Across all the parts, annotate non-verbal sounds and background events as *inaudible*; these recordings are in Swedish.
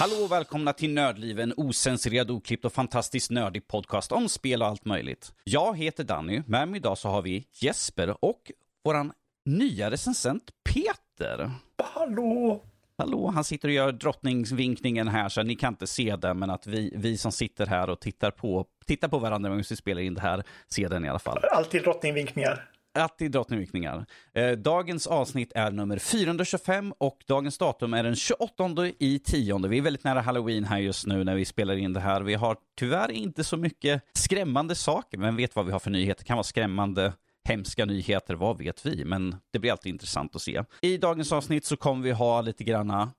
Hallå och välkomna till Nördliv, en osensurerad, oklippt och fantastiskt nördig podcast om spel och allt möjligt. Jag heter Danny, med mig idag så har vi Jesper och våran nya recensent Peter. Hallå! Hallå, han sitter och gör drottningsvinkningen här så ni kan inte se den, men att vi, vi som sitter här och tittar på, tittar på varandra medan vi spelar in det här ser den i alla fall. Alltid drottningvinkningar. Alltid drottningvinkningar. Eh, dagens avsnitt är nummer 425 och dagens datum är den 28 i tionde. Vi är väldigt nära halloween här just nu när vi spelar in det här. Vi har tyvärr inte så mycket skrämmande saker, men vet vad vi har för nyheter. Det kan vara skrämmande, hemska nyheter, vad vet vi? Men det blir alltid intressant att se. I dagens avsnitt så kommer vi ha lite granna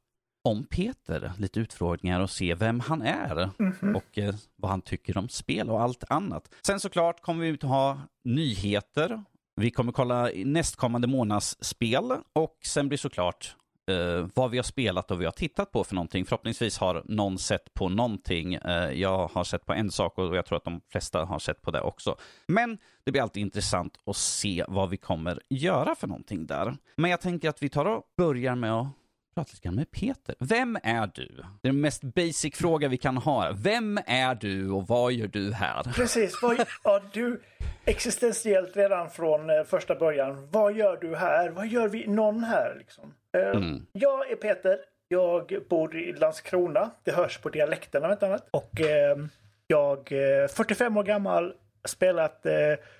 om Peter, lite utfrågningar och se vem han är Mhm. och eh, vad han tycker om spel och allt annat. Sen såklart kommer vi att ha nyheter. Vi kommer kolla nästkommande månads spel och sen blir såklart eh, vad vi har spelat och vad vi har tittat på för någonting. Förhoppningsvis har någon sett på någonting. Eh, jag har sett på en sak och jag tror att de flesta har sett på det också. Men det blir alltid intressant att se vad vi kommer göra för någonting där. Men jag tänker att vi tar och börjar med att prata lite grann med Peter. Vem är du? Det är den mest basic fråga vi kan ha. Vem är du och vad gör du här? Precis. Vad, ja, du, existentiellt redan från eh, första början. Vad gör du här? Vad gör vi någon här? Liksom? Eh, Mm. Jag är Peter. Jag bor i Landskrona. Det hörs på dialekten om inte annat. Och eh, jag är 45 år gammal. Spelat eh,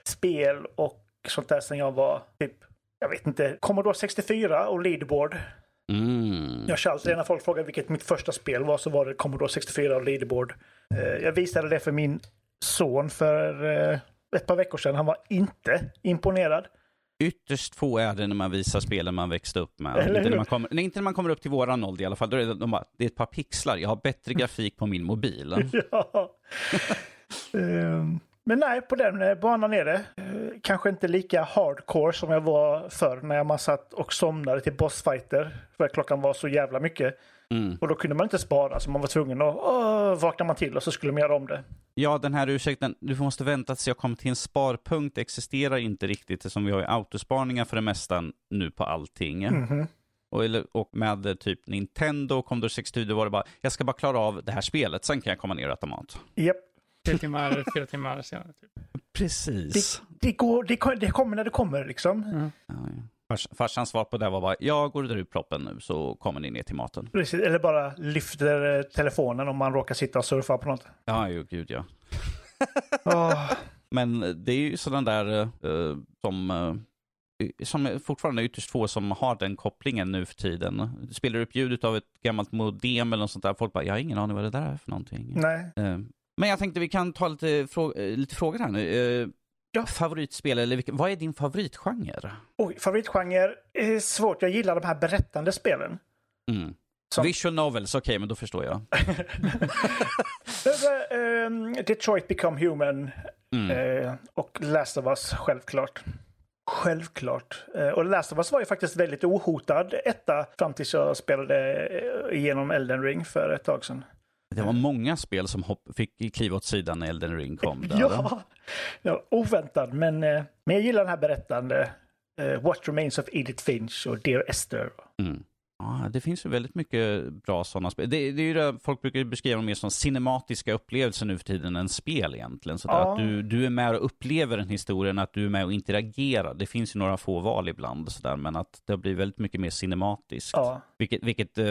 spel och sånt där sedan jag var typ, jag vet inte, Commodore 64 och leaderboard. Mm. Jag kör alltid när folk frågar vilket mitt första spel var så var det Commodore 64 och leaderboard. Eh, Jag visade det för min son för eh, ett par veckor sedan. Han var inte imponerad. Ytterst få är det när man visar spelen man växte upp med. Eller Inte när, man kommer, nej, inte när man kommer upp till våran ålder i alla fall. Då är det, de bara, det är ett par pixlar, jag har bättre grafik på min mobil. *laughs* ja. *laughs* Ehm, Men nej, på den eh, banan är det. Eh, Kanske inte lika hardcore som jag var förr när man satt och somnade till bossfighter. För att klockan var så jävla mycket. Mm. Och då kunde man inte spara så man var tvungen att åh, vakna man till och så skulle man göra om det. Ja, den här ursäkten, du måste vänta tills jag kommer till en sparpunkt, existerar inte riktigt som vi har ju autosparningar för det mesta nu på allting. Mhm. Och, eller, och med eh, typ Nintendo och Commodore 64 då var det bara, jag ska bara klara av det här spelet, sen kan jag komma ner och äta mat. Tre timmar, fyra timmar senare. Typ. Precis. Det, går, det, det kommer när det kommer liksom. Ja, ja. Fars, farsans svar på det var bara, jag går och drar ut proppen nu så kommer ni ner till maten. Precis, eller bara lyfter eh, telefonen om man råkar sitta och surfa på något. Ja, jo, gud ja. Åh, *laughs* Men det är ju sådana där eh, som, eh, som är fortfarande ytterst få som har den kopplingen nu för tiden. Du spelar upp ljudet av ett gammalt modem eller något sånt där. Folk bara, jag har ingen aning vad det där är för någonting. nej. Men jag tänkte vi kan ta lite, frå- eh, lite frågor här nu. Eh, Ja. Favoritspel, eller vilken, vad är din favoritgenre? Oj, favoritgenre är svårt. Jag gillar de här berättande spelen. Mm. Som- Visual novels, okej, men då förstår jag. *laughs* Eh, ehm, Detroit Become Human Mm. och Last of Us, självklart. Självklart. Och Last of Us var ju faktiskt väldigt ohotad etta fram tills jag spelade igenom Elden Ring för ett tag sedan. Det var många spel som hopp, fick kliva åt sidan när Elden Ring kom. Där. Ja, *laughs* ja oväntad. Men, eh, men jag gillar den här berättande. Eh, What Remains of Edith Finch och Dear Esther. Mm. Ja, det finns ju väldigt mycket bra sådana spel. Det, det är ju det, folk brukar beskriva dem mer som cinematiska upplevelser nu för tiden än spel egentligen. Så Ja. att du, du är med och upplever en historia, att du är med och interagerar. Det finns ju några få val ibland, så där, men att det blir väldigt mycket mer cinematiskt. Ja, Vilket, vilket eh,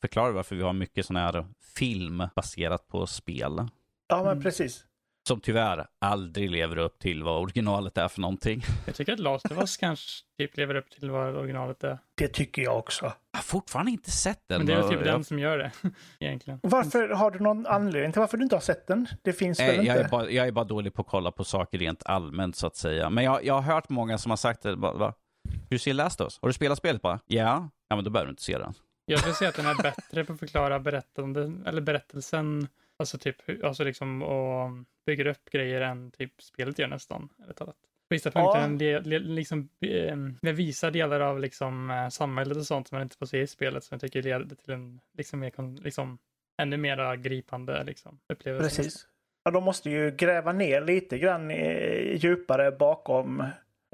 förklarar varför vi har mycket sån här film baserat på spel. ja men precis. Som tyvärr aldrig lever upp till vad originalet är för någonting. *laughs* Jag tycker att Last of Us kanske typ lever upp till vad originalet är. Det tycker jag också. Jag har fortfarande inte sett den. Men det är väl typ jag- den som gör det, *laughs* egentligen. Varför har du någon anledning till varför du inte har sett den? Det finns väl Nej, inte? jag, är bara, jag är bara dålig på att kolla på saker rent allmänt så att säga. Men jag, jag har hört många som har sagt det. Bara, va? Hur ser Last of Us? Har du spelat spelet bara? Ja. Ja, men då behöver du inte se den. Jag skulle säga att den är bättre på att förklara berättande, eller berättelsen, alltså typ, alltså liksom och bygger upp grejer än typ spelet gör nästan, ärligt talat. vissa punkter del, liksom, eh, visar delar av liksom, eh, samhället och sånt som man inte får se i spelet som jag tycker leder till en liksom, mer, liksom, ännu mer gripande liksom, upplevelse. Precis. Ja, de måste ju gräva ner lite grann eh, djupare bakom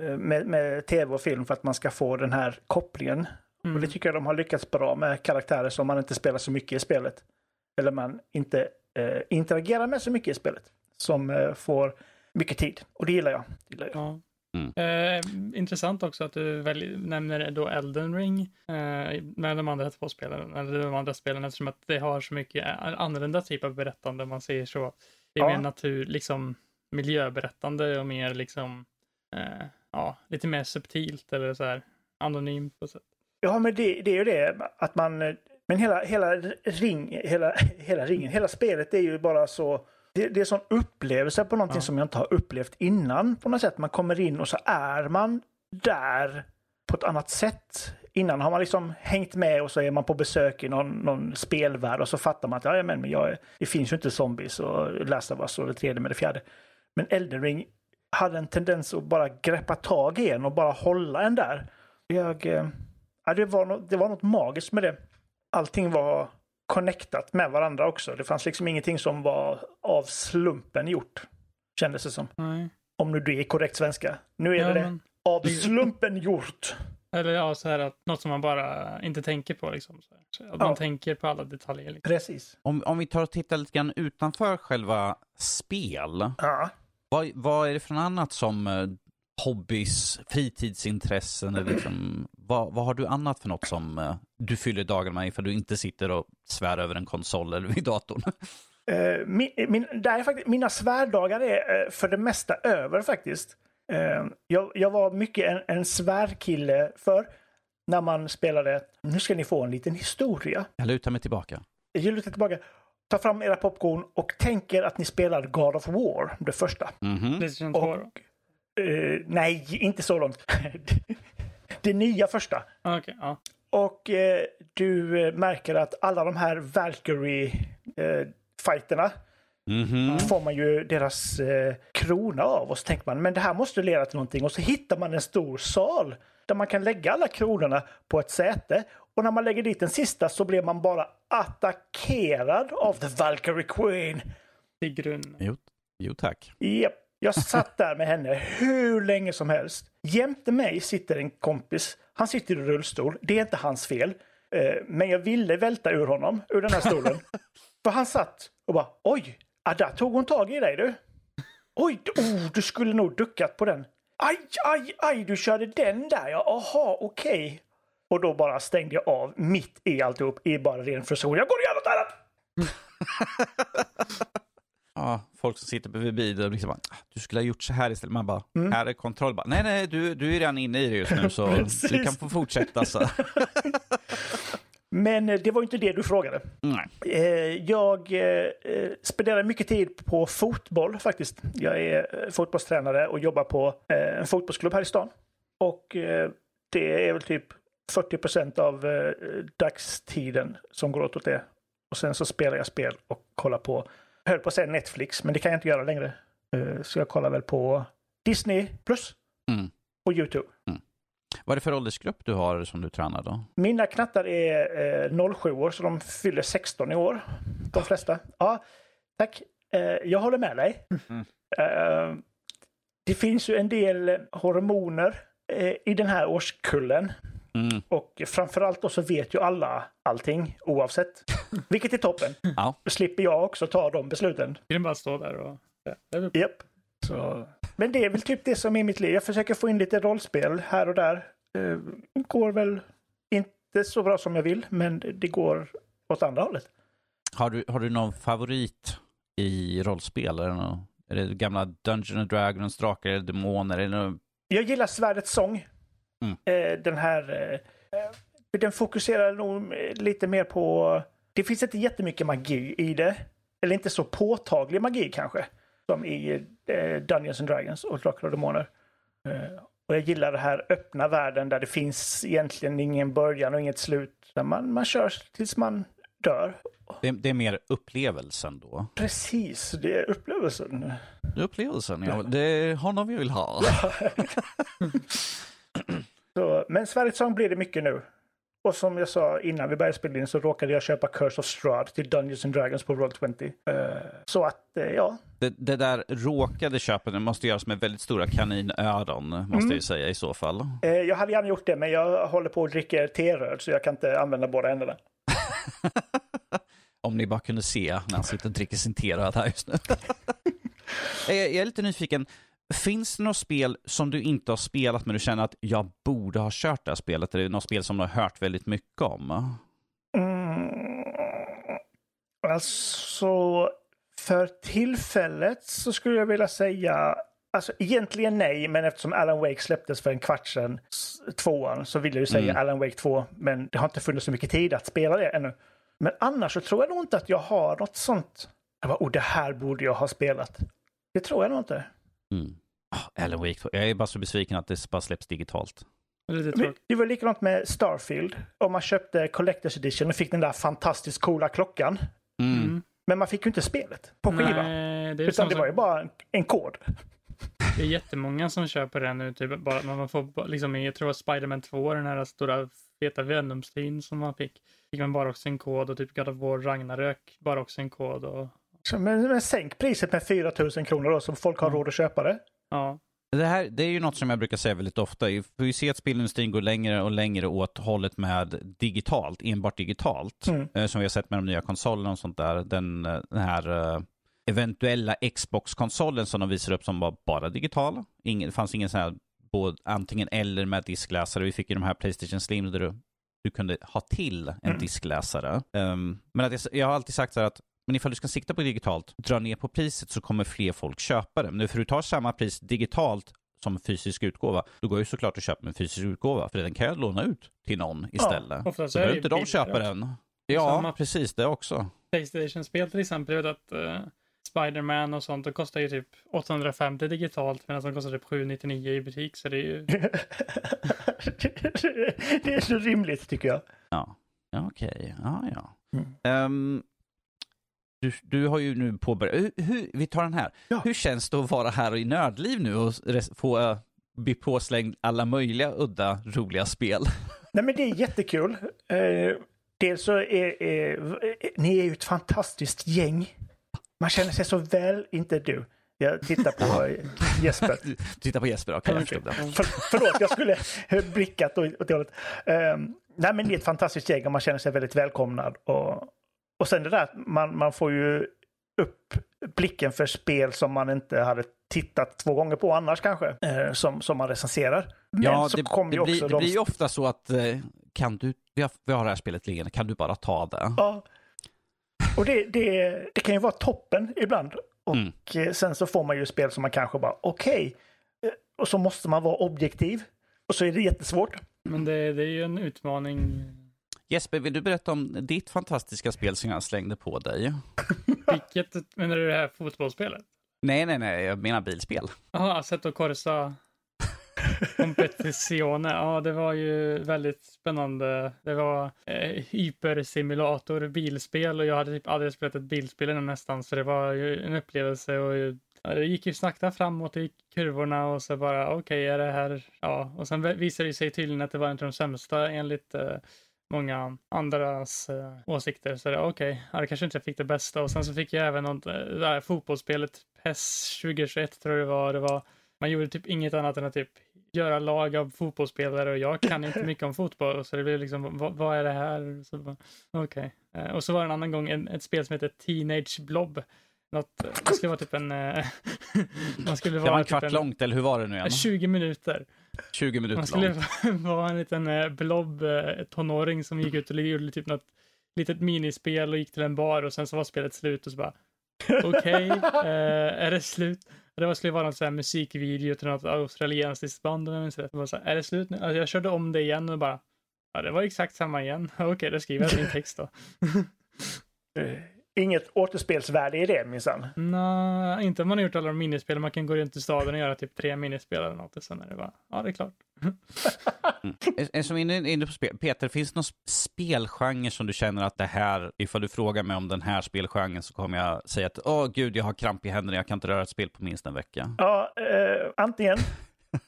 eh, med, med tv och film för att man ska få den här kopplingen. Mm. Och det tycker jag de har lyckats bra med karaktärer som man inte spelar så mycket i spelet. Eller man inte eh, interagerar med så mycket i spelet. Som eh, får mycket tid. Och det gillar jag. Det gillar jag. Ja. Mm. Eh, intressant också att du välj, nämner då Elden Ring eh, med de andra två spelen, eller de andra spelen eftersom att det har så mycket eh, annorlunda typ av berättande om man säger så. Det är Ja. mer natur, liksom miljöberättande och mer liksom, eh, ja, lite mer subtilt eller så här anonymt på sätt. Ja, men det, det är ju det att man... Men hela, hela, ring, hela, hela ringen, hela spelet är ju bara så... Det, det är sån upplevelse på någonting Ja. som jag inte har upplevt innan på något sätt. Man kommer in och så är man där på ett annat sätt. Innan har man liksom hängt med och så är man på besök i någon, någon spelvärld och så fattar man att ja, men jag, det finns ju inte zombies och Last of Us och det tredje med det fjärde. Men Elden Ring hade en tendens att bara greppa tag i en och bara hålla en där. Jag, eh, ja, det, var något, det var något magiskt med det. Allting var connectat med varandra också. Det fanns liksom ingenting som var av slumpen gjort. Kändes det som. Nej. Om nu det är korrekt svenska. Nu är Ja, det det. men, Av slumpen gjort. eller ja, så här att något som man bara inte tänker på liksom. Så här. Så att Ja. man tänker på alla detaljer. Liksom. Precis. Om, om vi tar och tittar lite grann utanför själva spel. Ja. Vad, vad är det för något annat som eh, hobbys, fritidsintressen? Eller liksom, vad, vad har du annat för något som eh, du fyller dagarna med för du inte sitter och svär över en konsol eller vid datorn? Eh, min, min, där är faktiskt, mina svärdagar är eh, för det mesta över faktiskt. Eh, jag, jag var mycket en, en svärkille för när man spelade, nu ska ni få en liten historia. Jag lutar mig tillbaka. Jag lutar tillbaka, ta fram era popcorn och tänk er att ni spelar God of War, det första. 2 då? Och, eh, nej, inte så långt. *laughs* det nya första. Ah, Okej, ja. Och eh, du eh, märker att alla de här Valkyrie-fighterna Mhm. får man ju deras eh, krona av och så tänker man men det här måste leda till någonting och så hittar man en stor sal där man kan lägga alla kronorna på ett säte och när man lägger dit den sista så blir man bara attackerad av The Valkyrie Queen. I grund. Jo, jo tack. Japp. Jag satt där med henne hur länge som helst. Jämte mig sitter en kompis. Han sitter i rullstol. Det är inte hans fel. Eh, Men jag ville välta ur honom, ur den här stolen. *laughs* För han satt och bara oj, ah, där tog hon tag i dig du. Oj, oh, du skulle nog duckat på den. Aj, aj, aj, du körde den där ja. Aha, okej. Och då bara stängde jag av mitt i alltihop i bara ren frustration. Jag går och gör något annat! Ja, folk som sitter bredvid bilen liksom bara, "Ah, du skulle ha gjort så här istället. Man bara, Mm. här är kontroll. Bara, nej, nej, du, du är redan inne i det just nu så *laughs* du kan få fortsätta. Så. *laughs* Men eh, det var inte det du frågade. Nej. Eh, Jag eh, spenderar mycket tid på fotboll faktiskt. Jag är fotbollstränare och jobbar på en fotbollsklubb här i stan. Och det är väl typ 40 procent av dagstiden som går åt åt det. Och sen så spelar jag spel och kollar på, höll på att säga Netflix, men det kan jag inte göra längre. Eh, Så jag kollar väl på Disney plus Mm. och YouTube. Vad är det för åldersgrupp du har som du tränar då? Mina knattar är eh, 07 år, så de fyller 16 i år. De flesta. Ja, tack. Eh, jag håller med dig. Mm. Eh, det finns ju en del hormoner eh, i den här årskullen. Mm. Och framförallt då så vet ju alla allting oavsett. *laughs* Vilket är toppen. Ja. Då slipper jag också ta de besluten. Vill den bara stå där och... Det Japp. Så. Men det är väl typ det som är mitt liv. Jag försöker få in lite rollspel här och där. Eh, går väl inte så bra som jag vill, men det går åt andra hållet. Har, du, har du någon favorit i rollspel? Är det, någon, är det gamla Dungeons and Dragons, drakar eller demoner? Eller någon... Jag gillar Svärdets sång. Mm. Eh, den här... Eh, den fokuserar nog eh, lite mer på... Det finns inte jättemycket magi i det. Eller inte så påtaglig magi kanske. Som i Dungeons and Dragons och Drakar och Demoner. Och jag gillar den här öppna världen där det finns egentligen ingen början och inget slut. Där man, man kör tills man dör. Det, det är mer upplevelsen då. Precis, det är upplevelsen. Upplevelsen, ja. Det är honom vi vill ha. *laughs* *laughs* Så, men Sveriges Song blir det mycket nu. Och som jag sa innan vi började spela in så råkade jag köpa Curse of Strahd till Dungeons and Dragons på Roll20. Uh, så att, uh, ja. Det, det, där råkade köpet måste göras med väldigt stora kaninöron, måste mm. jag ju säga i så fall. Uh, jag hade gärna gjort det, men jag håller på att dricka teröd så jag kan inte använda båda händerna. *laughs* Om ni bara kunde se när han sitter och dricker sin teröd här just nu. *laughs* jag är lite nyfiken. Finns det något spel som du inte har spelat men du känner att jag borde ha kört det här spelet? Eller något spel som du har hört väldigt mycket om? Mm. Alltså, för tillfället så skulle jag vilja säga Alltså egentligen nej, men eftersom Alan Wake släpptes för en kvart sedan, tvåan, så vill jag ju säga mm. Alan Wake 2. Men det har inte funnits så mycket tid att spela det ännu. Men annars så tror jag nog inte att jag har något sånt. Jag bara, oh, det här borde jag ha spelat. Det tror jag nog inte. Mm. Oh, Alan Wake 2. Jag är bara så besviken att det bara släpps digitalt. Det, det var likadant med Starfield. Om man köpte Collector's Edition och fick den där fantastiskt coola klockan. Mm. mm. Men man fick ju inte spelet på skiva. Nej, det Utan det var ju bara en, kod. Det är jättemånga som köper den nu. Typ, bara, man får, liksom, jag tror att Spiderman 2, den här stora feta Venom-stin som man fick, fick man bara också en kod och typ God of War Ragnarök bara också en kod. Och... Så, men, men sänk priset med 4 000 kronor då så folk har mm. råd att köpa det. Ja. Det, här, det är ju något som jag brukar säga väldigt ofta. Vi får ju se att spelindustrin går längre och längre åt hållet med digitalt, enbart digitalt. Mm. Eh, som vi har sett med de nya konsolerna och sånt där. Den, eh, den här eh, eventuella Xbox-konsolen som de visar upp som var bara digital. Ingen, det fanns ingen sån här både, antingen eller med diskläsare. Vi fick ju de här Playstation Slim där du, du kunde ha till en mm. diskläsare. Um, men att jag, jag, har alltid sagt så här att men ifall du ska sikta på digitalt, dra ner på priset så kommer fler folk köpa det. Men för du tar samma pris digitalt som fysisk utgåva, då går ju såklart att köpa en fysisk utgåva, för den kan jag låna ut till någon istället. Ja, så behöver inte de köpa den. Ja, samma. precis det också. Playstation-spel till exempel, jag vet att uh, Spiderman och sånt, det kostar ju typ 850 digitalt medan de kostar typ 799 i butik, så det är ju... *laughs* det är så rimligt tycker jag. Ja, okej. Okay. Ja, ja. Mm. Um, du, du har ju nu påbörjat, hur, vi tar den här. Ja. Hur känns det att vara här i Nördliv nu och få uh, bli påslängd alla möjliga udda roliga spel? *laughs* Nej men det är jättekul. Uh, dels så är, är, ni är ju ett fantastiskt gäng. Man känner sig så väl, inte du. Jag tittar på Jesper. *laughs* Du tittar på Jesper, okej. Okay, okay. För, förlåt, jag skulle blickat åt det hållet. Um, nej, men det är ett fantastiskt gäng och man känner sig väldigt välkomnad. Och, och sen det där, man, man får ju upp blicken för spel som man inte hade tittat två gånger på annars kanske, eh, som, som man recenserar. Men ja, så det, kommer det, blir, det blir ju ofta så att eh, kan du, vi har, vi har det här spelet liggande, kan du bara ta det? Ja. Och det, det, det kan ju vara toppen ibland. Och mm. Eh, sen så får man ju spel som man kanske bara, okej. Okay. Och så måste man vara objektiv. Och så är det jättesvårt. Men det, det är ju en utmaning Jesper, vill du berätta om ditt fantastiska spel som jag slängde på dig? *laughs* Vilket, menar du det här fotbollsspelet? Nej, nej, nej, jag menar bilspel. Jaha, Assetto Corsa Competizione. Ja, det var ju väldigt spännande. Det var eh, hypersimulator bilspel och jag hade typ aldrig spelat ett bilspel innan nästan, så det var ju en upplevelse och ja, det gick ju sakta framåt i kurvorna och så bara okej, okay, är det här, ja, och sen visade det sig tydligen att det var inte de sämsta enligt eh, många andras eh, åsikter. Så okej, okay, ja, det kanske inte jag fick det bästa. Och sen så fick jag även något, eh, det där fotbollsspelet PES 2021 tror jag det var. Det var. Man gjorde typ inget annat än att typ göra lag av fotbollsspelare och jag kan inte mycket om fotboll. Så det blev liksom, vad, vad är det här? Okej. Okay. Eh, och så var det en annan gång en, ett spel som heter Teenage Blob. Något, det skulle vara typ en... Eh, *laughs* man skulle vara det var en kvart typ en, långt, eller hur var det nu igen? 20 minuter. 20 minuter Man skulle *laughs* vara en liten eh, blob eh, tonåring som gick ut och gjorde typ något litet minispel och gick till en bar och sen så var spelet slut och så bara okej, okay, *laughs* eh, är det slut? Det skulle vara någon sån här musikvideo till något australiensiskt band om jag minns rätt. Så här, är det slut nu? Alltså jag körde om det igen och bara ja, det var exakt samma igen. *laughs* Okej, okay, då skriver jag min text då. Inget återspelsvärde i det minsann. Nej, inte om man har gjort alla de minispel. Man kan gå runt i staden och göra typ tre minispel eller något och sen är det bara, ja det är klart. En som är inne, på spel. Peter, finns det någon spelgenre som du känner att det här, ifall du frågar mig om den här spelgenren så kommer jag säga att åh gud, jag har kramp i händerna, jag kan inte röra ett spel på minst en vecka. Ja, eh, antingen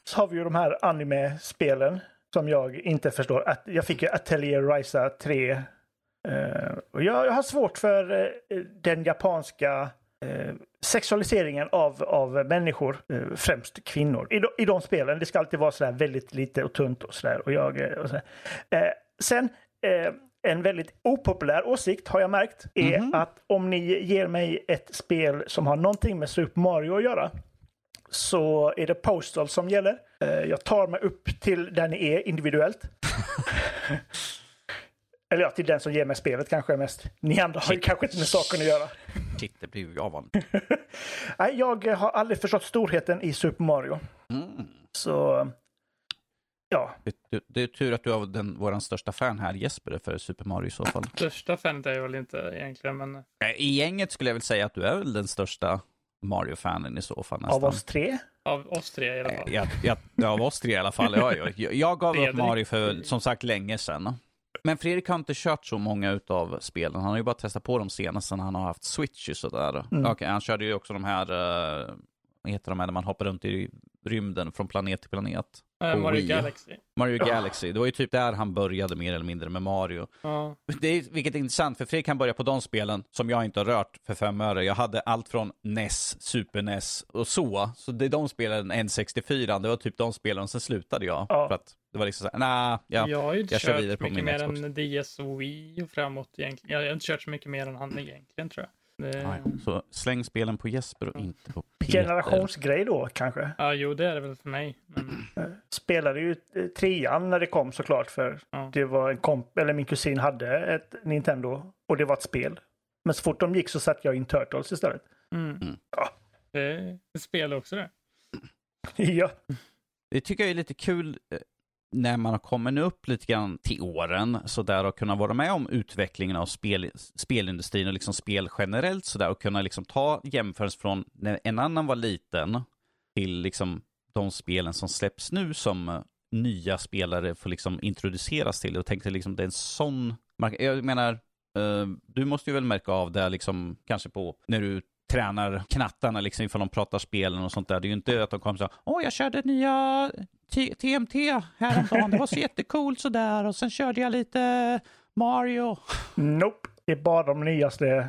så har vi ju de här anime-spelen som jag inte förstår. Att jag fick ju Atelier Ryza 3. Eh, och jag, jag har svårt för eh, den japanska eh, sexualiseringen av, av människor, främst kvinnor, i, de, i de spelen. Det ska alltid vara sådär väldigt lite och tunt och sådär. Och jag, och sådär. Sen, en väldigt opopulär åsikt har jag märkt är Mhm. att om ni ger mig ett spel som har någonting med Super Mario att göra så är det Postal som gäller. Jag tar mig upp till där ni är individuellt. *laughs* Eller ja, till den som ger mig spelet kanske mest. Ni andra har ju kanske inte med saken att göra. Shit, det blir jag van. *laughs* Nej, jag har aldrig förstått storheten i Super Mario. Mm. Så... Ja, Det, det, är tur att du har den, våran största fan här, Jesper, för Super Mario i så fall. Största fanet är jag väl inte egentligen, men I gänget skulle jag väl säga att du är väl den största Mario-fanen i så fall nästan. av oss tre. av oss tre i alla Eh, fall. Jag, ja, av oss tre i alla fall. Ja, ja. Jag, jag gav *laughs* upp. Mario för, som sagt, länge sedan. Men Fredrik har inte kört så många utav spelen. Han har ju bara testat på dem senast sen han har haft Switch och sådär. Mm. Okej, han körde ju också de här, uh, vad heter de här, när man hoppar runt i rymden från planet till planet. På Mario Wii. Galaxy. Mario Ja. Galaxy, det var ju typ där han började mer eller mindre med Mario. Ja. Det är, vilket är intressant, för Fredrik kan börja på de spelen som jag inte har rört för fem öre. Jag hade allt från NES, Super NES och så. Så det är de spelen, N64, det var typ de spelen, och sen slutade jag. Ja. För att det var liksom såhär, nah, ja. Jag har ju inte jag kör vidare på min mer Xbox. än DS och Wii och framåt egentligen. Jag har inte kört så mycket mer än han egentligen tror jag. Det... Ja. Så släng spelen på Jesper och inte på Peter. Generationsgrej då kanske. Ja, jo, det är det väl för mig. Men... Eh, Spelade ju eh, trean när det kom såklart för Ja. det var en komp eller min kusin hade ett Nintendo och det var ett spel. Men så fort de gick så satte jag in Turtles istället. Mm. Mm. Ja. Det är ett spel också det. *laughs* ja. Det tycker jag är lite kul eh, när man har kommit upp lite grann till åren så där och kunna vara med om utvecklingen av spel, spelindustrin och liksom spel generellt så där och kunna liksom ta jämförelse från när en annan var liten till liksom de spelen som släpps nu som eh, nya spelare får liksom introduceras till. Och tänkte liksom det är en sån jag menar eh, du måste ju väl märka av det liksom kanske på när du tränar knattarna liksom ifall de pratar spelen och sånt där. Det är ju inte att de kommer så här, åh jag körde nya TMT häromdagen, det var så jättecoolt sådär och sen körde jag lite Mario. Nope. Det är bara de nyaste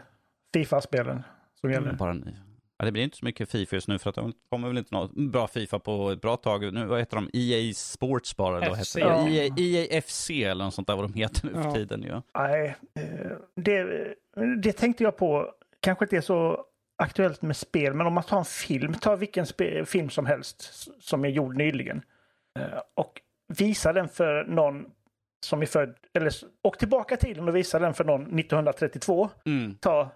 Fifa-spelen som gäller. Bara ni. Ja, det blir inte så mycket Fifa just nu för att det kommer väl inte något bra Fifa på ett bra tag. Nu, vad heter de? EA Sports bara? Eller vad heter det? Ja. EA, EA FC eller något sånt där vad de heter nu för Ja. tiden ju. Nej, eh, det, det tänkte jag på. Kanske inte är så aktuellt med spel, men om man tar en film, ta vilken film som helst som är gjord nyligen eh, och visa den för någon som är född, eller och tillbaka till den och visa den för någon 1932. Mm, Ta,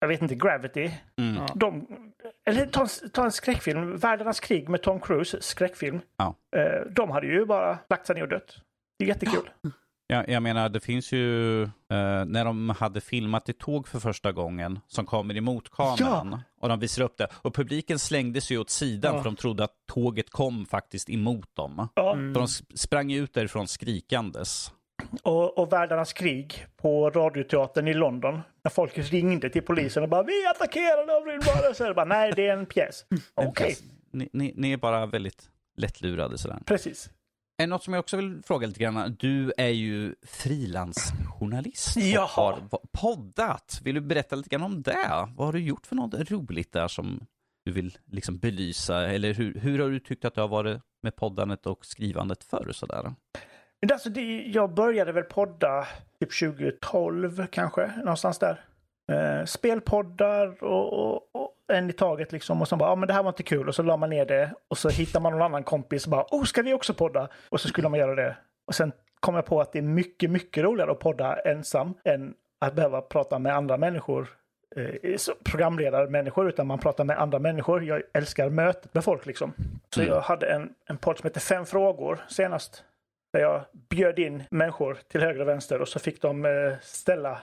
jag vet inte, Gravity. mm. De, eller ta en, ta en skräckfilm, Världarnas krig med Tom Cruise, skräckfilm. Ja. Eh, De hade ju bara lagt sig ner och dött. Det är jättekul. *laughs* Jag, jag menar, det finns ju, eh, när de hade filmat ett tåg för första gången, som kommer emot kameran, och de visar upp det, och publiken slängde sig åt sidan Ja. för de trodde att tåget kom faktiskt emot dem. Ja. Mm. Så de sp- sprang ut därifrån skrikandes. Och, och Världarnas krig på Radioteatern i London. När folk ringde till polisen och bara vi attackerade av rymdvarelser. Bara, Nej, det är en pjäs. *laughs* Okej, Ni, ni, ni är bara väldigt lättlurade sådär. precis. Är något som jag också vill fråga lite grann. Du är ju frilansjournalist och Jaha. har poddat. Vill du berätta lite grann om det? Vad har du gjort för något roligt där som du vill liksom belysa? Eller hur, hur har du tyckt att det har varit med poddandet och skrivandet förr? Sådär? Men Alltså, det, jag började väl podda typ 2012 kanske, någonstans där. Eh, spelpoddar och, och, och en i taget liksom. Och så bara, ja men det här var inte kul. Och så la man ner det. Och så hittar man någon annan kompis och bara, oh ska vi också podda? Och så skulle man göra det. Och sen kom jag på att det är mycket, mycket roligare att podda ensam än att behöva prata med andra människor. Eh, programledarmänniskor, utan man pratar med andra människor. Jag älskar mötet med folk liksom. Så Mm. jag hade en, en podd som heter Fem frågor senast. Där jag bjöd in människor till höger och vänster och så fick de eh, ställa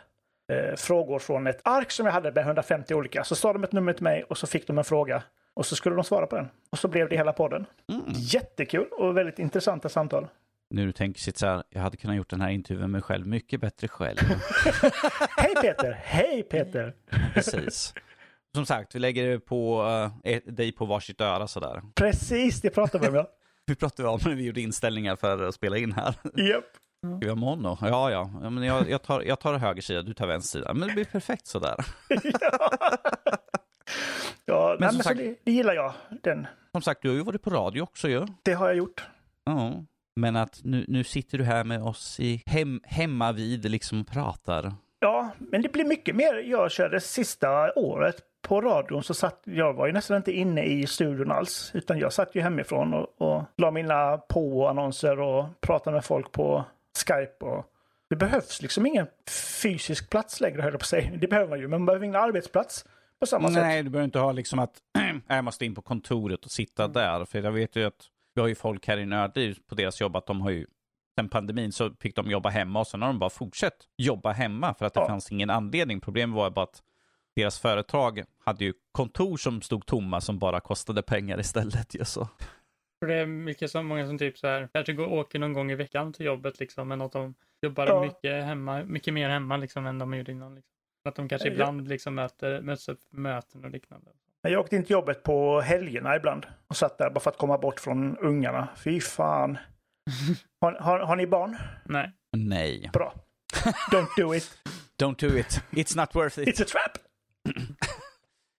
eh, frågor från ett ark som jag hade med 150 olika. Så sa de ett nummer till mig och så fick de en fråga. Och så skulle de svara på den. Och så blev det hela podden. Mm. Jättekul och väldigt intressanta samtal. Nu tänker sitt så här, jag hade kunnat gjort den här intervjun med mig själv mycket bättre själv. *laughs* Hej Peter! Hej Peter! *laughs* Precis. Som sagt, vi lägger på, eh, dig på varsitt öra sådär. Precis, det pratade vi om ja. *laughs* Vi pratade om när vi gjorde inställningar för att spela in här. Japp. Ska vi ha mono? Ja, ja. ja men jag, jag, tar, jag tar höger sida, du tar vänster sida. Men det blir perfekt sådär. *laughs* Ja, Men nej, men så sagt- det, det gillar jag. Den. Som sagt, du har ju varit på radio också ju. Det har jag gjort. Ja. Men att nu, nu sitter du här med oss i hem, hemma vid liksom och pratar. Ja, men det blir mycket mer. Jag körde sista året på radion så satt jag var ju nästan inte inne i studion alls. Utan jag satt ju hemifrån och, och la mina på-annonser och pratade med folk på Skype. Och det behövs liksom ingen fysisk plats längre höll jag på säga. Det behöver man ju, men man behöver ingen arbetsplats på samma sätt. Nej, du behöver inte ha liksom att *clears throat* jag måste in på kontoret och sitta där. För jag vet ju att vi har ju folk här i Nördliv på deras jobb att de har ju sen pandemin så fick de jobba hemma och sen har de bara fortsatt jobba hemma för att det Ja. fanns ingen anledning. Problemet var bara att deras företag hade ju kontor som stod tomma som bara kostade pengar istället. *laughs* Ju, så. För det är mycket som många som typ så här, kanske går, åker någon gång i veckan till jobbet liksom, men att de jobbar Ja. mycket hemma, mycket mer hemma liksom än de gjorde innan. Liksom. Att de kanske Ja. ibland liksom möter, möts upp för möten och liknande. Men Jag åkte in till jobbet på helgerna ibland och satt där bara för att komma bort från ungarna. Fy fan. *laughs* Har, har, har ni barn? Nej. Nej. Bra. *laughs* Don't do it. Don't do it. It's not worth it. It's a trap.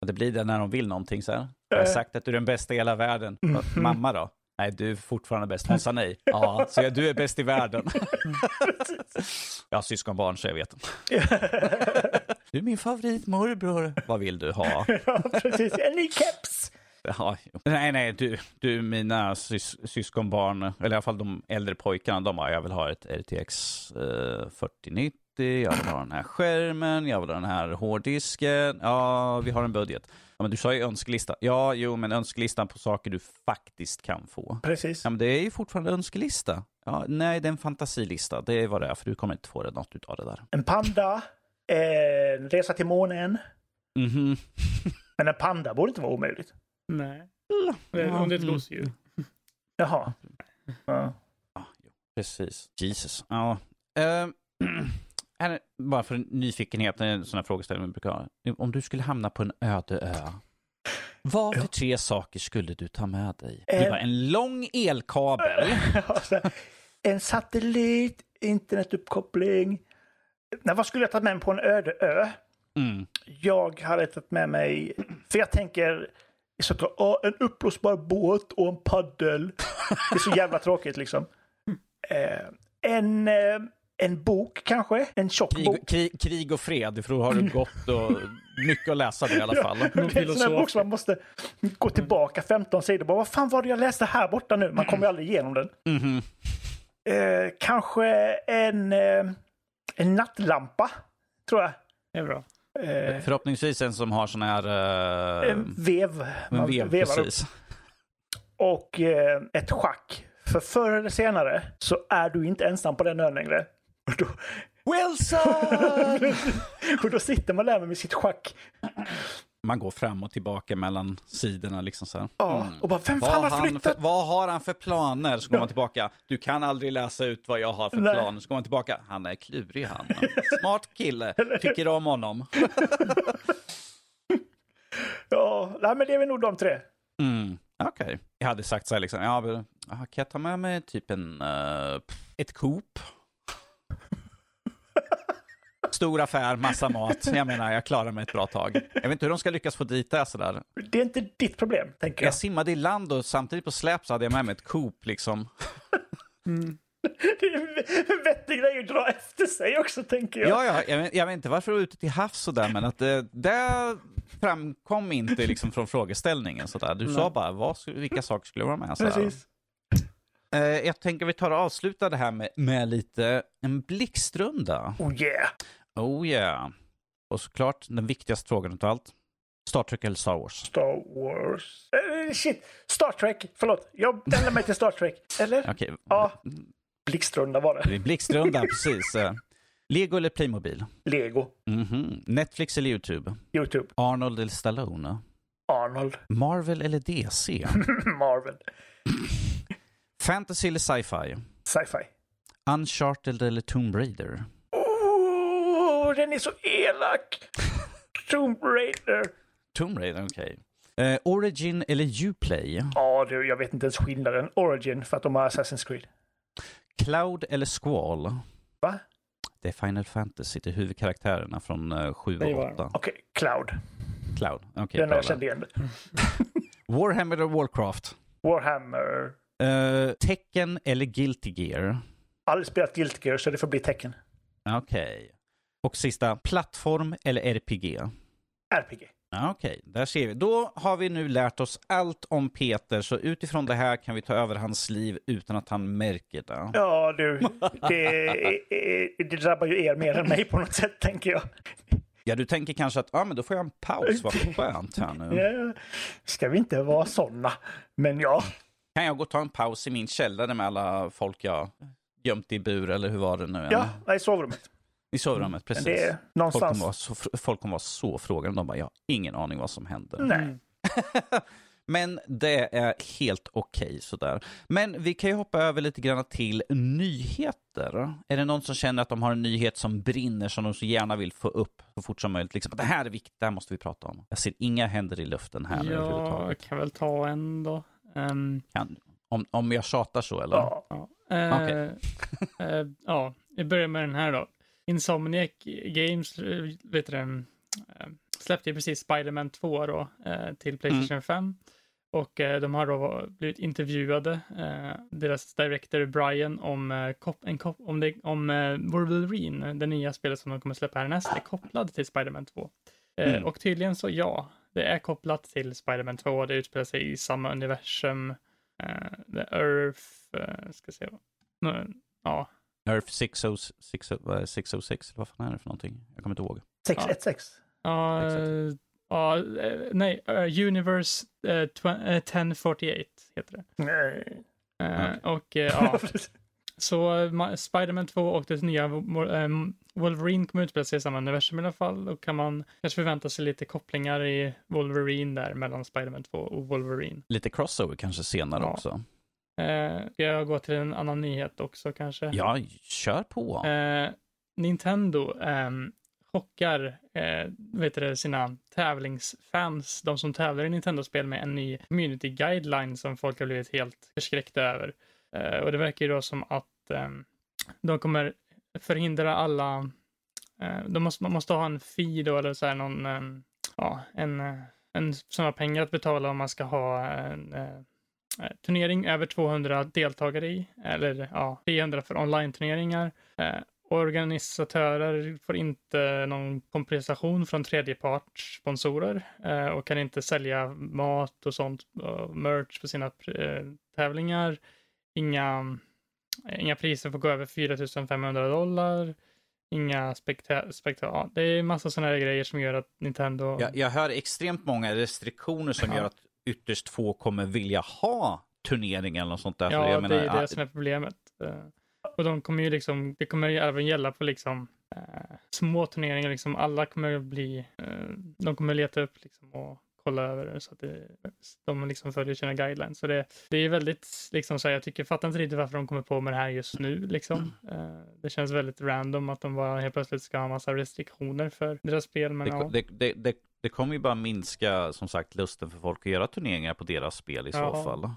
Det blir det när de vill någonting så här. Jag har Eh. sagt att du är den bästa i hela världen. Mhm. Mamma då? Nej, du är fortfarande bäst. Hon sa nej. *laughs* Ja, så du är bäst i världen. *laughs* Jag har syskonbarn så jag vet. *laughs* Du är min favoritmorbror. Vad vill du ha? ja, precis. En ny keps. Ja, nej, nej, du, du mina sys syskonbarn, eller i alla fall de äldre pojkarna, de har, jag vill ha ett RTX eh, 4090, jag vill ha den här skärmen, jag vill ha den här hårddisken, ja, vi har en budget. Ja, men du sa ju önskelista. Ja, jo, men önskelistan på saker du faktiskt kan få. Precis. Ja, men det är ju fortfarande önskelista. Ja, nej, det är en fantasilista. Det är vad det är, för du kommer inte få det något utav det där. En panda. En resa till månen. Mhm. Men en panda borde inte vara omöjligt. Nej. Det- Om det är ett Mm. losdjur. Jaha. Ja. Ja, precis. Jesus. Ja. Uh, *clears throat* här, bara för nyfikenhet, en sån här frågeställning vi brukar ha. Om du skulle hamna på en öde ö, vad för tre saker skulle du ta med dig? Eh. Du bara, en lång elkabel. *laughs* En satellit, internetuppkoppling. Nej, vad skulle jag ta med mig på en öde ö? Mm. Jag hade tagit med mig, för jag tänker såklart, "Åh, en uppblåsbar båt och en paddel. Det är så jävla tråkigt liksom. *laughs* Eh, en, eh, en bok kanske, en tjock bok. Krig, krig, krig och fred, för då har du gått och mycket att läsa det i alla fall. Ja, det är en sån bok som man måste gå tillbaka 15 sidor. Bara, vad fan var det jag läste här borta nu? Man kommer ju aldrig igenom den. Mhm. Eh, kanske en, eh, en nattlampa, tror jag. Det är bra. Eh, Förhoppningsvis en som har sån här... Uh, en vev. en Man vev, vevar upp. precis. Och eh, ett schack. För förr eller senare så är du inte ensam på den ön längre. Och då, Wilson! *laughs* och då sitter man där med sitt schack. Man går fram och tillbaka mellan sidorna liksom så här. Ja, och bara, vem Vad fan har, flyttat? för, vad har han för planer? Så går man tillbaka. Du kan aldrig läsa ut vad jag har för Nej. plan. Så går man tillbaka. Han är klurig han. Smart kille. Tycker om honom. *laughs* Ja, nej, men det är väl nog de tre. Mm. Okej. Jag hade sagt så här liksom. Ja, ja, kan jag ta med mig typ en... eh, ett Coop? Stor affär, massa mat. Jag menar, jag klarar mig ett bra tag. Jag vet inte hur de ska lyckas få dit det sådär. Det är inte ditt problem, tänker jag. Jag simmade i land och samtidigt på släp så hade jag med mig ett Coop liksom. *laughs* Det är en vettig grej att dra efter sig också, tänker jag. Ja, ja, jag vet, jag vet inte varför du var ute till havs sådär, men att det, det framkom inte liksom från frågeställningen sådär. Du sa bara vad, vilka saker skulle vara med. Sådär. Precis. Eh, jag tänker vi tar och avslutar det här med, med lite en blixtrunda. Oh yeah. Oh yeah. Och såklart den viktigaste frågan av allt. Star Trek eller Star Wars? Star Wars. Eh, shit. Star Trek. Förlåt. Jag ändrar mig till Star Trek. Eller? Okej, Ja. Blixtrunda var det. det blixtrunda *laughs* precis. Eh, Lego eller Playmobil? Lego. Mhm. Netflix eller YouTube? YouTube. Arnold eller Stallone? Arnold. Marvel eller DC? *laughs* Marvel. Fantasy eller sci-fi? Sci-fi. Uncharted eller Tomb Raider? Oh, den är så elak! Tomb Raider. Tomb Raider, okej. Eh, Origin eller Uplay? Ja, du, jag vet inte ens skillnaden. Origin, för att de har Assassin's Creed. Cloud eller Squall? Va? Det är Final Fantasy, det är huvudkaraktärerna från uh, 7 Det var och 8. Okej, Cloud. Cloud, okej. den bra jag kände igen. *laughs* Warhammer eller Warcraft? Warhammer. Uh, Tekken eller Guilty Gear? Aldrig spelat Guilty Gear, så det får bli tecken. Okej. Och sista, plattform eller RPG? RPG. Ja, Okej, där ser vi. Då har vi nu lärt oss allt om Peter, så utifrån det här kan vi ta över hans liv utan att han märker det. Ja, du. Det, det drabbar ju er mer än mig på något sätt, tänker jag. Ja, du tänker kanske att ja, men då får jag en paus, vad skönt här nu. Ska vi inte vara sådana? Men ja, Kan jag gå och ta en paus i min källare med alla folk jag gömt i bur, eller hur var det nu? ja, nej, sovrummet. I sovrummet, precis. Det är Folk någonstans. kommer, vara så, folk kommer vara så frågande. De bara, jag har ingen aning vad som händer. Nej. *laughs* Men det är helt okej sådär. Men vi kan ju hoppa över lite grann till nyheter. Är det någon som känner att de har en nyhet som brinner som de så gärna vill få upp så fort som möjligt? Liksom, det här är viktigt, det här måste vi prata om. Jag ser inga händer i luften här nu Jag kan väl ta en då. Ehm, Kan, om, om jag tjatar så eller? Ja. ja. Eh, Okej. *laughs* eh, ja, vi börjar med den här då. Insomniac Games eh, vet du, eh, släppte ju precis Spider-Man 2 då, eh, till Playstation 5. Och de har då blivit intervjuade, deras director Brian, om, en kop- om, det, om Wolverine, det nya spelet som de kommer släppa härnäst, är kopplad till Spider-Man 2. Eh, Mm. Och tydligen så ja, det är kopplat till Spider-Man 2, det utspelar sig i samma universum. The Earth, ska se, ja, Earth 606, 606, eller vad fan är det för någonting? Jag kommer inte ihåg. 616. Ja, eh, ja, eh, nej, eh, Universe eh, tw- eh, 1048 heter det. Nej. Eh, Och ja, *laughs* så Ma- Spider-Man 2 och det nya Wo- Wolverine kommer utspela sig i samma universum i alla fall. Då kan man kanske förvänta sig lite kopplingar i Wolverine där mellan Spider-Man 2 och Wolverine. Lite crossover kanske senare Ja. också. Eh, Ska jag gå till en annan nyhet också kanske? Ja, kör på. Eh, Nintendo ehm, chockar eh, vet du, sina tävlingsfans, de som tävlar i Nintendo-spel med en ny community guideline som folk har blivit helt förskräckta över. Eh, och det verkar ju då som att ehm, de kommer förhindra alla, eh, de måste, man måste ha en fee då eller så här någon, ehm, ja, en, eh, en summa pengar att betala om man ska ha en eh, eh, turnering över 200 deltagare i, eller ja, 300 för online-turneringar. Eh, organisatörer får inte någon kompensation från tredjepartssponsorer eh, och kan inte sälja mat och sånt, och merch på sina eh, tävlingar. Inga, inga priser får gå över 4 500 dollar. Inga spekta, spekta ja, det är massa sådana här grejer som gör att Nintendo... Jag, jag hör extremt många restriktioner som Ja. gör att ytterst få kommer vilja ha turnering eller något sånt där. Ja, det är det ah, som är problemet. Eh, Och de kommer ju liksom, det kommer ju även gälla på liksom eh, små turneringar, liksom alla kommer bli, eh, de kommer leta upp liksom och kolla över det så att det, de liksom följer sina guidelines. Så det, det är väldigt, liksom så här, jag tycker, fattar inte riktigt varför de kommer på med det här just nu liksom. Eh, det känns väldigt random att de bara helt plötsligt ska ha massa restriktioner för deras spel, men ja. det, det, det, det, det kommer ju bara minska som sagt lusten för folk att göra turneringar på deras spel i så Ja. fall.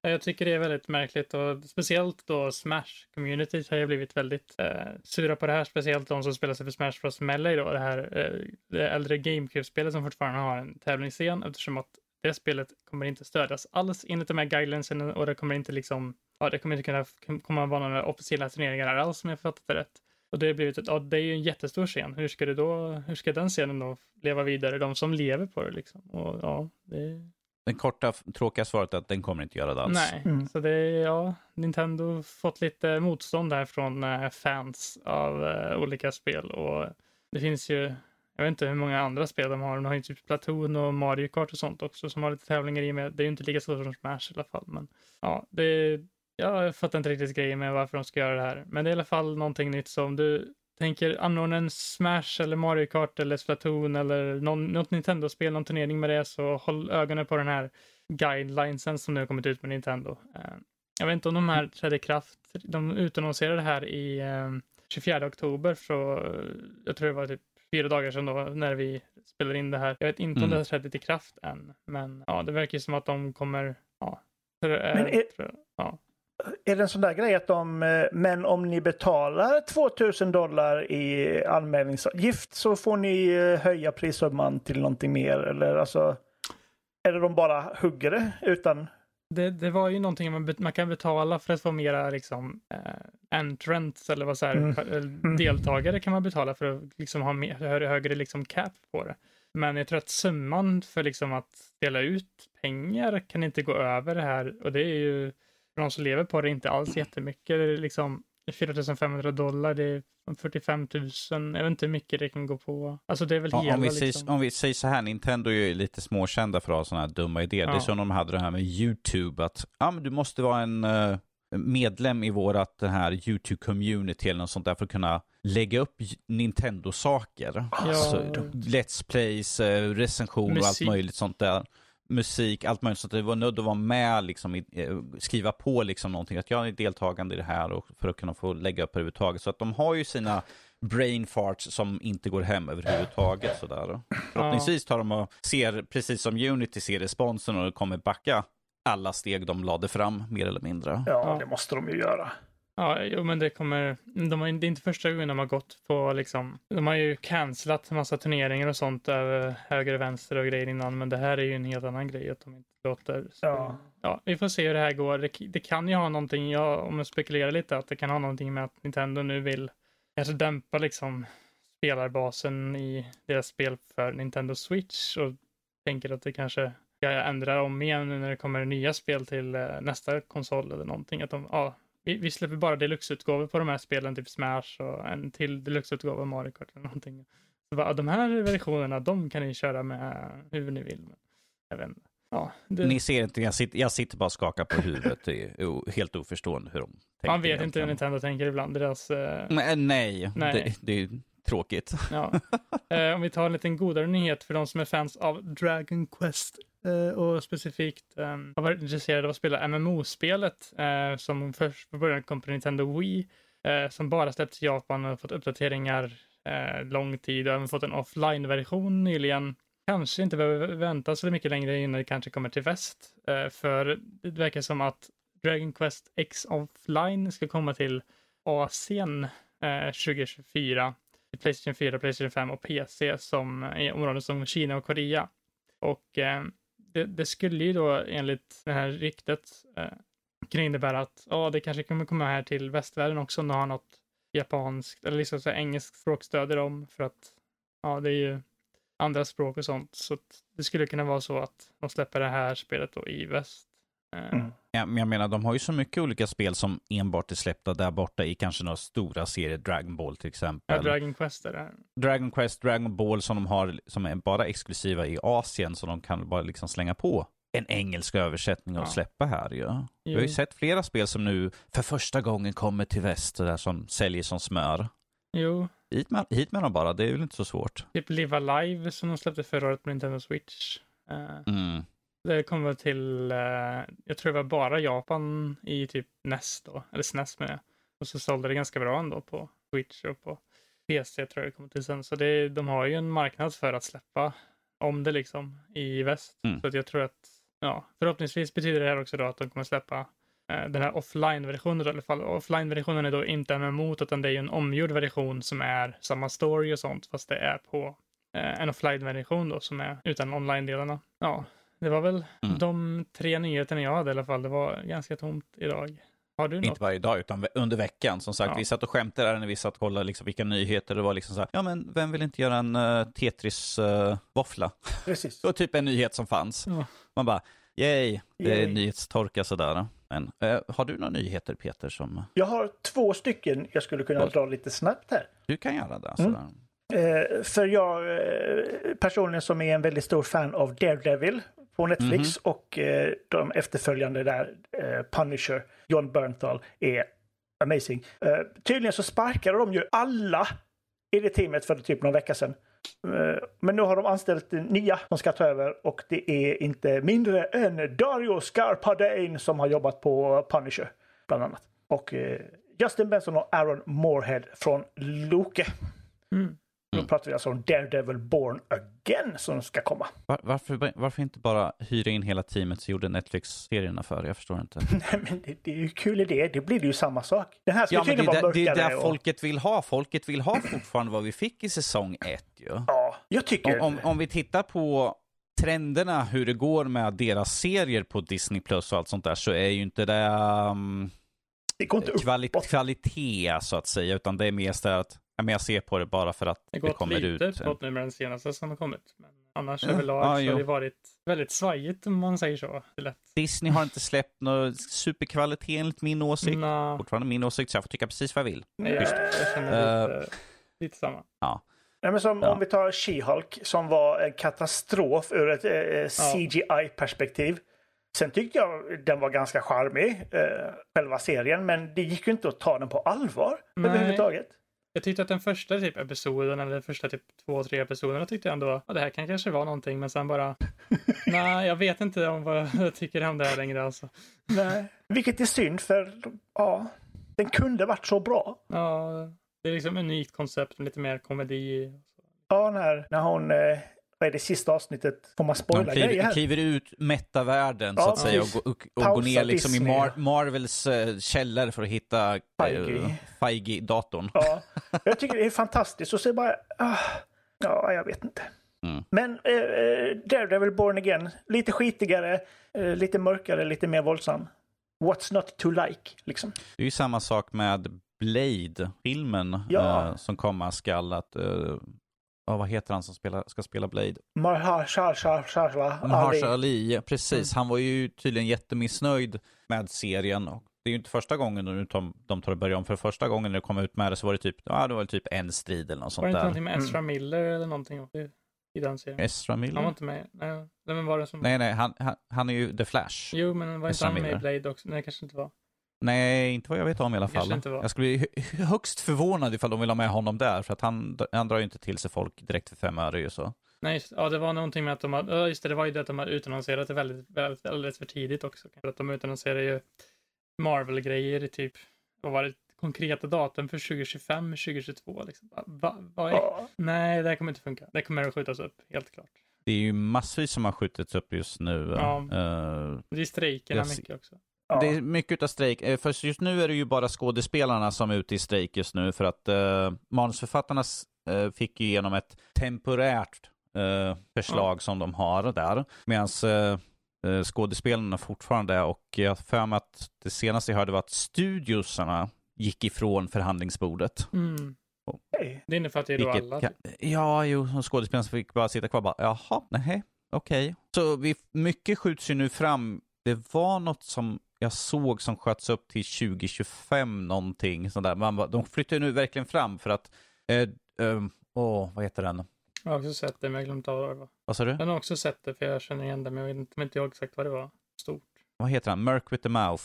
Jag tycker det är väldigt märkligt och speciellt då Smash-communityt har ju blivit väldigt eh, sura på det här. Speciellt de som spelar sig för Smash Bros. Melee då, det här eh, det äldre GameCube-spelet som fortfarande har en tävlingsscen eftersom att det spelet kommer inte stödjas alls enligt de här guidelinesen och det kommer inte liksom, ja det kommer inte kunna komma vara några officiella turneringar alls om jag fattat det rätt. Och det har blivit ett, ja det är ju en jättestor scen. Hur ska det då, hur ska den scenen då leva vidare? De som lever på det liksom. Och ja, det den korta, tråkiga svaret är att den kommer inte göra det alls. Nej, Mm. så det är, ja, Nintendo fått lite motstånd där från eh, fans av eh, olika spel och det finns ju, jag vet inte hur många andra spel de har, de har ju typ Splatoon och Mario Kart och sånt också som har lite tävlingar i med, det är ju inte lika stort som Smash i alla fall, men ja, det jag fattar inte riktigt grejen med varför de ska göra det här, men det är i alla fall någonting nytt så om du tänker anordna en Smash eller Mario Kart eller Splatoon eller någon, något Nintendo-spel, någon turnering med det, så håll ögonen på den här guidelinesen som nu har kommit ut med Nintendo. Eh, jag vet inte om de här trädde i kraft. De utannonserade det här i 24 oktober, så jag tror det var typ fyra dagar sedan då när vi spelar in det här. Jag vet inte mm. om det har trätt i kraft än, men ja, det verkar som att de kommer, ja. men är, ja. Är det en sån där grej att de, eh, men om ni betalar 2000 dollar i anmälningsavgift så får ni eh, höja prissumman till någonting mer eller alltså? Eller de bara hugger det utan det, det var ju någonting man, man kan betala för att få mera liksom eh, entrants eller vad så här, mm. mm. deltagare kan man betala för att liksom ha mer, högre liksom cap på det. Men jag tror att summan för liksom att dela ut pengar kan inte gå över det här och det är ju för de som lever på det inte alls jättemycket. Det är liksom 4500 dollar, det är 45 000, jag vet inte hur mycket det kan gå på. Alltså det är väl ja, hela om, vi liksom... säger, om vi säger så här, Nintendo är ju lite småkända för att ha sådana här dumma idéer. Ja. Det är som de hade det här med YouTube, att ja, men du måste vara en uh, medlem i vårat den här YouTube-community eller något sånt där för att kunna lägga upp Nintendo-saker. Ja. Alltså, Let's Plays, uh, recensioner och allt möjligt sånt där musik, allt möjligt. Så det var nödd att vara med, liksom, i, eh, skriva på liksom någonting. Att jag är deltagande i det här och för att kunna få lägga upp överhuvudtaget. Så att de har ju sina brain farts som inte går hem överhuvudtaget. Sådär. Förhoppningsvis tar de och ser, precis som Unity ser responsen och kommer backa alla steg de lade fram, mer eller mindre. Ja, det måste de ju göra. Ja, jo, men det kommer, de har, det är inte första gången de har gått på liksom, de har ju cancelat massa turneringar och sånt över höger och vänster och grejer innan, men det här är ju en helt annan grej att de inte låter. Ja. ja vi får se hur det här går. Det, det kan ju ha någonting, ja, om jag spekulerar lite, att det kan ha någonting med att Nintendo nu vill kanske dämpa liksom spelarbasen i deras spel för Nintendo Switch och tänker att det kanske ska ändra om igen nu när det kommer nya spel till eh, nästa konsol eller någonting. Att de, ja, vi, vi släpper bara deluxe-utgåvor på de här spelen, typ Smash och en till deluxe-utgåva av Mario Kart eller någonting. Så bara, de här versionerna, de kan ni köra med hur ni vill. Men jag vet inte. Ja, det... Ni ser inte, jag sitter, jag sitter bara och skakar på huvudet. Det är helt oförstående hur de tänker. Man vet inte hur Nintendo tänker ibland. Deras, uh... nej, nej. nej. Det, det, är tråkigt. Ja. uh, *laughs* om vi tar en liten godare nyhet för de som är fans av Dragon Quest Eh, Eh, och specifikt um, har varit intresserad av att spela MMO-spelet uh, eh, som först från början kom på Nintendo Wii, uh, som bara släppts i Japan och fått uppdateringar lång tid och även fått en offline-version nyligen. Kanske inte behöver vänta så mycket längre innan det kanske kommer till väst, för det verkar som att Dragon Quest X offline ska komma till Asien 2024 Playstation 4, Playstation 5 och PC som är områden som Kina och Korea. Och eh, det, det, skulle ju då enligt det här ryktet eh, kunna innebära att ja, det kanske kommer komma här till västvärlden också om de har något japanskt eller liksom så engelskt språkstöd i dem för att ja, det är ju andra språk och sånt. Så det skulle kunna vara så att de släpper det här spelet då i väst Eh. Mm. Men jag menar, de har ju så mycket olika spel som enbart är släppta där borta i kanske några stora serier, Dragon Ball till exempel. Ja, Dragon Quest är det. Dragon Quest, Dragon Ball som de har, som är bara exklusiva i Asien, så de kan bara liksom slänga på en engelsk översättning och ja. släppa här ju. Ja. Vi har ju sett flera spel som nu för första gången kommer till väst, där som säljer som smör. Jo. Hit med, hit med dem bara, det är väl inte så svårt. Typ Live Alive som de släppte förra året på Nintendo Switch. Uh. Mm. Det kom väl till, eh, jag tror det var bara Japan i typ NES då, eller SNES med Och så sålde det ganska bra ändå på Switch och på PC tror jag det kom till sen. Så det, de har ju en marknad för att släppa om det liksom i väst. Mm. Så att jag tror att, ja, förhoppningsvis betyder det här också då att de kommer släppa eh, den här offline-versionen i alla fall. Offline-versionen är då inte MMO utan det är ju en omgjord version som är samma story och sånt fast det är på eh, en offline-version då som är utan online-delarna. Ja, det var väl mm. de tre nyheterna jag hade i alla fall. Det var ganska tomt idag. Har du något? Inte varje dag, utan under veckan. Som sagt, ja. vi satt och skämtade när vi satt och kollade liksom vilka nyheter det var. Liksom så här, ja, men vem vill inte göra en uh, Tetris-våffla? Uh, Precis. *laughs* det var typ en nyhet som fanns. Ja. Man bara, yay, det yay. är nyhetstorka sådär. Men uh, har du några nyheter Peter? Som... Jag har två stycken jag skulle kunna dra lite snabbt här. Du kan göra det. Mm. Eh, för jag eh, personligen som är en väldigt stor fan av Daredevil på Netflix mm -hmm. och eh, de efterföljande där, eh, Punisher, John Bernthal, är amazing. Eh, tydligen så sparkade de ju alla i det teamet för typ någon vecka sedan. Eh, Men nu har de anställt nya som ska ta över och det är inte mindre än Dario Scarpadane som har jobbat på Punisher bland annat. Och eh, Justin Benson och Aaron Moorhead från Loke. Mm. Då pratar vi alltså om Daredevil Born Again som ska komma. Var, varför, varför inte bara hyra in hela teamet som gjorde Netflix-serierna för? Jag förstår inte. *laughs* Nej, men det, det är ju kul idé. Det blir ju samma sak. Den här ska Ja, tydligen vara det, det är mörkare. det och- folket vill ha. Folket vill ha fortfarande vad vi fick i säsong ett ju. Ja, jag tycker... Om, om, om vi tittar på trenderna, hur det går med deras serier på Disney Plus och allt sånt där, så är ju inte det um, det går inte kvali uppåt. kvalitet så att säga, utan det är mest det att ja, men jag ser på det bara för att Det det, har gått kommer lite ut. uppåt nu med den senaste som har kommit. Men annars Ja. överlag Ja, så jo. har det varit väldigt svajigt om man säger så. Det. Disney har inte släppt någon superkvalitet enligt min åsikt. Nå, Fortfarande min åsikt, så jag får tycka precis vad jag vill. nej, jag, jag känner lite, lite samma. Nej, men som, Ja. Om vi tar She-Hulk som var en katastrof ur ett eh, CGI-perspektiv. Sen tyckte jag den var ganska charmig, eh, själva serien, men det gick ju inte att ta den på allvar Nej. överhuvudtaget. Jag tyckte att den första typ episoden, eller första typ två, tre episoderna tyckte jag ändå, ja, det här kan kanske vara någonting, men sen bara, *laughs* nej, jag vet inte om vad jag tycker om det här längre alltså. Nej. Vilket är synd, för ja, den kunde varit så bra. Ja, det är liksom ett unikt koncept med lite mer komedi. Ja, när, när hon, eh, vad är det sista avsnittet, får man spoila grejer här? kliver ut mättavärlden Ja, så att säga och, och, och går ner liksom i. Mar Marvels eh, källare för att hitta eh, Feige. Feige-datorn. Ja, jag tycker det är fantastiskt. Och så bara, ah, ja, jag vet inte. Mm. Men eh, Daredevil Born Again, lite skitigare, eh, lite mörkare, lite mer våldsam. What's not to like, liksom. Det är ju samma sak med Blade-filmen Ja. som komma skall. Att, ja, vad heter han som spelar, ska spela Blade? Mahershala Ali. Ali, precis. Mm. Han var ju tydligen jättemissnöjd med serien. Och det är ju inte första gången nu de, de tar och börjar om. För första gången när det kom ut med det så var det typ, ja, det var typ en strid eller något Var det sånt inte där. någonting med Ezra Miller eller någonting i- i den serien? Ezra Han var Miller? inte med. Nej, vem var det som... Nej, nej, han, han, han är ju The Flash. Jo, men var inte Ezra han med i Miller. Blade också? Nej, kanske inte var. Nej, inte vad jag vet om i alla fall. inte. Jag skulle bli hö- högst förvånad ifall de vill ha med honom där, för att han, han drar ju inte till sig folk direkt för fem öre ju så. Nej, just, ja, det var någonting med att de hade, ja, just det, det var ju det att de hade utannonserat det väldigt, väldigt, alldeles för tidigt också. För att de utannonserade ju Marvel-grejer i typ, vad var det, konkreta datum för 2025, 2022 liksom. Va, va. Ja, Nej, det här kommer inte funka. Det kommer att skjutas upp, helt klart. Det är ju massvis som har skjutits upp just nu. Ja. Eh, Det är strejkerna Jag mycket också. Ja. Det är mycket av strejk. Eh, För just nu är det ju bara skådespelarna som är ute i strejk just nu för att uh, manusförfattarna eh, fick ju igenom ett temporärt eh, förslag som de har där. Medan uh, skådespelarna fortfarande är och jag har för mig att det senaste jag hörde var att studiosarna gick ifrån förhandlingsbordet. Mm. Det innefattar ju då alla. kan, ja, jo, som skådespelarna fick bara sitta kvar och bara, jaha, nej, okej. Så vi, mycket skjuts ju nu fram. Det var något som jag såg som sköts upp till 2025 någonting sådär. Man bara, de flyttar ju nu verkligen fram för att, eh, eh, åh, vad heter den? Jag har också sett det, men jag glömt av vad det var. Vad sa du? Jag har också sett det, för jag känner igen det, men jag vet inte, inte jag exakt vad det var. Stort. Vad heter den? Merc with the mouth.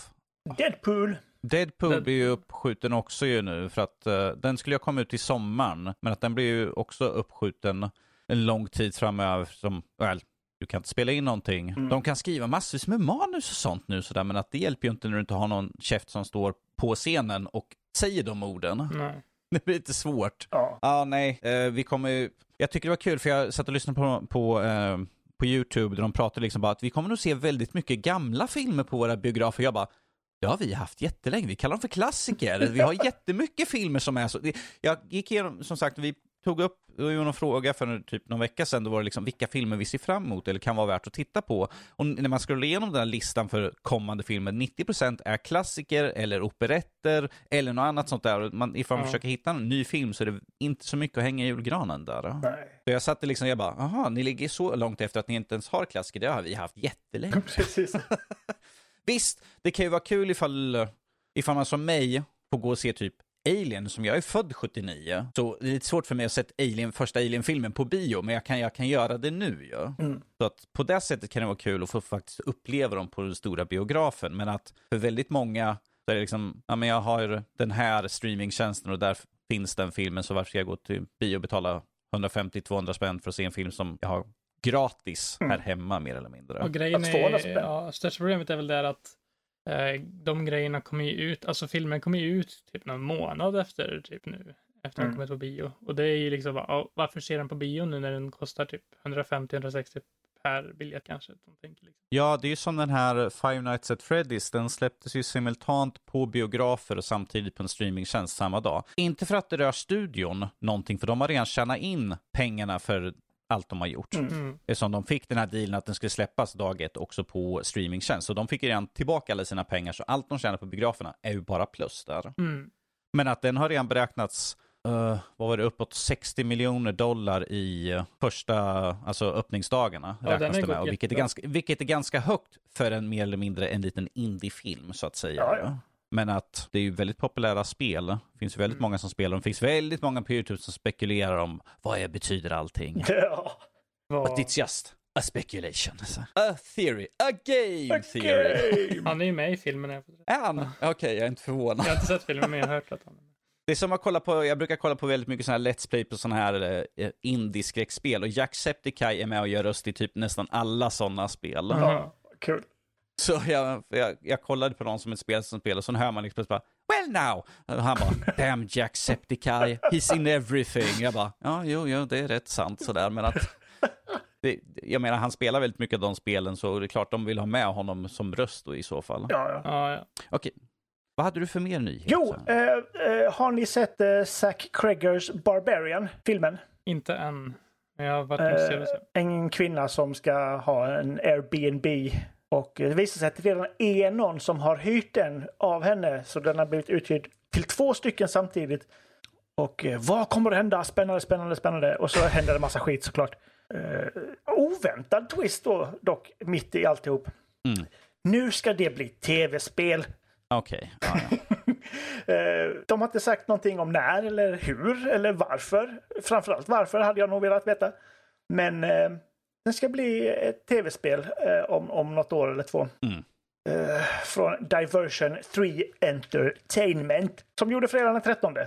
Deadpool. Deadpool blir ju uppskjuten också ju nu för att eh, den skulle ju komma ut i sommaren. Men att den blir ju också uppskjuten en lång tid framöver som, väl, du kan inte spela in någonting. Mm. De kan skriva massvis med manus och sånt nu sådär, men att det hjälper ju inte när du inte har någon käft som står på scenen och säger de orden. Nej. *laughs* Det blir lite svårt. Ja. Ja, nej, eh, vi kommer ju... Jag tycker det var kul för jag satt och lyssnade på, på, eh, på YouTube där de pratade liksom bara att vi kommer nog se väldigt mycket gamla filmer på våra biografer. Jag bara, det har vi haft jättelänge. Vi kallar dem för klassiker. *laughs* Vi har jättemycket filmer som är så. Jag gick igenom, som sagt, vi tog upp ju någon fråga för typ någon vecka sedan. Då var det liksom vilka filmer vi ser fram emot eller kan vara värt att titta på. Och när man scrollar igenom den här listan för kommande filmer, 90% är klassiker eller operetter eller något annat sånt där. Man, ifall man Ja. försöker hitta en ny film så är det inte så mycket att hänga i julgranen där. Nej. Så jag satt liksom, jag bara, aha, ni ligger så långt efter att ni inte ens har klassiker. Det har vi haft jättelänge. Precis. *laughs* Visst, det kan ju vara kul ifall, ifall man som mig får gå och se typ Alien, som jag är född 79. Så det är lite svårt för mig att se Alien, första Alien-filmen på bio, men jag kan, jag kan göra det nu ju. Mm. Så att på det sättet kan det vara kul att få faktiskt uppleva dem på den stora biografen. Men att för väldigt många så är det liksom, ja men jag har den här streamingtjänsten och där finns den filmen, så varför ska jag gå till bio och betala 150-200 spänn för att se en film som jag har gratis här hemma mer eller mindre. Och grejen är, ja, största problemet är väl där att de grejerna kommer ju ut, alltså filmen kommer ju ut typ någon månad efter typ nu, efter den Mm. kommit på bio. Och det är ju liksom, bara, varför ser den på bio nu när den kostar typ 150-160 per biljett kanske? De tänker liksom. Ja, det är ju som den här Five Nights at Freddy's. Den släpptes ju simultant på biografer och samtidigt på en streamingtjänst samma dag. Inte för att det rör studion någonting, för de har redan tjänat in pengarna för allt de har gjort. Mm. Eftersom de fick den här dealen att den skulle släppas dag ett också på streamingtjänst. Så de fick ju redan tillbaka alla sina pengar, så allt de tjänar på biograferna är ju bara plus där. Mm. Men att den har redan beräknats, eh, vad var det, uppåt 60 miljoner dollar i eh, första, alltså öppningsdagarna. Ja, räknas det med, och vilket, är ganska, vilket är ganska högt för en mer eller mindre en liten indiefilm så att säga. Ja, ja. Men att det är ju väldigt populära spel. Det finns ju väldigt Mm. många som spelar. Det finns väldigt många på YouTube som spekulerar om vad är, betyder allting. *laughs* Ja. But it's just a speculation. A theory. A game theory. Okej. Han är ju med i filmen. Är han? Okej, jag är inte förvånad. Jag har inte sett filmen men jag har hört att han är med. Det är som att kolla på, jag brukar kolla på väldigt mycket sådana här Let's Play på sådana här eh, indie-skräckspel och Jacksepticeye är med och gör röst i typ nästan alla sådana spel. Ja. Ja, kul. Så jag, jag, jag kollade på någon som ett spel som spelar och så hör man liksom bara Well now! Och han bara Damn Jacksepticeye, he's in everything. Jag bara Ja, jo, jo, det är rätt sant sådär men att det, jag menar, han spelar väldigt mycket av de spelen så det är klart de vill ha med honom som röst då i så fall. Ja, ja. Ja, ja. Okej, vad hade du för mer nyheter? Jo, eh, eh, har ni sett eh, Zack Cregers Barbarian, filmen? Inte än. Jag har varit se. En kvinna som ska ha en Airbnb. Och eh, det visar sig att det redan är någon som har hyrt den av henne. Så den har blivit uthyrd till två stycken samtidigt. Och eh, vad kommer att hända? Spännande, spännande, spännande. Och så händer det massa skit såklart. Eh, oväntad twist då, dock, mitt i alltihop. Mm. Nu ska det bli tv-spel. Okej, ja, ja. *laughs* Eh, De har inte sagt någonting om när eller hur eller varför. Framförallt varför hade jag nog velat veta. Men det ska bli ett tv-spel eh, om, om något år eller två. Mm. Eh, från Diversion 3 Entertainment som gjorde fredagen den 13.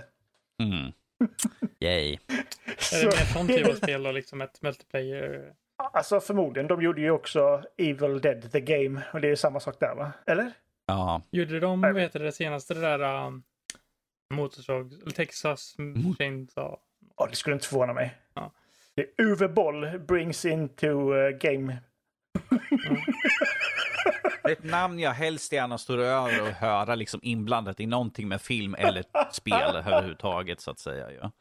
Mm. *laughs* Yay. Är det mer sån typ av spel och liksom ett multiplayer? alltså förmodligen. De gjorde ju också Evil Dead The Game. Och det är ju samma sak där va? Eller? Ja, Gjorde de, vad heter det senaste, det där um, motorsåg, Texas Chainsaw? Ja, det skulle inte förvåna mig. Ja. Uwe Boll brings into uh, game. *laughs* Det är ett namn jag helst gärna står över och höra liksom inblandat i någonting med film eller spel överhuvudtaget så att säga. Ja,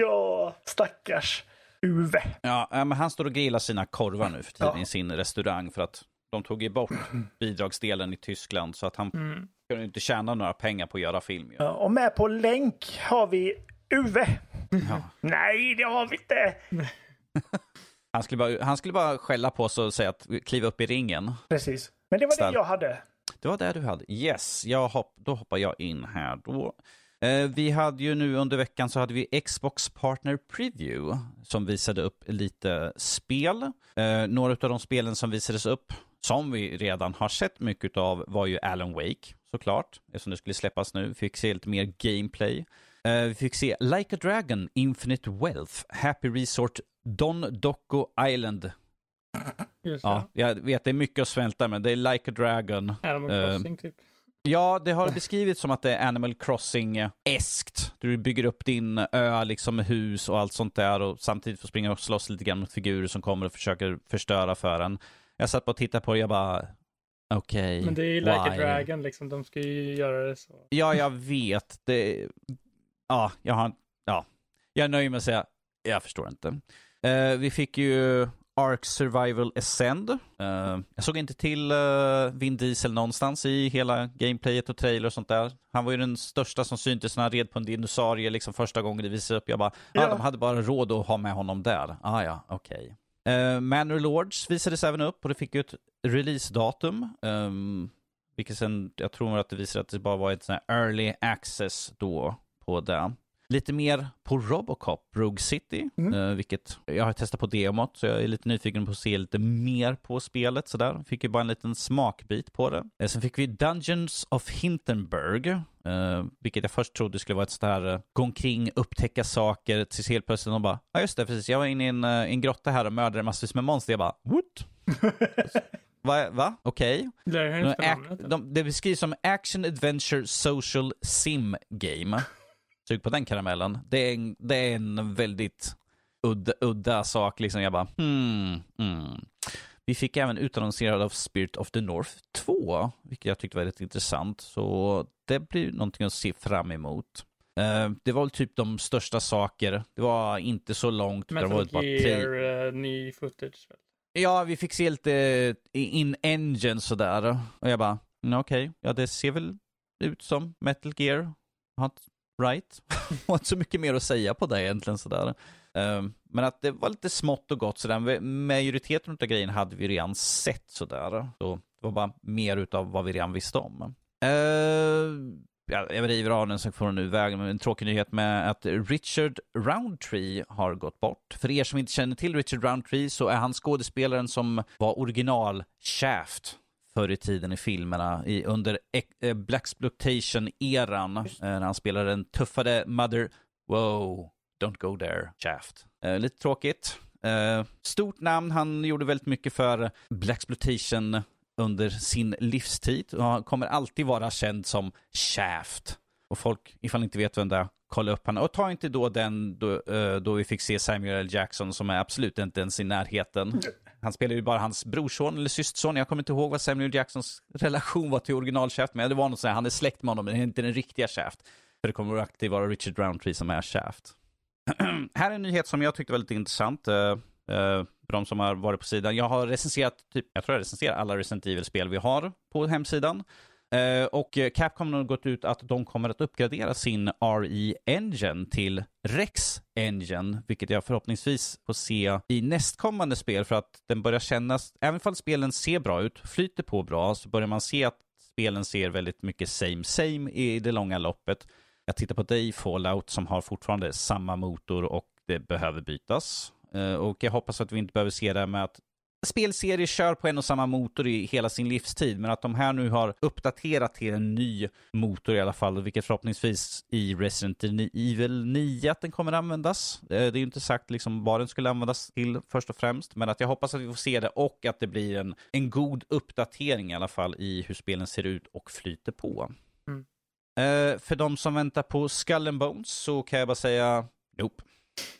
Ja, stackars Uwe. ja men han står och grillar sina korvar nu för tiden Ja. i sin restaurang för att de tog ju bort *clears throat* bidragsdelen i Tyskland så att han Mm. kunde inte tjäna några pengar på att göra film. Ja, och med på länk har vi Uwe. Ja. Nej, det har vi inte. *laughs* Han, skulle bara, han skulle bara skälla på oss och säga att kliva upp i ringen. Precis. Men det var Stark. det jag hade. Det var det du hade. Yes, jag hopp, då hoppar jag in här. Då. Eh, vi hade ju nu under veckan så hade vi Xbox Partner Preview som visade upp lite spel. Eh, några av de spelen som visades upp, som vi redan har sett mycket av, var ju Alan Wake såklart, eftersom det skulle släppas nu. Fick se lite mer gameplay. Eh, vi fick se Like a Dragon, Infinite Wealth, Happy Resort, Don Doco Island. Just det. Ja, jag vet det är mycket att svälta men det är Like a Dragon. Animal Eh, Crossing typ. Ja, det har beskrivits som att det är Animal Crossing-eskt. Du bygger upp din ö liksom med hus och allt sånt där och samtidigt får springa och slåss lite grann mot figurer som kommer och försöker förstöra för en. Jag satt bara och tittade på det jag bara, okej, Men det är ju Like a why? Dragon liksom, de ska ju göra det så. Ja, jag vet. Det, ja, jag har, ja, jag nöjer mig med att säga, jag förstår inte. Eh, vi fick ju Ark Survival Ascend. Eh, jag såg inte till eh, Vin Diesel någonstans i hela gameplayet och trailer och sånt där. Han var ju den största som syntes när han red på en dinosaurie liksom första gången det visade upp. Jag bara, ja, Ja. de hade bara råd att ha med honom där. Ah, ja, okej. Okay. Manor Lords visades även upp och det fick ju ett releasedatum. Um, vilket sen, jag tror att det visade att det bara var ett sånt här early access då på det. Lite mer på Robocop, Rogue City, Mm. eh, vilket jag har testat på demot, så jag är lite nyfiken på att se lite mer på spelet. Sådär. Fick ju bara en liten smakbit på det. Eh, sen fick vi Dungeons of Hindenburg, eh, vilket jag först trodde skulle vara ett sånt här eh, gå omkring, upptäcka saker, tills helt plötsligt de bara, ja just det, precis, jag var inne i en, en grotta här och mördade massvis med monster. Jag bara, what? *laughs* Va? va? Okej. Det är De, inte ac- namnet. de, det beskrivs som Action Adventure Social Sim Game. Sug på den karamellen. Det är en, det är en väldigt udda, udda sak. Liksom. Jag bara, hmm, hmm. Vi fick även utannonserad av Spirit of the North 2, vilket jag tyckte var väldigt intressant. Så det blir någonting att se fram emot. Eh, det var väl typ de största saker. Det var inte så långt. det var Metal bara tre- Gear, uh, ny footage. Ja, vi fick se lite in-engine sådär. Och jag bara, mm, okej, ja det ser väl ut som Metal Gear. Hot, right? *laughs* Och inte så mycket mer att säga på det egentligen sådär. Ehm, men att det var lite smått och gott sådär. Majoriteten av grejen hade vi redan sett sådär. Så det var bara mer utav vad vi redan visste om. Uh, jag river av den så får den nu vägen. Men en tråkig nyhet med att Richard Roundtree har gått bort. För er som inte känner till Richard Roundtree så är han skådespelaren som var original Shaft förr i tiden i filmerna i, under eh, Blaxploitation-eran. Eh, när han spelade den tuffare Mother... Wow, don't go there, Shaft. Eh, lite tråkigt. Eh, stort namn, han gjorde väldigt mycket för Blaxploitation under sin livstid och han kommer alltid vara känd som Shaft. Och folk, ifall ni inte vet vem det är, kolla upp honom. Och ta inte då den då, då vi fick se Samuel L. Jackson som är absolut inte ens i närheten. *laughs* Han spelar ju bara hans brorson eller systerson. Jag kommer inte ihåg vad Samuel Jacksons relation var till original Shaft, men det var något sånt här, han är släkt med honom, men det är inte den riktiga Shaft. För det kommer alltid vara Richard Roundtree som är Shaft. *clears throat* här är en nyhet som jag tyckte var lite intressant. Uh, uh, för de som har varit på sidan. Jag har recenserat, typ, jag tror jag recenserar alla Resident Evil-spel vi har på hemsidan. Eh, och Capcom har gått ut att de kommer att uppgradera sin RE Engine till Rex Engine, vilket jag förhoppningsvis får se i nästkommande spel för att den börjar kännas, även om spelen ser bra ut, flyter på bra, så börjar man se att spelen ser väldigt mycket same same i det långa loppet. Jag tittar på dig, Fallout som har fortfarande samma motor och det behöver bytas. Eh, och jag hoppas att vi inte behöver se det här med att spelserier kör på en och samma motor i hela sin livstid, men att de här nu har uppdaterat till en ny motor i alla fall, vilket förhoppningsvis i Resident Evil 9 att den kommer användas. Det är ju inte sagt liksom vad den skulle användas till först och främst, men att jag hoppas att vi får se det och att det blir en, en god uppdatering i alla fall i hur spelen ser ut och flyter på. Mm. Uh, för de som väntar på Skull and Bones så kan jag bara säga nope.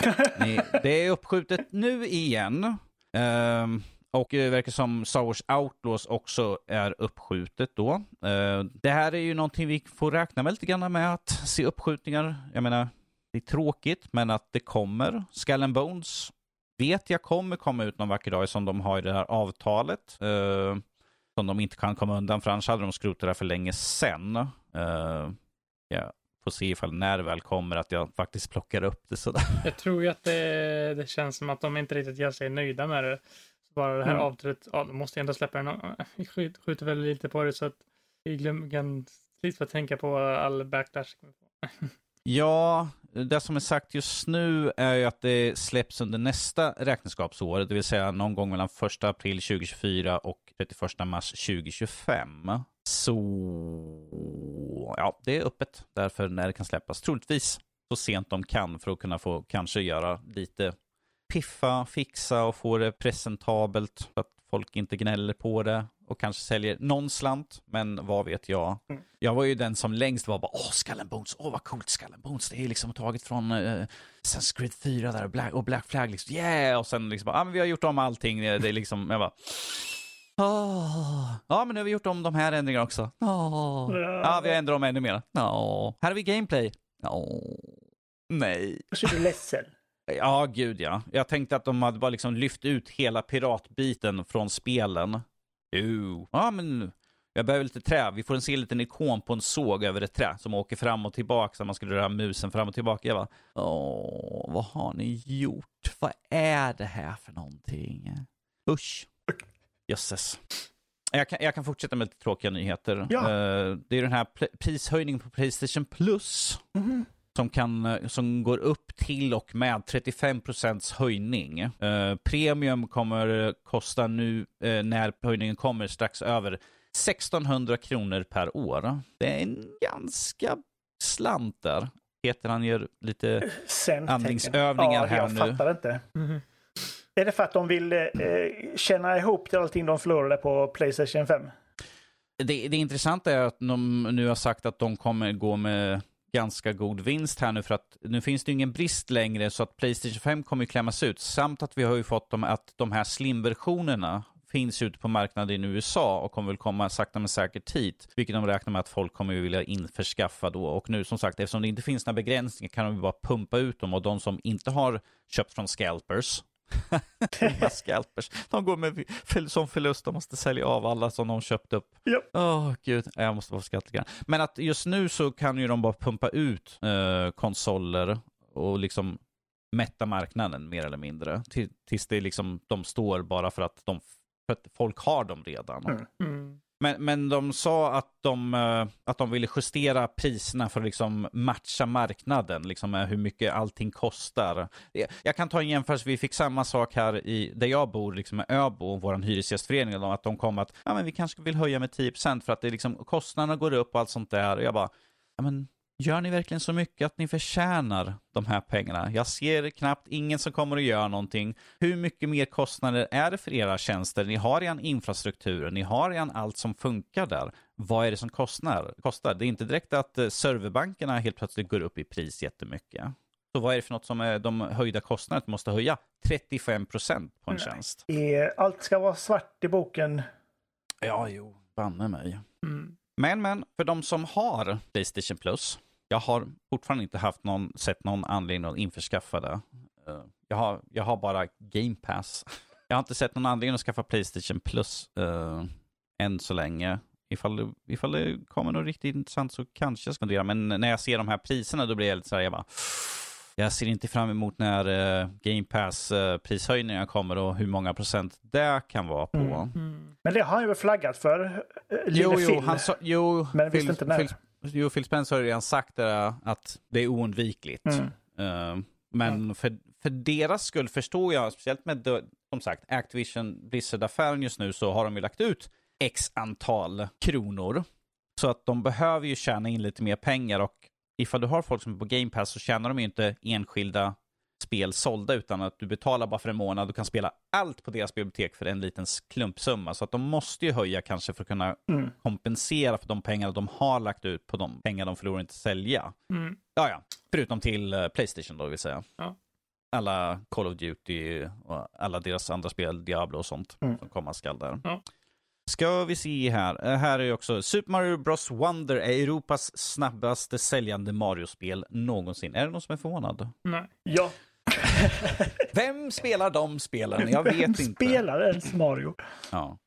*laughs* Ni, det är uppskjutet nu igen. Um, och det verkar som Star Wars Outlaws också är uppskjutet då. Eh, det här är ju någonting vi får räkna med lite grann med att se uppskjutningar. Jag menar, det är tråkigt, men att det kommer. Skull and Bones vet jag kommer komma ut någon vacker dag som de har i det här avtalet. Eh, som de inte kan komma undan, för annars hade de skrotat det här för länge sedan. Uh, ja, får se ifall när det väl kommer att jag faktiskt plockar upp det sådär. Jag tror ju att det, det känns som att de inte riktigt gör sig nöjda med det. Bara det här Mm. avtalet, ja, de måste ju ändå släppa den. Vi skjut- skjuter väl lite på det så att vi kan slippa tänka på all backlash. *laughs* Ja, det som är sagt just nu är ju att det släpps under nästa räkenskapsår, det vill säga någon gång mellan 1 april 2024 och 31 mars 2025. Så ja, det är öppet därför när det kan släppas. Troligtvis så sent de kan för att kunna få kanske göra lite piffa, fixa och få det presentabelt så att folk inte gnäller på det och kanske säljer någon slant, men vad vet jag. Mm. Jag var ju den som längst var bara åh, Skull and Bones, åh vad coolt Skull and Bones, det är liksom taget från uh, Creed 4 där och Black, och Black Flag liksom, yeah! Och sen liksom bara, ah, men vi har gjort om allting, det är liksom, jag bara Åh. Ja, men nu har vi gjort om de här ändringarna också. Åh. Ja, vi har ändrat om ännu mer. Ja. Här har vi gameplay. Ja. Nej. Så är du ledsen. Ja, gud ja. Jag tänkte att de hade bara liksom lyft ut hela piratbiten från spelen. Jo. Ja, men jag behöver lite trä. Vi får se en liten ikon på en såg över ett trä som åker fram och tillbaka. Så man skulle röra musen fram och tillbaka. Jag bara, åh, vad har ni gjort? Vad är det här för någonting? Usch. Jösses. Jag kan, jag kan fortsätta med lite tråkiga nyheter. Ja. Eh, det är den här prishöjningen på Playstation Plus. Mhm. Som, kan, som går upp till och med 35 höjning. Eh, premium kommer kosta nu eh, när höjningen kommer strax över 1600 kronor per år. Det är en ganska slant där. Peter han gör lite Sen andningsövningar ja, här jag nu. fattar inte. Mhm. Är det för att de vill eh, känna ihop till allting de förlorade på Playstation 5? Det, det intressanta är att de nu har sagt att de kommer gå med ganska god vinst här nu för att nu finns det ju ingen brist längre så att Playstation 5 kommer ju klämmas ut. Samt att vi har ju fått dem att de här slimversionerna finns ute på marknaden i USA och kommer väl komma sakta men säkert hit. Vilket de räknar med att folk kommer vilja införskaffa då. Och nu som sagt, eftersom det inte finns några begränsningar kan de ju bara pumpa ut dem och de som inte har köpt från scalpers *laughs* scalpers. De går med som förlust, de måste sälja av alla som de köpt upp. Åh gud, jag måste vara skratta Men att just nu så kan ju de bara pumpa ut eh, konsoler och liksom mätta marknaden mer eller mindre. Till, tills det liksom, de står bara för att, de, för att folk har dem redan. Mm. Mm. Men, men de sa att de, eh, att de ville justera priserna för att liksom matcha marknaden, liksom med hur mycket allting kostar. Eh, jag- kan ta en jämförelse, vi fick samma sak här i, där jag bor, liksom med Öbo, vår hyresgästförening, de- att de kom att ja, men vi kanske vill höja med 10% för att det liksom, kostnaderna går upp och allt sånt där. Och jag bara, ja, men Gör ni verkligen så mycket att ni förtjänar de här pengarna? Jag ser knappt ingen som kommer att göra någonting. Hur mycket mer kostnader är det för era tjänster? Ni har en infrastruktur, ni har en allt som funkar där. Vad är det som kostar? kostar? Det är inte direkt att eh, serverbankerna helt plötsligt går upp i pris jättemycket. Så vad är det för något som är de höjda kostnaderna måste höja 35% på en Nej. tjänst? Eh, Allt ska vara svart i boken. Ja, jo, banne mig. Mm. Men, men, för de som har Playstation Plus, jag har fortfarande inte haft någon, sett någon anledning att införskaffa det. Eh, Jag har, jag har bara Game Pass. *laughs* Jag har inte sett någon anledning att skaffa Playstation Plus uh, än så länge. Ifall det, ifall det kommer något riktigt intressant så kanske jag ska fundera. Men när jag ser de här priserna då blir jag lite så här, jag bara... Jag ser inte fram emot när uh, Game Pass uh, prishöjningar kommer och hur många procent det kan vara på. Mm. Mm. Men det har han ju flaggat för. Lille Jo, jo, Phil. han sa, jo, Men visste inte när. Phil, jo, Phil Spencer har ju redan sagt det, att det är oundvikligt. Mm. Eh, men för, för deras skull förstår jag, speciellt med, som sagt, Activision Blizzard-affären just nu, så har de ju lagt ut x antal kronor. Så att de behöver ju tjäna in lite mer pengar och ifall du har folk som är på Game Pass så tjänar de ju inte enskilda spel sålda utan att du betalar bara för en månad och kan spela allt på deras bibliotek för en liten klumpsumma. Så att de måste ju höja kanske för att kunna Mm. kompensera för de pengar de har lagt ut på de pengar de förlorar inte sälja. Mm. Ja, ja. Förutom till eh, Playstation då vill säga. Ja. Alla Call of Duty och alla deras andra spel, Diablo och sånt Mm. som komma skall där. Ja. Ska vi se här. Eh, Här är ju också Super Mario Bros Wonder är Europas snabbaste säljande Mario-spel någonsin. Är det någon som är förvånad? Nej. Ja. *laughs* Vem spelar de spelen? Jag vet Vem inte. spelar ens Mario? Ja.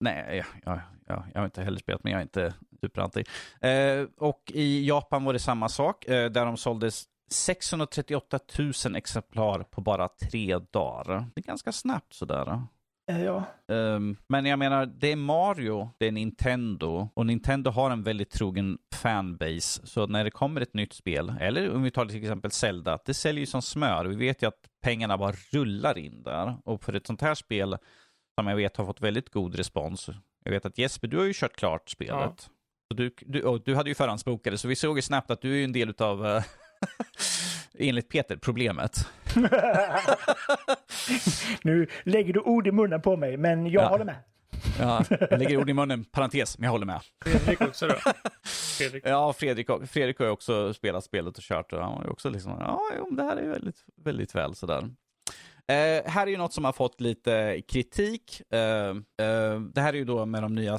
Nej, ja, ja, ja, jag har inte heller spelat, men jag är inte superanti. Eh, och i Japan var det samma sak, eh, där de såldes 638 000 exemplar på bara tre dagar. Det är ganska snabbt sådär. Ja. Ehm, men jag menar, det är Mario, det är Nintendo och Nintendo har en väldigt trogen fanbase. Så när det kommer ett nytt spel, eller om vi tar till exempel Zelda, det säljer ju som smör. Vi vet ju att pengarna bara rullar in där. Och för ett sånt här spel, som jag vet har fått väldigt god respons. Jag vet att Jesper, du har ju kört klart spelet. Så du, du, och du hade ju förhandsbokade, så vi såg ju snabbt att du är en del utav, eh, *laughs* enligt Peter, problemet. *laughs* nu lägger du ord i munnen på mig, men jag Ja. håller med. Ja, jag lägger ord i munnen, parentes, men jag håller med. Fredrik också då. Fredrik. Ja, Fredrik, Fredrik har ju också spelat spelet och kört och han har ju också liksom, ja, jo, det här är ju väldigt, väldigt väl sådär. Eh, här är ju något som har fått lite kritik. Eh, eh, det här är ju då med de nya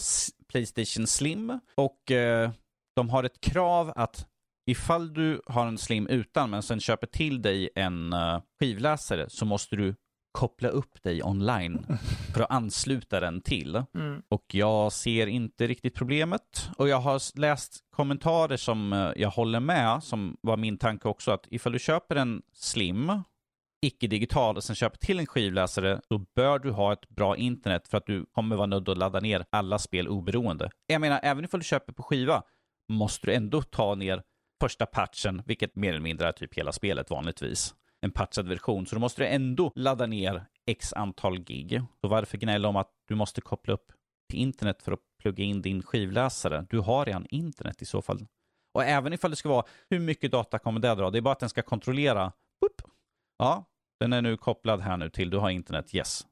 Playstation Slim och eh, de har ett krav att ifall du har en Slim utan men sen köper till dig en eh, skivläsare så måste du koppla upp dig online *laughs* för att ansluta den till. Mm. Och jag ser inte riktigt problemet. Och jag har läst kommentarer som eh, jag håller med, som var min tanke också, att ifall du köper en slim, icke-digital, och sen köper till en skivläsare, då bör du ha ett bra internet för att du kommer vara nödd att ladda ner alla spel oberoende. Jag menar, även ifall du köper på skiva, måste du ändå ta ner första patchen, vilket mer eller mindre är typ hela spelet vanligtvis. En patchad version, så då måste du ändå ladda ner x antal gig. Så varför gnälla om att du måste koppla upp till internet för att plugga in din skivläsare? Du har redan internet i så fall. Och även ifall det ska vara, hur mycket data kommer det dra? Det är bara att den ska kontrollera. Boop. Ja, den är nu kopplad här nu till, du har internet, yes.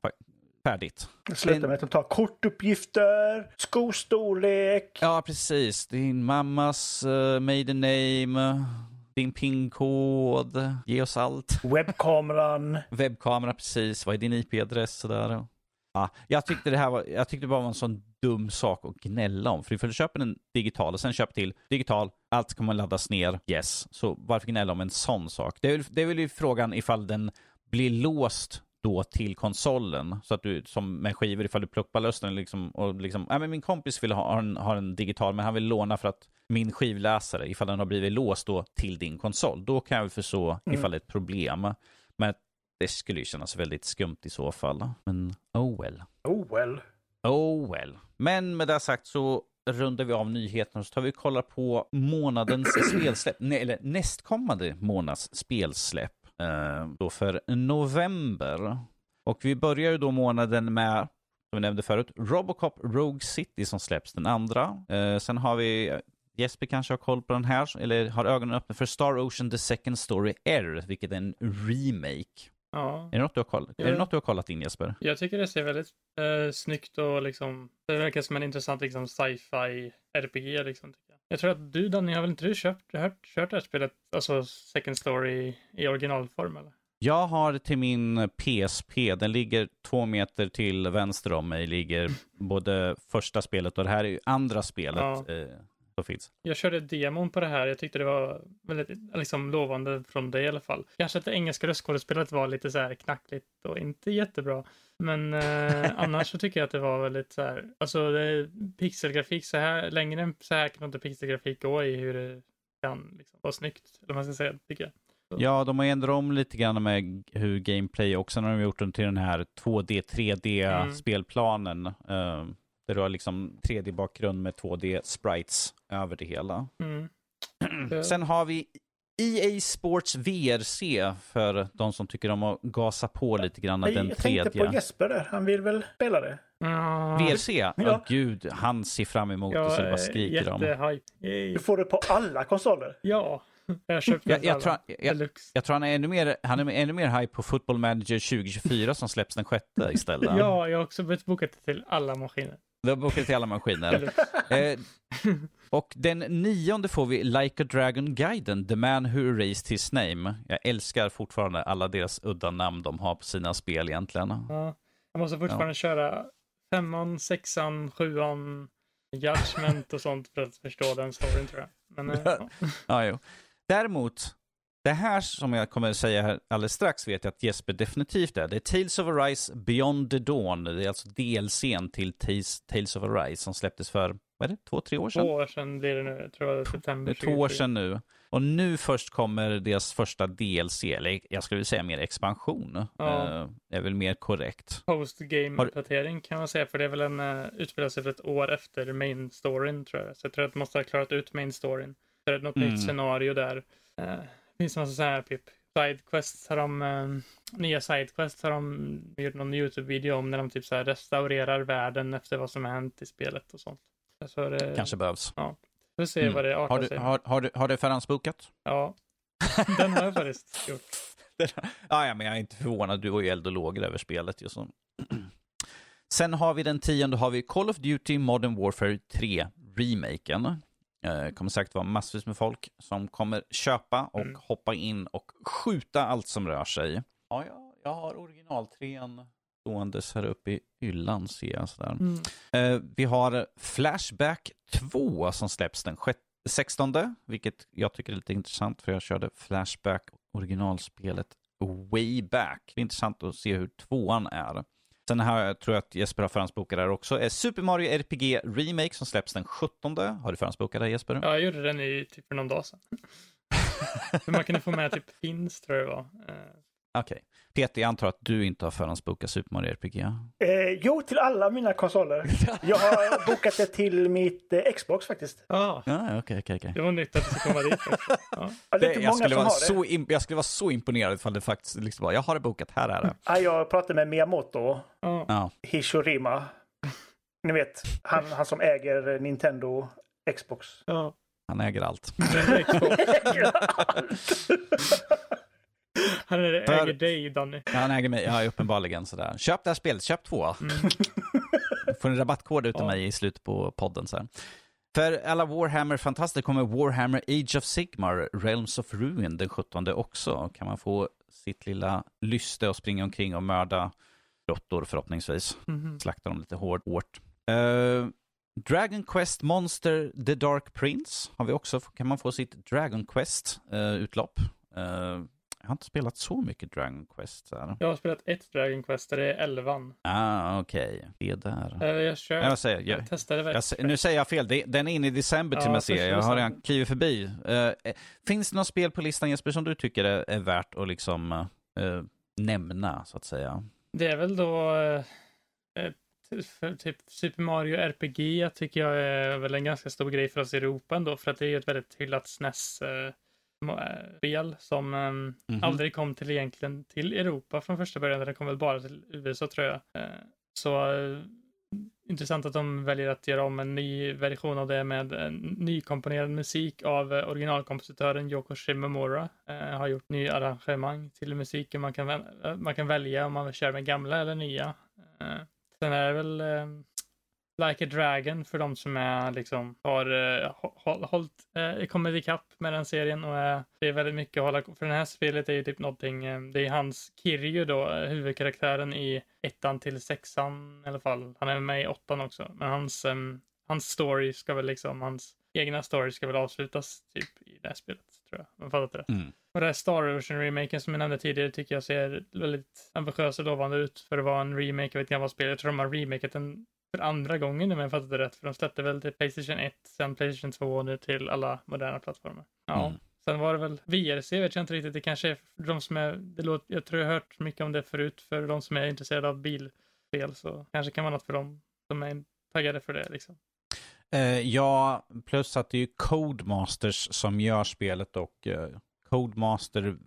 Färdigt. Det slutar med att de tar kortuppgifter, skostorlek. Ja, precis. Din mammas uh, maiden name, din PIN-kod, ge oss allt. Webbkameran. *laughs* Webbkamera, precis. Vad är din IP-adress? Sådär. Ja, jag tyckte det här var, jag tyckte det bara var en sån dum sak att gnälla om. För ifall du köper en digital och sen köper till digital, allt kommer laddas ner, yes. Så varför gnälla om en sån sak? Det är, väl, det är väl ju frågan ifall den blir låst då till konsolen. Så att du, som med skivor, ifall du plockar lös den liksom, och liksom, ja men min kompis vill ha, en, ha en digital, men han vill låna för att min skivläsare, ifall den har blivit låst då till din konsol, då kan jag väl förstå mm. ifall det är ett problem. Men det skulle ju kännas väldigt skumt i så fall. Men oh well. Oh well. Oh well. Men med det sagt så rundar vi av nyheterna så tar vi och kollar på månadens *clears throat* spelsläpp, nej, eller nästkommande månads spelsläpp. Eh, då för november. Och vi börjar ju då månaden med, som vi nämnde förut, Robocop Rogue City som släpps den andra. Eh, sen har vi Jesper kanske har koll på den här, eller har ögonen öppna för Star Ocean The Second Story R, vilket är en remake. Ja. Är, det något du har kollat, ja. är det något du har kollat in Jesper? Jag tycker det ser väldigt eh, snyggt och liksom, det verkar som en intressant liksom sci-fi RPG liksom. Jag. jag tror att du Danny, har väl inte du köpt, hört, kört det här spelet, alltså Second Story i originalform eller? Jag har till min PSP, den ligger två meter till vänster om mig, ligger *laughs* både första spelet och det här är ju andra spelet. Ja. Som finns. Jag körde demon på det här. Jag tyckte det var väldigt liksom, lovande från dig i alla fall. Kanske att det engelska röstskådespelet var lite så här knackligt och inte jättebra. Men eh, annars så tycker jag att det var väldigt så här, alltså det pixelgrafik så här, längre än så här kan inte pixelgrafik gå i hur det kan liksom, vara snyggt, eller vad man ska säga, tycker jag. Så. Ja, de har ändrat om lite grann med hur gameplay också när de har gjort den till den här 2D, 3D-spelplanen. Mm. Uh, där du har liksom 3D-bakgrund med 2D-sprites över det hela. Mm. *clears throat* Sen har vi EA Sports VRC för de som tycker om att gasa på lite grann. Jag, den jag tredje. tänkte på Jesper där. Han vill väl spela det? Mm. VRC? Ja. Oh, gud, han ser fram emot det så det bara skriker om. Du får det på alla konsoler? Ja. Jag köpte jag, jag, tror, jag, jag, tror han är ännu mer, han är ännu mer hype på Football Manager 2024 som släpps den sjätte istället. ja, jag har också bokat det till alla maskiner. Du har bokat till alla maskiner. eh, och den nionde får vi Like a Dragon-guiden, The Man Who Erased His Name. Jag älskar fortfarande alla deras udda namn de har på sina spel egentligen. Ja, jag måste fortfarande ja. köra femman, sexan, sjuan, Judgment och sånt för att förstå den storyn tror jag. Men, eh, ja. ja, jo. Däremot, det här som jag kommer att säga här alldeles strax vet jag att Jesper definitivt är. Det är Tales of Arise Beyond the Dawn. Det är alltså DLCn till Tales, Tales of Arise som släpptes för, vad är det, två, tre år sedan? Två år sedan blir det nu, jag tror jag september. Det är två år sedan nu. Och nu först kommer deras första DLC, eller jag skulle säga mer expansion. Ja. Uh, är väl mer korrekt. Post-game-uppdatering kan man säga, för det är väl en uh, utspelar sig för ett år efter main storyn tror jag. Så jag tror att de måste ha klarat ut main storyn. Så det är något mm. nytt scenario där. Uh, finns en massa så här typ sidequests har de, eh, nya sidequests har de gjort någon YouTube-video om när de typ så här restaurerar världen efter vad som har hänt i spelet och sånt. Så det, Kanske behövs. Ja. Vi får se mm. vad det artar har du, sig. Har, har, du, har du förhandsbokat? Ja, den har jag faktiskt gjort. *laughs* ja, ja, men jag är inte förvånad. Du var ju eld och lågor över spelet. Just *clears throat* Sen har vi den tionde har vi Call of Duty Modern Warfare 3 remaken. Det kommer säkert vara massvis med folk som kommer köpa och mm. hoppa in och skjuta allt som rör sig. Ja, jag, jag har originaltrean ståendes här uppe i hyllan ser jag. Sådär. Mm. Eh, vi har Flashback 2 som släpps den 16, vilket jag tycker är lite intressant för jag körde Flashback originalspelet way back. Det är intressant att se hur tvåan är. Sen här tror jag att Jesper har förhandsbokat där också. Är Super Mario RPG Remake som släpps den 17. Har du förhandsbokat där Jesper? Ja, jag gjorde den i typ för någon dag sedan. *laughs* man kunde få med typ pins tror jag det var. Okej. Peter, jag antar att du inte har förhandsbokat Super Mario RPG? Eh, jo, till alla mina konsoler. *laughs* Jag har bokat det till mitt eh, Xbox faktiskt. Ja, Ja, okej, okej, okej. det var nytt att det ska komma dit. *laughs* Ja. Det är inte jag, många skulle som vara har det. så jag skulle vara så imponerad ifall det faktiskt liksom var, jag har det bokat, här är det. Ja, jag pratade med Miyamoto. Ja, Hishorima. Ni vet, han, han som äger Nintendo Xbox. Ja. han äger allt. Men Xbox. *laughs* Han är, För- äger dig, Danny. Ja, han äger mig, ja uppenbarligen sådär. Köp det här spelet, köp två. Mm. *laughs* Får en rabattkod utav Ja. mig i slutet på podden. Så här. För alla Warhammer-fantaster kommer Warhammer Age of Sigmar, Realms of Ruin den 17 också. Kan man få sitt lilla lyste och springa omkring och mörda råttor förhoppningsvis. Mhm. Slakta dem lite hårt. hårt. Eh, Dragon Quest Monster The Dark Prince har vi också. Kan man få sitt Dragon Quest-utlopp. Jag har inte spelat så mycket Dragon Quest. Här. Jag har spelat ett Dragon Quest, det är elvan. Ah, okej. Det är där. Eh, Jag kör. Jag säger, jag, Jag testade jag, nu säger jag fel. Det, den är inne i december till Ja, och med ser jag. har redan klivit förbi. Eh, finns det något spel på listan Jesper som du tycker är, är värt att liksom eh, nämna så att säga? Det är väl då för typ Super Mario RPG tycker jag är väl en ganska stor grej för oss i Europa ändå, för att det är ett väldigt hyllat SNES mo- eh, spel som eh, Mhm. aldrig kom till egentligen till Europa från första början. Det kom väl bara till USA tror jag. Eh, så eh, intressant att de väljer att göra om en ny version av det med nykomponerad musik av eh, originalkompositören Yoko Shimomura. Eh, har gjort ny arrangemang till musiken. Man kan, eh, man kan välja om man vill köra med gamla eller nya. Eh, sen är det väl eh, Like a Dragon för de som är liksom har eh, hå- hå- hållit, eh, kommit ikapp med den serien och eh, det är väldigt mycket att hålla För det här spelet är ju typ någonting, eh, det är hans Kiryu då, eh, huvudkaraktären i ettan till sexan i alla fall. Han är med i åttan också, men hans, em, hans story ska väl liksom, hans egna story ska väl avslutas typ i det här spelet, tror jag. Man fattar det. Mm. Och det här Star Ocean-remaken som jag nämnde tidigare tycker jag ser väldigt ambitiös och lovande ut för att vara en remake av ett gammalt spel. Jag tror de har remakat den för andra gången om jag fattat det rätt. För de släppte väl till Playstation 1, sen Playstation 2 och nu till alla moderna plattformar. Ja. Mm. Sen var det väl VRC, vet jag inte riktigt. Det kanske är de som är, det låter, jag tror jag har hört mycket om det förut. För de som är intresserade av bilspel så kanske kan vara något för dem som är taggade för det liksom. Eh, ja, plus att det är ju Codemasters som gör spelet och eh, Codemaster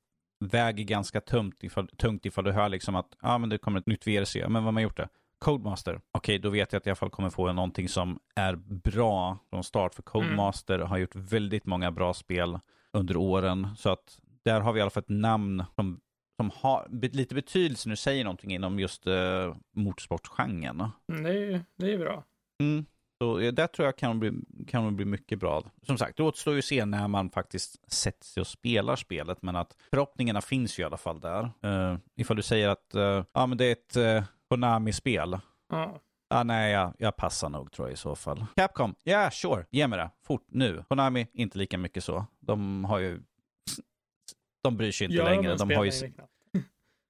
väger ganska tungt ifall, tungt ifall du hör liksom att ah, men det kommer ett nytt VRC. Men vad har man gjort det? Codemaster. Okej, då vet jag att jag i alla fall kommer få någonting som är bra från start. För Codemaster har gjort väldigt många bra spel under åren. Så att där har vi i alla fall ett namn som, som har lite betydelse nu säger någonting inom just uh, motorsportgenren. Mm, Det är det är bra. Mm. Så där tror jag kan bli, kan bli mycket bra. Som sagt, det återstår ju att se när man faktiskt sätter sig och spelar spelet. Men att förhoppningarna finns ju i alla fall där. Uh, ifall du säger att uh, ja, men det är ett uh, Konami-spel. Ja. Ah, nej, jag, jag passar nog tror jag i så fall. Capcom, ja, yeah, sure, ge mig det. Fort, nu. Konami, inte lika mycket så. De har ju... De bryr sig inte Gör längre. en De har ju...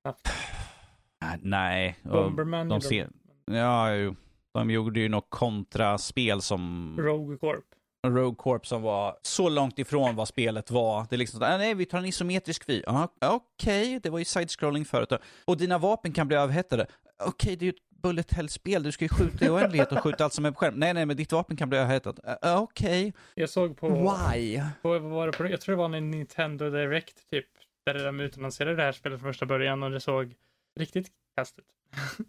Ah, Nej. Bomberman de ser... Ja, jo. De gjorde ju något kontraspel som... Rogue Corp. Rogue Corp som var så långt ifrån vad spelet var. Det är liksom, ah, nej, vi tar en isometrisk vy. Okej, det var ju side-scrolling förut. Och dina vapen kan bli överhettade. Okej, det är ju ett bullet hell-spel. Du ska ju skjuta i oändlighet och skjuta allt som är på skärm. Nej, nej, men ditt vapen kan bli överhettat. Uh, Okej. Jag såg på, Why? på, var det på, jag tror det var en Nintendo Direct typ, där de utannonserade det här spelet från första början och det såg riktigt kast ut. *laughs*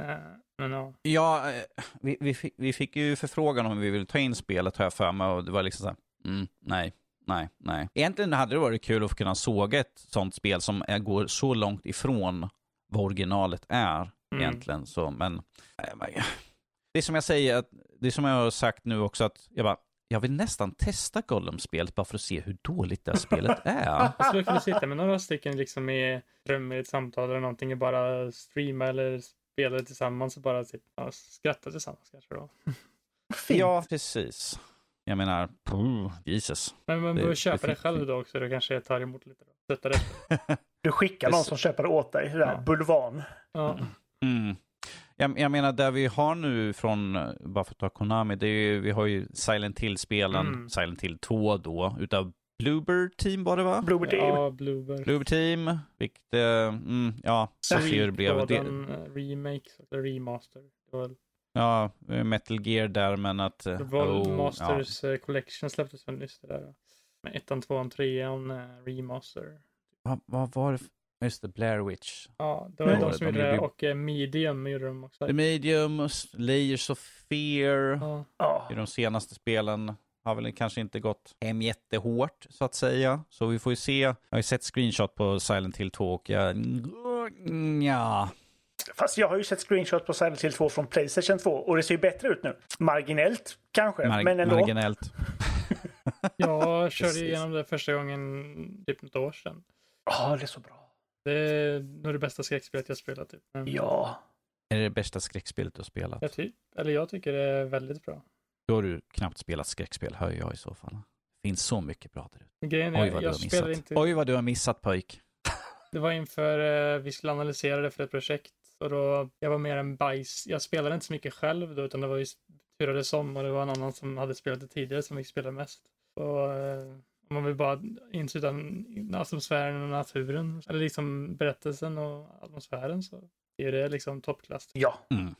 Eh, men ja. Ja, eh, vi, vi, fick, vi fick ju förfrågan om vi ville ta in spelet har jag för mig och det var liksom så här, mm, nej, nej, nej. Egentligen hade det varit kul att kunna såga ett sånt spel som går så långt ifrån vad originalet är Mm. egentligen. Så, men *laughs* det är som jag säger, att, det är som jag har sagt nu också att jag bara, jag vill nästan testa Gollum-spelet bara för att se hur dåligt det här spelet *laughs* är. Jag skulle kunna sitta med några stycken liksom i rum i ett samtal eller någonting och bara streama eller spela det tillsammans och bara typ, ja, skratta tillsammans kanske då. *laughs* Ja, precis. Jag menar, puh, Jesus. Men man Det- behöver det köpa det fick- själv då också, då kanske jag tar emot lite då. Stöttar det. Du skickar någon som köper det åt dig. Det där, Ja. Bulvan. Ja. Mm. Jag, jag menar, där vi har nu från, bara för att ta Konami, det är ju, vi har ju Silent Hill-spelen, Mm. Silent Hill 2 då, utav Bluebird Team var det va? Bluebird Team. Ja, Bluebird. Bluebird Team, vilket, eh, mm, ja, Sapphire blev det. Eh, remake, eller remaster. Det var Ja, Metal Gear där men att... eh, Vol oh, ja. Masters eh, Collection släpptes väl nyss det där. Med ettan, tvåan, trean, remaster. Vad, vad var det? Just det, Blair Witch. Ja, det var Ja, de som gjorde det ju- och eh, Medium gjorde de också. The Medium, Layers of Fear. Ja. I de senaste spelen har väl kanske inte gått hem jättehårt så att säga. Så vi får ju se. Jag har ju sett screenshot på Silent Hill 2 och jag... Ja. Fast jag har ju sett screenshots på Silent Hill 2 från Playstation 2 och det ser ju bättre ut nu. Marginellt kanske, Mar- men ändå. marginellt. *laughs* Jag körde igenom det första gången typ något år sedan. Ja, det är så bra. Det är nog det bästa skräckspelet jag spelat. Typ. Men Ja. Är det det bästa skräckspelet du har spelat? Jag, ty- eller jag tycker det är väldigt bra. Då har du knappt spelat skräckspel, hör jag i så fall. Det finns så mycket bra där ute. Oj vad du jag har missat. inte... Oj vad du har missat pojk. *laughs* Det var inför eh, vi skulle analysera det för ett projekt. Och då, jag var mer en bajs. Jag spelade inte så mycket själv då, utan det var ju turades om och det var en annan som hade spelat det tidigare som fick spela mest. Och eh, om man vill bara insluta atmosfären och naturen, eller liksom berättelsen och atmosfären så är det liksom toppklass. Ja. Mm.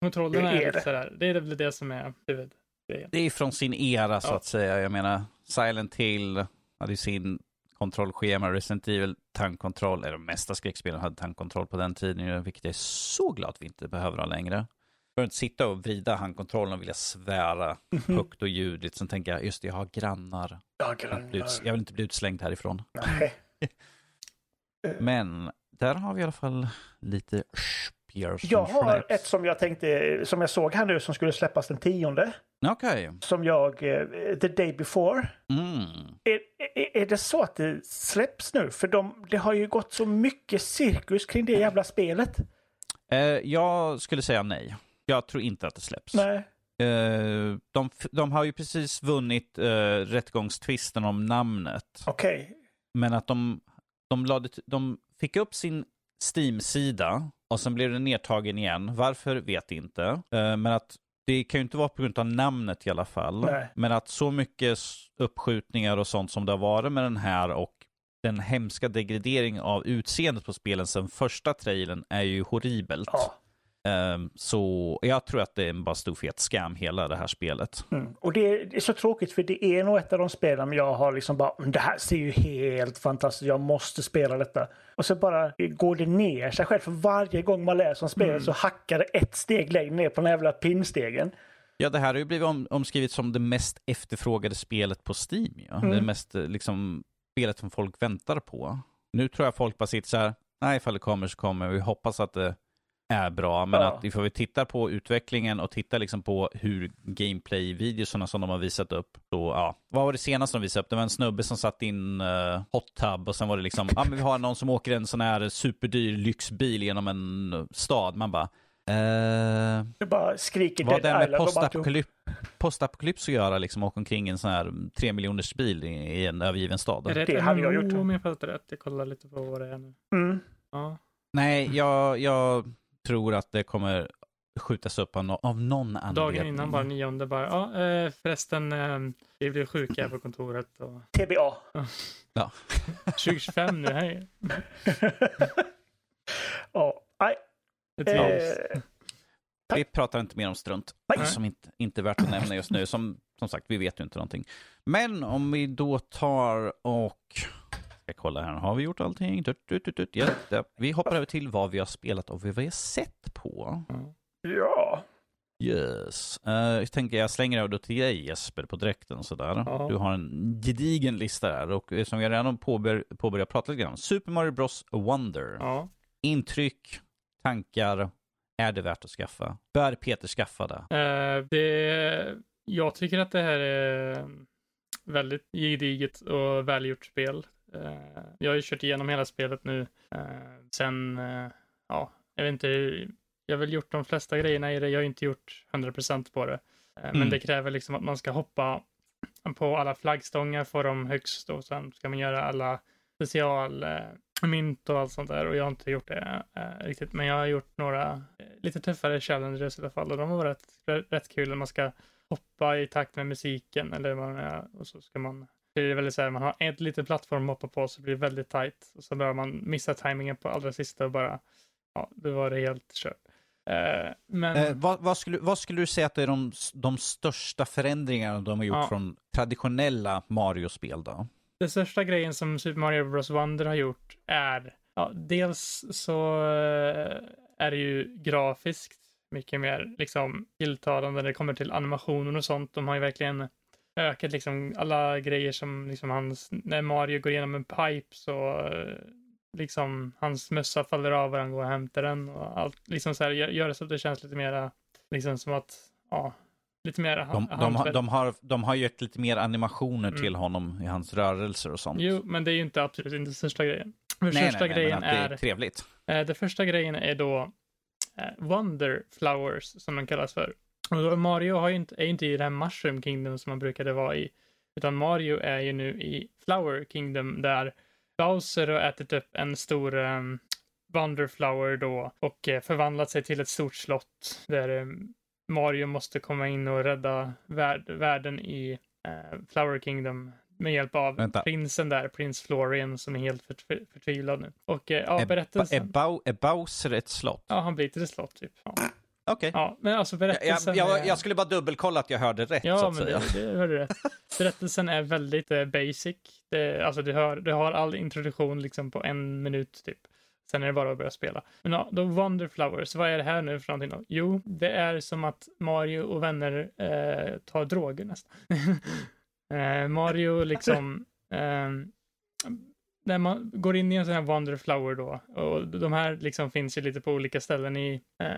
Kontrollerna Det är, är det. sådär, det är väl det som är huvudgrejen. Det är från sin era så Ja. att säga. Jag menar, Silent Hill hade ju sin kontrollschema. Resident Evil tankkontroll, eller de mesta skräckspelen hade tankkontroll på den tiden, vilket jag är så glad att vi inte behöver ha längre. Att inte sitta och vrida handkontrollen och vilja svära högt och ljudligt. Sen tänker jag, just det, jag har grannar. Ja, Jag uts- grannar. Jag vill inte bli utslängd härifrån. Nej. *laughs* Men där har vi i alla fall lite som Jag har släpps. ett som jag tänkte, som jag såg här nu som skulle släppas den tionde. Okej. Som jag, eh, the day before. Mm. Är, är, är det så att det släpps nu? För de, det har ju gått så mycket cirkus kring det jävla spelet. Eh, jag skulle säga nej. Jag tror inte att det släpps. Nej. Eh, de, de har ju precis vunnit eh, rättegångstvisten om namnet. Okej. Men att de, de, lade, de fick upp sin Steam-sida och sen blev den nedtagen igen. Varför vet inte. Eh, men att det kan ju inte vara på grund av namnet i alla fall. Nej. Men att så mycket uppskjutningar och sånt som det har varit med den här och den hemska degradering av utseendet på spelen sen första trailern är ju horribelt. Ja. Ehm, så jag tror att det är en bara stor fet scam hela det här spelet. Mm. Och det är, det är så tråkigt för det är nog ett av de spelen jag har liksom bara, "Mm, det här ser ju helt fantastiskt jag måste spela detta. Och så bara går det ner sig själv för varje gång man läser om spelet så hackar det ett steg längre ner på den här jävla pinnstegen. Ja, det här har ju blivit om, omskrivet som det mest efterfrågade spelet på Steam. Ja. Det mest eh, liksom, spelet som folk väntar på. Nu tror jag folk bara sitter så här, nej, ifall det kommer så kommer vi hoppas att det är bra. Men Ja. att ifall vi tittar på utvecklingen och tittar liksom på hur gameplay-videosarna som de har visat upp. Så, ja. Vad var det senaste de visade upp? Det var en snubbe som satt in uh, hot tub och sen var det liksom, ja men vi har någon som åker en sån här superdyr lyxbil genom en stad. Man bara, eh, Det bara skriker vad det med Island. och bara tog- postapokalyp postapokalyps att göra, liksom åka omkring i en sån här tre miljoners bil i, i en övergiven stad? Är det Det hade jag gjort. om jag fattar rätt? Jag kollar lite på vad det är nu. Mm. Ja. Nej, jag, jag tror att det kommer skjutas upp av, no av någon anledning. Dagen innan bara nionde bara, ja eh, förresten eh, vi blev sjuka här på kontoret och TBA. 2025 *laughs* nu, hej. *laughs* ja, nej. Eh, Vi pratar inte mer om strunt, Nej. som inte, inte är värt att nämna just nu. Som, som sagt, vi vet ju inte någonting. Men om vi då tar och... Ska kolla här, har vi gjort allting? Ja, ja. Vi hoppar över till vad vi har spelat och vad vi har sett på. ja. Yes. Uh, jag tänker jag slänger över till dig Jesper på direkten sådär. Ja. Du har en gedigen lista där och eh, som jag redan påbör, påbörjat prata lite grann. Super Mario Bros Wonder. Ja. Intryck, tankar, är det värt att skaffa? Bör Peter skaffa det? Eh, det, jag tycker att det här är väldigt gediget och välgjort spel. Eh, jag har ju kört igenom hela spelet nu. Eh, sen, eh, ja, jag vet inte, jag har väl gjort de flesta grejerna i det. Jag har inte gjort 100% på det. Men Mm. det kräver liksom att man ska hoppa på alla flaggstångar, få dem högst och sen ska man göra alla special mynt och allt sånt där och jag har inte gjort det eh, riktigt. Men jag har gjort några lite tuffare challenges i alla fall och de var rätt, rätt kul. Man ska hoppa i takt med musiken eller vad det är och så ska man Det är väldigt så här, man har ett litet plattform att hoppa på så blir det väldigt tight. Och så börjar man missa tajmingen på allra sista och bara, ja, då var det helt kört. Eh, men... Eh, vad, vad, skulle, vad skulle du säga att det är de, de största förändringarna de har gjort Ja. från traditionella Mario-spel då? Den största grejen som Super Mario Bros Wonder har gjort är, ja, dels så eh, är det ju grafiskt mycket mer liksom tilltalande när det kommer till animationer och sånt. De har ju verkligen ökat liksom alla grejer som liksom hans, när Mario går igenom en pipe så eh, liksom hans mössa faller av och han går och hämtar den och allt liksom så här gör, det så att det känns lite mera liksom som att, ja, lite mer De, de, de, har, de har gett lite mer animationer Mm. till honom i hans rörelser och sånt. Jo, men det är ju inte absolut inte den största grejen. Den nej, största nej, nej, grejen att det är är trevligt. Eh, det första grejen är då eh, Wonder Flowers som de kallas för. Mario har inte, är inte i det här Mushroom Kingdom som man brukade vara i. Utan Mario är ju nu i Flower Kingdom där Bowser har ätit upp en stor um, Wonder Flower då och eh, förvandlat sig till ett stort slott där eh, Mario måste komma in och rädda värld, världen i eh, Flower Kingdom med hjälp av Vänta. prinsen där, prins Florian som är helt för, förtvivlad nu. Och eh, ja, berättelsen. är, Bow, är Bowser ett slott? Ja, han blir till ett slott typ. Ja, Okej. ja men alltså Jag, berättelsen jag, är... jag skulle bara dubbelkolla att jag hörde rätt så Ja, att men säga. det, det hörde du rätt. *laughs* Berättelsen är väldigt eh, basic. Det, alltså du, hör, du har all introduktion liksom på en minut typ. Sen är det bara att börja spela. Men ja, då Wonder Flowers, vad är det här nu för någonting då? Jo, det är som att Mario och vänner eh, tar droger nästan. *laughs* eh, Mario liksom... *laughs* När man går in i en sån här Wonder Flower då, och de här liksom finns ju lite på olika ställen i eh,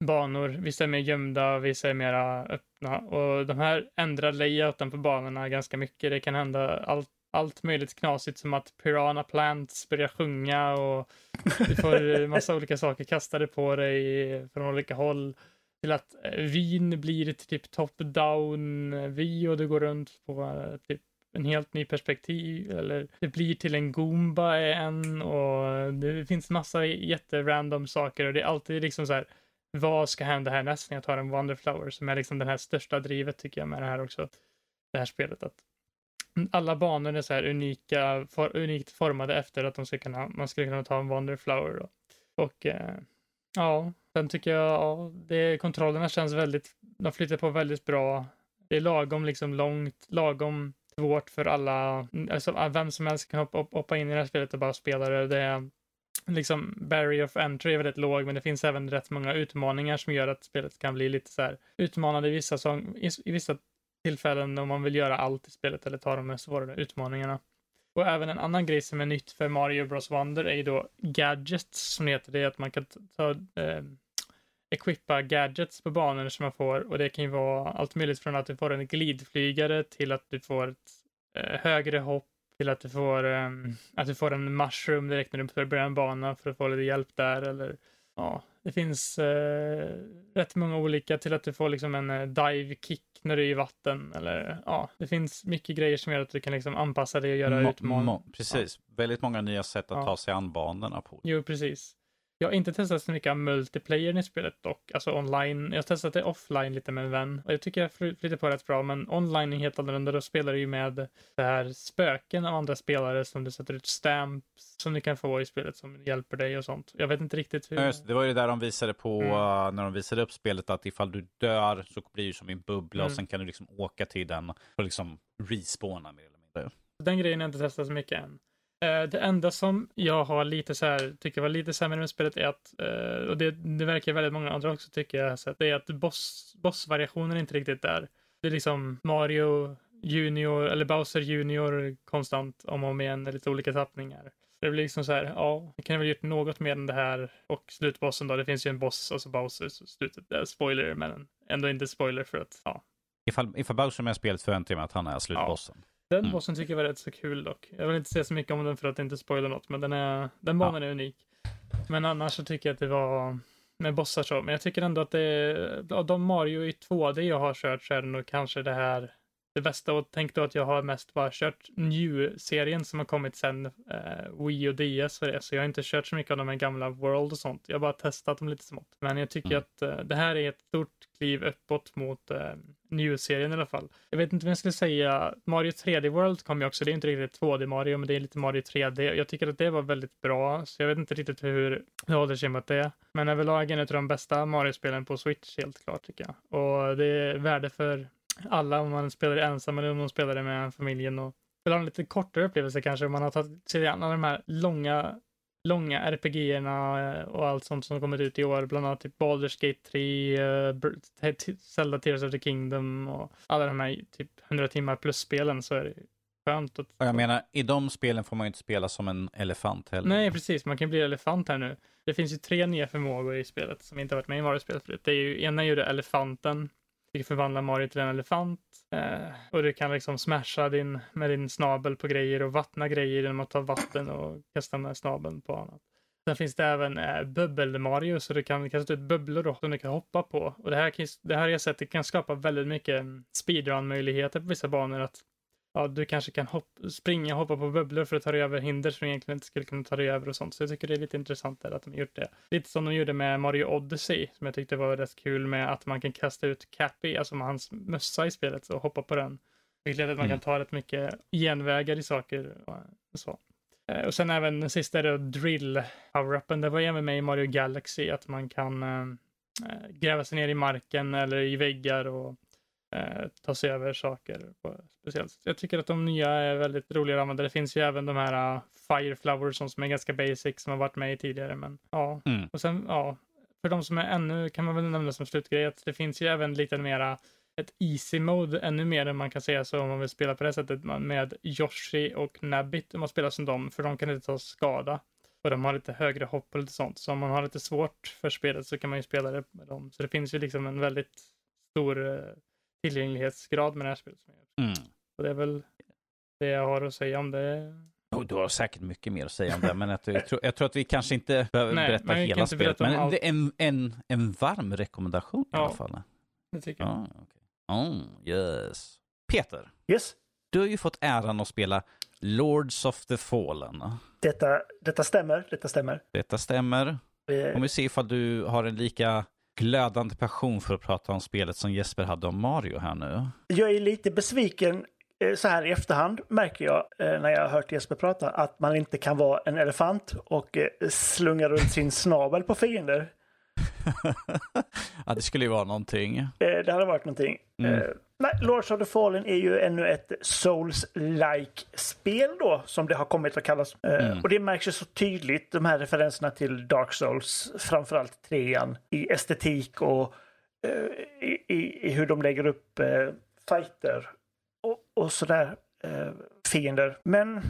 banor. Vissa är mer gömda, vissa är mera öppna. Och de här ändrar layouten på banorna ganska mycket. Det kan hända allt, allt möjligt knasigt som att Piranha Plants börjar sjunga och du får *laughs* massa olika saker kastade på dig från olika håll. Till att eh, vin blir typ top-down vi och du går runt på eh, typ en helt ny perspektiv eller det blir till en Goomba är en och det finns massa jätterandom saker och det är alltid liksom så här vad ska hända härnäst när jag tar en Wonderflower som är liksom den här största drivet tycker jag med det här också. Det här spelet att alla banor är så här unika, for, unikt formade efter att de ska kunna, man skulle kunna ta en Wonderflower då. Och eh, ja, sen tycker jag, ja, det, kontrollerna känns väldigt, de flyttar på väldigt bra. Det är lagom liksom långt, lagom svårt för alla, mm, alltså ah, vem som helst kan hoppa, hoppa in i det här spelet och bara spela det. Det är liksom barrier of entry är väldigt låg, men det finns även rätt många utmaningar som gör att spelet kan bli lite så här utmanande i vissa, sång, i, i vissa tillfällen om man vill göra allt i spelet eller ta de här svårare utmaningarna. Och även en annan grej som är nytt för Mario Bros Wonder är ju då gadgets som det heter. Det är att man kan ta, eh, equippa gadgets på banor som man får och det kan ju vara allt möjligt från att du får en glidflygare till att du får ett eh, högre hopp till att du får eh, att du får en mushroom direkt när du börjar en bana för att få lite hjälp där eller ja, det finns eh, rätt många olika till att du får liksom en eh, dive kick när du är i vatten eller ja, det finns mycket grejer som gör att du kan liksom anpassa dig och göra utmaningar. Precis, väldigt många nya sätt att Ja. ta sig an banorna på. Jo, precis. Jag har inte testat så mycket av multiplayer i spelet dock, alltså online. Jag har testat det offline lite med en vän och jag tycker jag fly- flyter på rätt bra, men online är helt annorlunda. Då spelar du ju med det här spöken av andra spelare som du sätter ut stamps som du kan få i spelet som hjälper dig och sånt. Jag vet inte riktigt hur. Ja, just det. var ju det där de visade på Mm. uh, när de visade upp spelet att ifall du dör så blir det som en bubbla och Mm. sen kan du liksom åka till den och liksom respawna mer eller mindre. Den grejen har jag inte testat så mycket än. Eh, Det enda som jag har lite så här, tycker var lite sämre med spelet är att, eh, och det, det verkar väldigt många andra också tycker jag, så att det är att boss, bossvariationen inte riktigt där. Det är liksom Mario Junior, eller Bowser Junior konstant om och om igen, lite olika tappningar. Det blir liksom så här, ja, vi kan väl gjort något mer än det här. Och slutbossen då, det finns ju en boss, alltså Bowser, så slutet, är spoiler, men ändå inte spoiler för att, ja, Ifall, ifall Bowser är med i spelet förväntar jag mig att han är slutbossen. Den Mm. bossen tycker jag var rätt så kul dock. Jag vill inte säga så mycket om den för att inte spoila något, men den, är, den banan är unik. Men annars så tycker jag att det var med bossar så. Men jag tycker ändå att det är, av de Mario i 2D jag har kört så är det nog kanske det här det bästa och tänk då att jag har mest bara kört New-serien som har kommit sen eh, Wii och DS för det, så jag har inte kört så mycket av de här gamla World och sånt. Jag har bara testat dem lite smått. Men jag tycker Mm. att eh, det här är ett stort kliv uppåt mot eh, New-serien i alla fall. Jag vet inte vad jag skulle säga. Mario 3D World kom ju också. Det är inte riktigt 2D Mario, men det är lite Mario 3D. Jag tycker att det var väldigt bra, så jag vet inte riktigt hur det håller sig mot det. Men överlag ett av de bästa Mario-spelen på Switch, helt klart tycker jag. Och det är värde för alla om man spelar ensam eller om man spelar med familjen och vill ha en lite kortare upplevelse kanske om man har tagit sig an de här långa långa RPG-erna eh, och allt sånt som kommit ut i år, bland annat typ Baldur's Gate 3, uh, Br- T- Zelda Tears of the Kingdom och alla de här typ 100 timmar plus-spelen så är det skönt att Och jag menar, i de spelen får man ju inte spela som en elefant heller. Nej, precis. Man kan bli elefant här nu. Det finns ju tre nya förmågor i spelet som inte har varit med i Mario-spelet förut. Det är ju, ena är ju det elefanten. Du kan förvandla Mario till en elefant. Eh, och du kan liksom smasha din, med din snabel på grejer och vattna grejer genom att ta vatten och kasta med snabeln på annat. Sen finns det även eh, bubbel-Mario, så du kan kasta ut bubblor då, som du kan hoppa på. Och det här, det här har jag sett, det kan skapa väldigt mycket mm, speedrun-möjligheter på vissa banor. Att ja, du kanske kan hopp, springa och hoppa på bubblor för att ta dig över hinder som egentligen inte skulle kunna ta dig över och sånt. Så jag tycker det är lite intressant där att de gjort det. Lite som de gjorde med Mario Odyssey, som jag tyckte var rätt kul med att man kan kasta ut Cappy, alltså med hans mössa i spelet, och hoppa på den. Vilket gör att man Mm. kan ta rätt mycket genvägar i saker och så. Eh, Och sen även den sista är då drill power-upen. Det var även med i Mario Galaxy att man kan eh, gräva sig ner i marken eller i väggar och eh, ta sig över saker på speciellt sätt. Jag tycker att de nya är väldigt roliga att använda. Det finns ju även de här uh, Fire Flowers som är ganska basic som har varit med i tidigare. Men ja, Mm. och sen ja, för de som är ännu kan man väl nämna som slutgrej att det finns ju även lite mera ett easy mode ännu mer än man kan säga så om man vill spela på det sättet med Yoshi och Nabbit om man spelar som dem för de kan inte ta skada. Och de har lite högre hopp och lite sånt. Så om man har lite svårt för spelet så kan man ju spela det med dem. Så det finns ju liksom en väldigt stor eh, tillgänglighetsgrad med det här spelet. Mm. Och det är väl det jag har att säga om det. Oh, du har säkert mycket mer att säga om det, men att, jag, tror, jag tror att vi kanske inte behöver Nej, berätta hela spelet. berätta Men allt. det är en, en, en varm rekommendation i Ja. alla fall. det tycker jag. Ja, okej. Oh, yes. Peter, Yes. du har ju fått äran att spela Lords of the Fallen. Detta, detta stämmer. Detta stämmer. Detta stämmer. Eh, Om vi ser ifall du har en lika glödande passion för att prata om spelet som Jesper hade om Mario här nu. Jag är lite besviken eh, så här i efterhand märker jag eh, när jag har hört Jesper prata att man inte kan vara en elefant och eh, slunga runt sin *laughs* snabel på fiender. *laughs* ja, det skulle ju vara någonting. Eh, Det hade varit någonting. Mm. Eh, nej, Lords of the Fallen är ju ännu ett Souls-like spel då, som det har kommit att kallas. Eh, Mm. Och det märks ju så tydligt, de här referenserna till Dark Souls, framförallt trean, i estetik och i, i, i hur de lägger upp eh, fighter och, och sådär, fiender. Men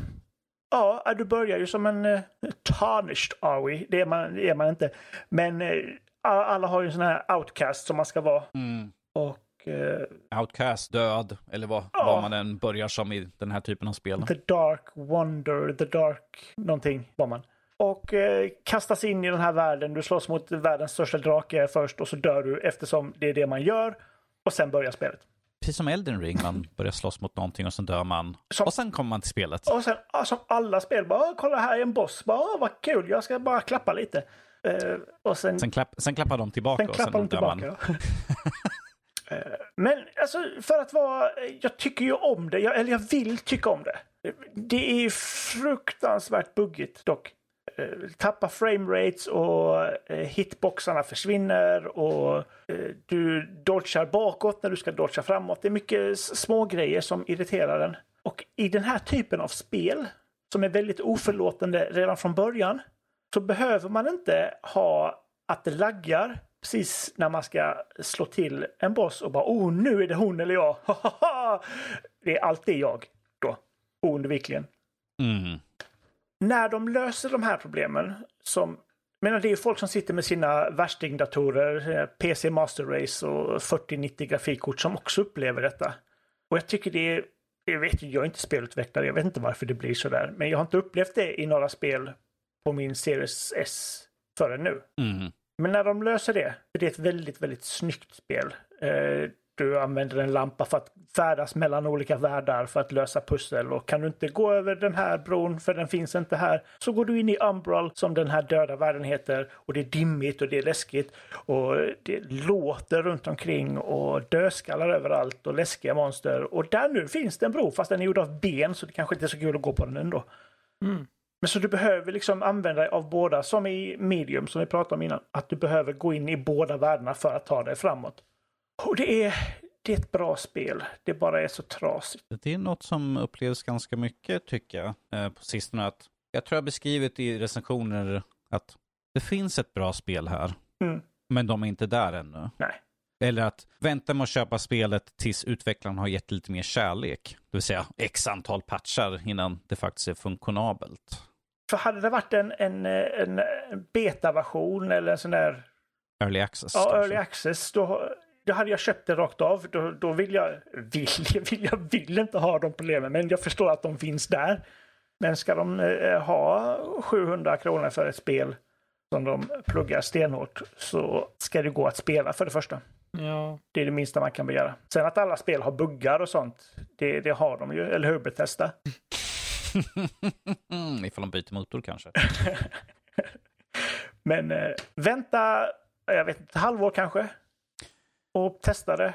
ja, du börjar ju som en eh, tarnished we. Det är man, det är man inte. Men eh, alla har ju sådana här outcast som man ska vara. Mm. Och eh, Outcast, död, eller vad, Ja. vad man än börjar som i den här typen av spel. The Dark Wonder, The Dark någonting var man. Och eh, kastas in i den här världen. Du slåss mot världens största drake först och så dör du eftersom det är det man gör. Och sen börjar spelet. Precis som Elden Ring, man *laughs* börjar slåss mot någonting och sen dör man. Som- Och sen kommer man till spelet. Och sen som alla spel, bara "Ah, kolla här är en boss. Bara, "Ah, vad kul, jag ska bara klappa lite. Eh, och sen, Sen, klapp, sen klappar de tillbaka sen och klappar de sen man. tillbaka. Eh, Men alltså för att vara, jag tycker ju om det, jag, eller jag vill tycka om det. Det är fruktansvärt buggigt dock. Eh, Tappar framerates och hitboxarna försvinner och du dodgar bakåt när du ska dodga framåt. Det är mycket små grejer som irriterar den. Och i den här typen av spel som är väldigt oförlåtande redan från början så behöver man inte ha att det laggar precis när man ska slå till en boss och bara oh nu är det hon eller jag. *laughs* det är alltid jag då. Oundvikligen. Mm. När de löser de här problemen som menar, det är folk som sitter med sina värstingdatorer, eh, PC Master Race och 4090 grafikkort som också upplever detta. Och jag tycker det är, jag vet jag är inte spelutvecklare, jag vet inte varför det blir så där. Men jag har inte upplevt det i några spel på min Series S förrän nu. Mm. Men när de löser det, för det är ett väldigt, väldigt snyggt spel. Eh, du använder en lampa för att färdas mellan olika världar för att lösa pussel. Och kan du inte gå över den här bron, för den finns inte här, så går du in i Umbral, som den här döda världen heter. Och det är dimmigt och det är läskigt. Och det låter runt omkring och dödskallar överallt och läskiga monster. Och där nu finns det en bro, fast den är gjord av ben, så det kanske inte är så kul att gå på den ändå. Mm. Men så du behöver liksom använda dig av båda, som i medium som vi pratade om innan. Att du behöver gå in i båda världarna för att ta dig framåt. Och det är, det är ett bra spel. Det bara är så trasigt. Det är något som upplevs ganska mycket tycker jag eh, på sistone. Att jag tror jag beskrivit i recensioner att det finns ett bra spel här. Mm. Men de är inte där ännu. Nej. Eller att vänta med att köpa spelet tills utvecklaren har gett lite mer kärlek. Det vill säga x antal patchar innan det faktiskt är funktionabelt. För hade det varit en, en, en beta-version eller en sån där Early access. ja, kanske. early access, då, då hade jag köpt det rakt av. Då, då vill jag, vill, *laughs* vill, jag vill inte ha de problemen, men jag förstår att de finns där. Men ska de eh, ha 700 kronor för ett spel som de pluggar stenhårt så ska det gå att spela för det första. Ja, Det är det minsta man kan begära. Sen att alla spel har buggar och sånt, det, det har de ju. Eller hur Bethesda? *laughs* *laughs* Ifall de byter motor kanske. *laughs* Men eh, vänta, jag vet inte, ett halvår kanske. Och testa det.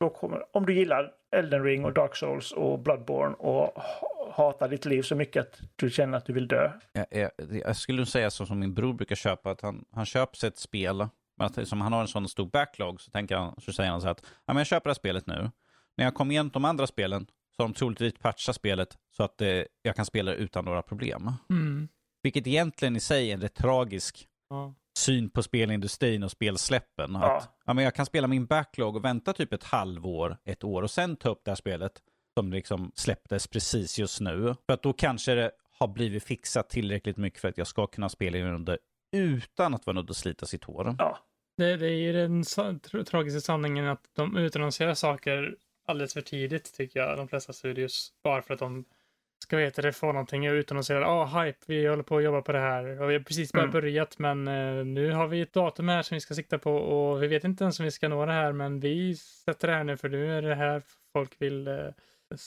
Då kommer, om du gillar Elden Ring och Dark Souls och Bloodborne och ha- hatar ditt liv så mycket att du känner att du vill dö. Jag, jag, jag skulle säga så som min bror brukar köpa, att han, han köper sig ett spel, men att som han har en sån stor backlog så, tänker han, så säger han så här att ja, men jag köper det här spelet nu. När jag kommer igen de andra spelen så har de troligtvis patchat spelet så att eh, jag kan spela det utan några problem. mm. Vilket egentligen i sig är en rätt tragisk ja. syn på spelindustrin och spelsläppen. Ja. Att, ja, men jag kan spela min backlog och vänta typ ett halvår, ett år och sen ta upp det här spelet som liksom släpptes precis just nu. För att då kanske det har blivit fixat tillräckligt mycket för att jag ska kunna spela igenom det utan att vara nödd att slita sitt hår. Ja, Det, det är ju den tra- tragiska sanningen att de utannonserar saker alldeles för tidigt tycker jag, de flesta studios. Bara för att de ska veta det, få någonting och utannonsera, ah hype, vi håller på att jobba på det här och vi har precis bara Mm. börjat men eh, nu har vi ett datum här som vi ska sikta på och vi vet inte ens om vi ska nå det här men vi sätter det här nu för nu är det här folk vill eh,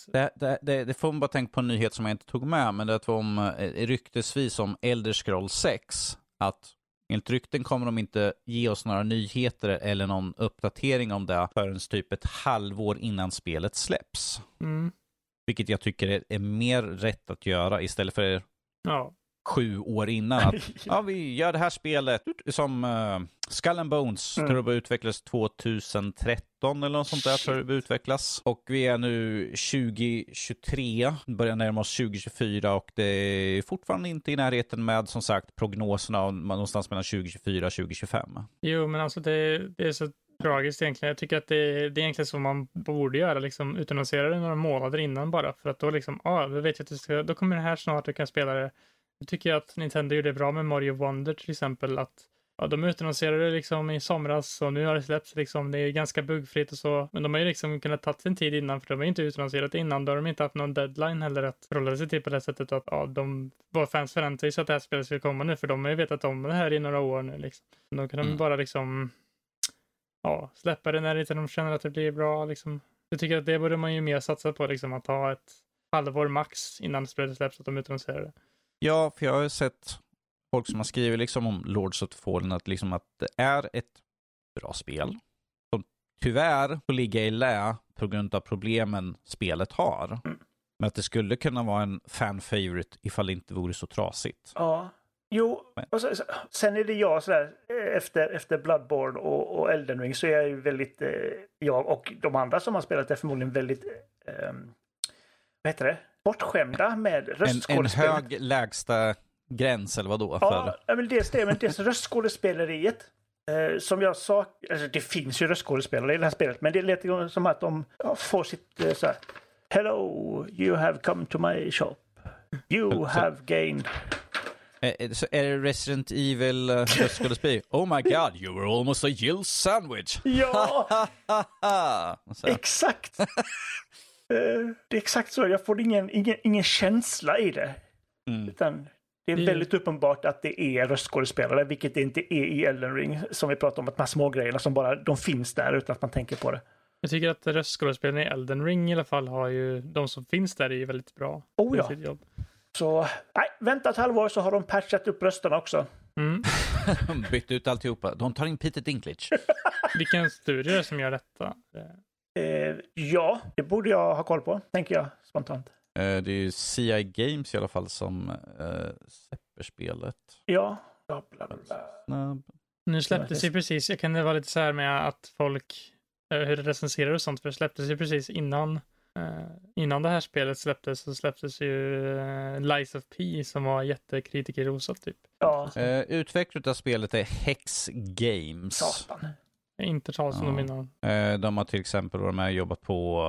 Det, det, det, det får man bara tänka på en nyhet som jag inte tog med, men det var om eh, ryktesvis om Elder Scroll 6. Att enligt rykten kommer de inte ge oss några nyheter eller någon uppdatering om det förrän typ ett halvår innan spelet släpps. mm, Vilket jag tycker är, är mer rätt att göra istället för ja, sju år innan. Att, *laughs* ja, vi gör det här spelet som uh, Skull and Bones. Mm. Tror det utvecklades 2013 eller något sånt där. Tror det utvecklas. Och vi är nu 2023, börjar närma oss 2024 och det är fortfarande inte i närheten med som sagt prognoserna någonstans mellan 2024 och 2025. jo men alltså det, det är så tragiskt egentligen. Jag tycker att det, det är egentligen så man borde göra, liksom utannonsera det några månader innan bara för att då liksom, ja, ah, då vet jag att du ska, då kommer det här snart, du kan spela det. Jag tycker att Nintendo gjorde det bra med Mario Wonder till exempel, att ja, de utannonserade det liksom i somras och nu har det släppts liksom, det är ganska buggfritt och så, men de har ju liksom kunnat ta sin tid innan för de har ju inte utannonserat det innan, då har de inte haft någon deadline heller att förhålla sig till på det sättet att ja, de, våra fans förväntar sig att det här spelet ska komma nu, för de har ju vetat om det här i några år nu liksom. Då kan de Mm. bara liksom ja, släppa det när inte de känner att det blir bra. Liksom. Jag tycker att det borde man ju mer satsa på, liksom, att ha ett halvår max innan spelet släpps, att de utannonserar det. Ja, för jag har sett folk som har skrivit liksom om Lords of the Fallen att, liksom att det är ett bra spel som tyvärr får ligga i lä på grund av problemen spelet har. Mm. Men att det skulle kunna vara en fan favorite ifall det inte vore så trasigt. Ja. Jo, och så, sen är det jag sådär, eh, efter, efter Bloodborne och, och Elden Ring så är jag ju väldigt, eh, jag och de andra som har spelat är förmodligen väldigt, eh, vad heter det, bortskämda med En, en röstskådespel. hög lägsta gräns eller vadå? För, Ja, men dels det, men dels röstskådespeleriet. Eh, som jag sa, alltså det finns ju röstskådespelare i det här spelet, men det låter som att de ja, får sitt eh, så här, Hello, you have come to my shop. You have gained. Eh, så är det Resident Evil eh, röstskådespel? *laughs* oh my god, you were almost a Jill sandwich! Ja, *laughs* exakt! *laughs* Eh, det är exakt så. Jag får ingen, ingen, ingen känsla i det. mm. Utan det är Det- väldigt uppenbart att det är röstskådespelare, vilket det inte är i Elden Ring. Som vi pratade om, att de här små grejerna som bara de finns där utan att man tänker på det. Jag tycker att röstskådespelarna i Elden Ring i alla fall har ju, de som finns där är ju väldigt bra. Oh ja. jobb. Så nej, vänta ett halvår så har de patchat upp rösterna också. Mm. *laughs* Bytt ut alltihopa. De tar in Peter Dinklage. *laughs* Vilken studio som gör detta? Eh, ja, det borde jag ha koll på, tänker jag spontant. Eh, det är ju CI Games i alla fall som uh, släpper spelet. Ja. Bla, bla, bla. Nu släpptes ju precis, jag kan vara lite så här med att folk, eh, hur det recenserar och sånt, för det släpptes ju precis innan, eh, innan det här spelet släpptes så släpptes ju Lies of P som var jättekritikerrosat typ. Ja, Uh, utvecklare av spelet är Hex Games. satan. Inte talat om Ja. dem innan. Eh, de har till exempel varit med och jobbat på,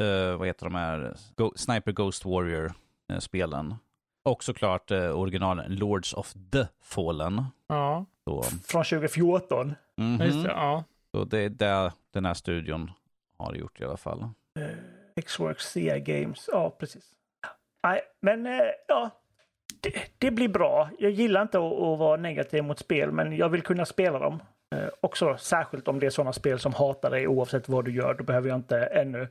eh, eh, vad heter de här, Sniper Ghost Warrior-spelen. Och såklart originalen Lords of the Fallen. Ja, Så, Från 2014. mhm. just det. Ja. Så det är det den här studion har gjort i alla fall. Eh, X-Works CI Games. Ja, precis. Nej, men eh, ja. Det, det blir bra. Jag gillar inte att, att vara negativ mot spel, men jag vill kunna spela dem. Eh, också särskilt om det är sådana spel som hatar dig oavsett vad du gör. Då behöver jag inte ännu,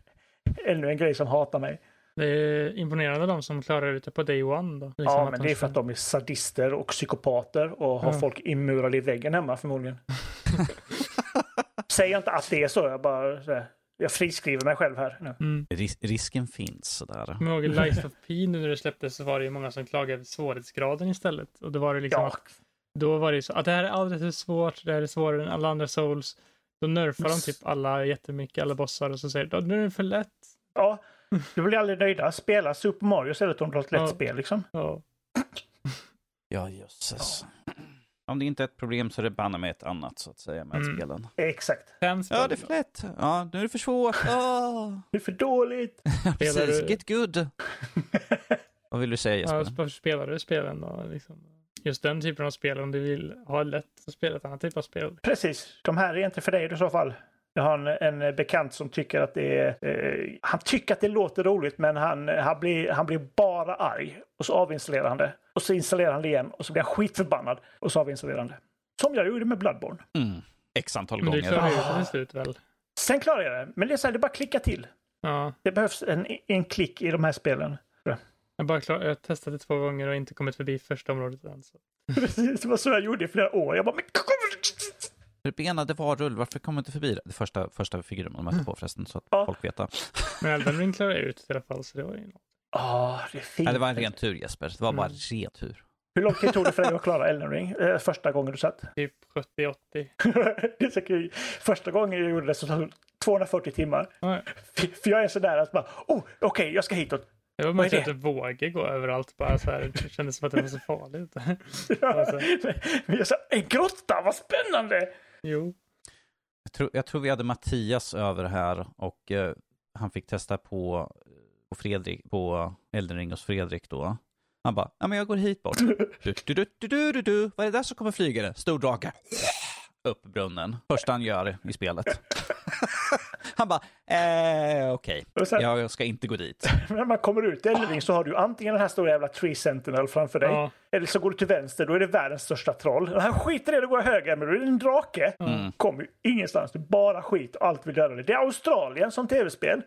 *laughs* ännu en grej som hatar mig. Det är imponerande de som klarar ut det på day one då. Liksom Ja, men de det är för att de är sadister och psykopater och har Ja. folk inmurade i väggen hemma förmodligen. *laughs* Säger inte att det är så, jag bara så här, jag friskriver mig själv här. Nu. Mm. Ris- risken finns sådär. Jag kommer ihåg Lies of P nu när det släpptes så var det ju många som klagade över svårighetsgraden istället. Och då var det liksom Ja, att, då var det ju så att det här är alldeles för svårt, det här är svårare än alla andra souls. Då nerfar de typ alla jättemycket, alla bossar och så säger de nu är det för lätt. ja, du blir aldrig nöjda. Spela Super Mario istället om du har ett lätt Ja. spel liksom. Ja. *clears throat* Ja, jösses. *clears throat* Om det inte är ett problem så är det banne med ett annat så att säga med Mm. spelen. Exakt. Ja, det är för lätt. Ja, nu är det för svårt. *laughs* Oh. Det är för dåligt. *laughs* Precis, du- get good. *laughs* Vad vill du säga Ja, Jesper? varför spelar du spelen då? Liksom. Just den typen av spel, om du vill ha lätt så spela ett annat typ av spel. Precis. De här är inte för dig i så fall. Jag har en, en bekant som tycker att det är... Eh, han tycker att det låter roligt men han, han, blir, han blir bara arg. Och så avinstallerar han det. Och så installerar han det igen och så blir han skitförbannad. Och så avinstallerar han det. Som jag gjorde med Bloodborne. Mm. X antal Men du gånger. klarar ju Ah. det till slut väl? Sen klarar jag det. Men det är så här, det är bara att klicka till. Ja. Det behövs en, en klick i de här spelen. Jag, bara klar, jag det två gånger och inte kommit förbi första området än. Så. *laughs* Precis, det var så jag gjorde i flera år. Jag bara, men Benade varulv, varför kommer inte förbi det? Det första, första figuren man mötte på förresten, så att Ja. folk vet. det. *laughs* Men Elden Ring klarar jag ut i alla fall, så det var ju något. Ah, det är fint. Nej, det var en ren tur Jesper. Det var bara Mm. ren tur. Hur lång tid tog det för dig *laughs* att klara Elden Ring? Eh, första gången du satt? Typ 70-80. det är så kul. Första gången jag gjorde det så tog det 240 timmar. Ja, För för jag är sådär att bara, oh, okej, jag ska hitåt. Det var mest är att det vågor gå överallt bara så här. Det kändes som att det var så farligt. *laughs* Alltså. Sa, en grotta, vad spännande! Jo. Jag tror, jag tror vi hade Mattias över här och eh, han fick testa på, på Fredrik, på Elden Ring hos Fredrik då. Han bara, ja men jag går hit bort. *laughs* Du, du, du, du, du, du, du. Vad är det där som kommer flygande? Stor drake. Upp brunnen. Första han gör i spelet. *laughs* Han bara, eh, okej, sen, jag ska inte gå dit. *laughs* När man kommer ut i Elden Ring så har du antingen den här stora jävla Tree Sentinel framför dig. Ja. Eller så går du till vänster, då är det världens största troll. Här skiter i det, då går jag höger, men då är det en drake. Mm. Kommer ju ingenstans, det är bara skit och allt vill döda dig. Det är Australien som tv-spel.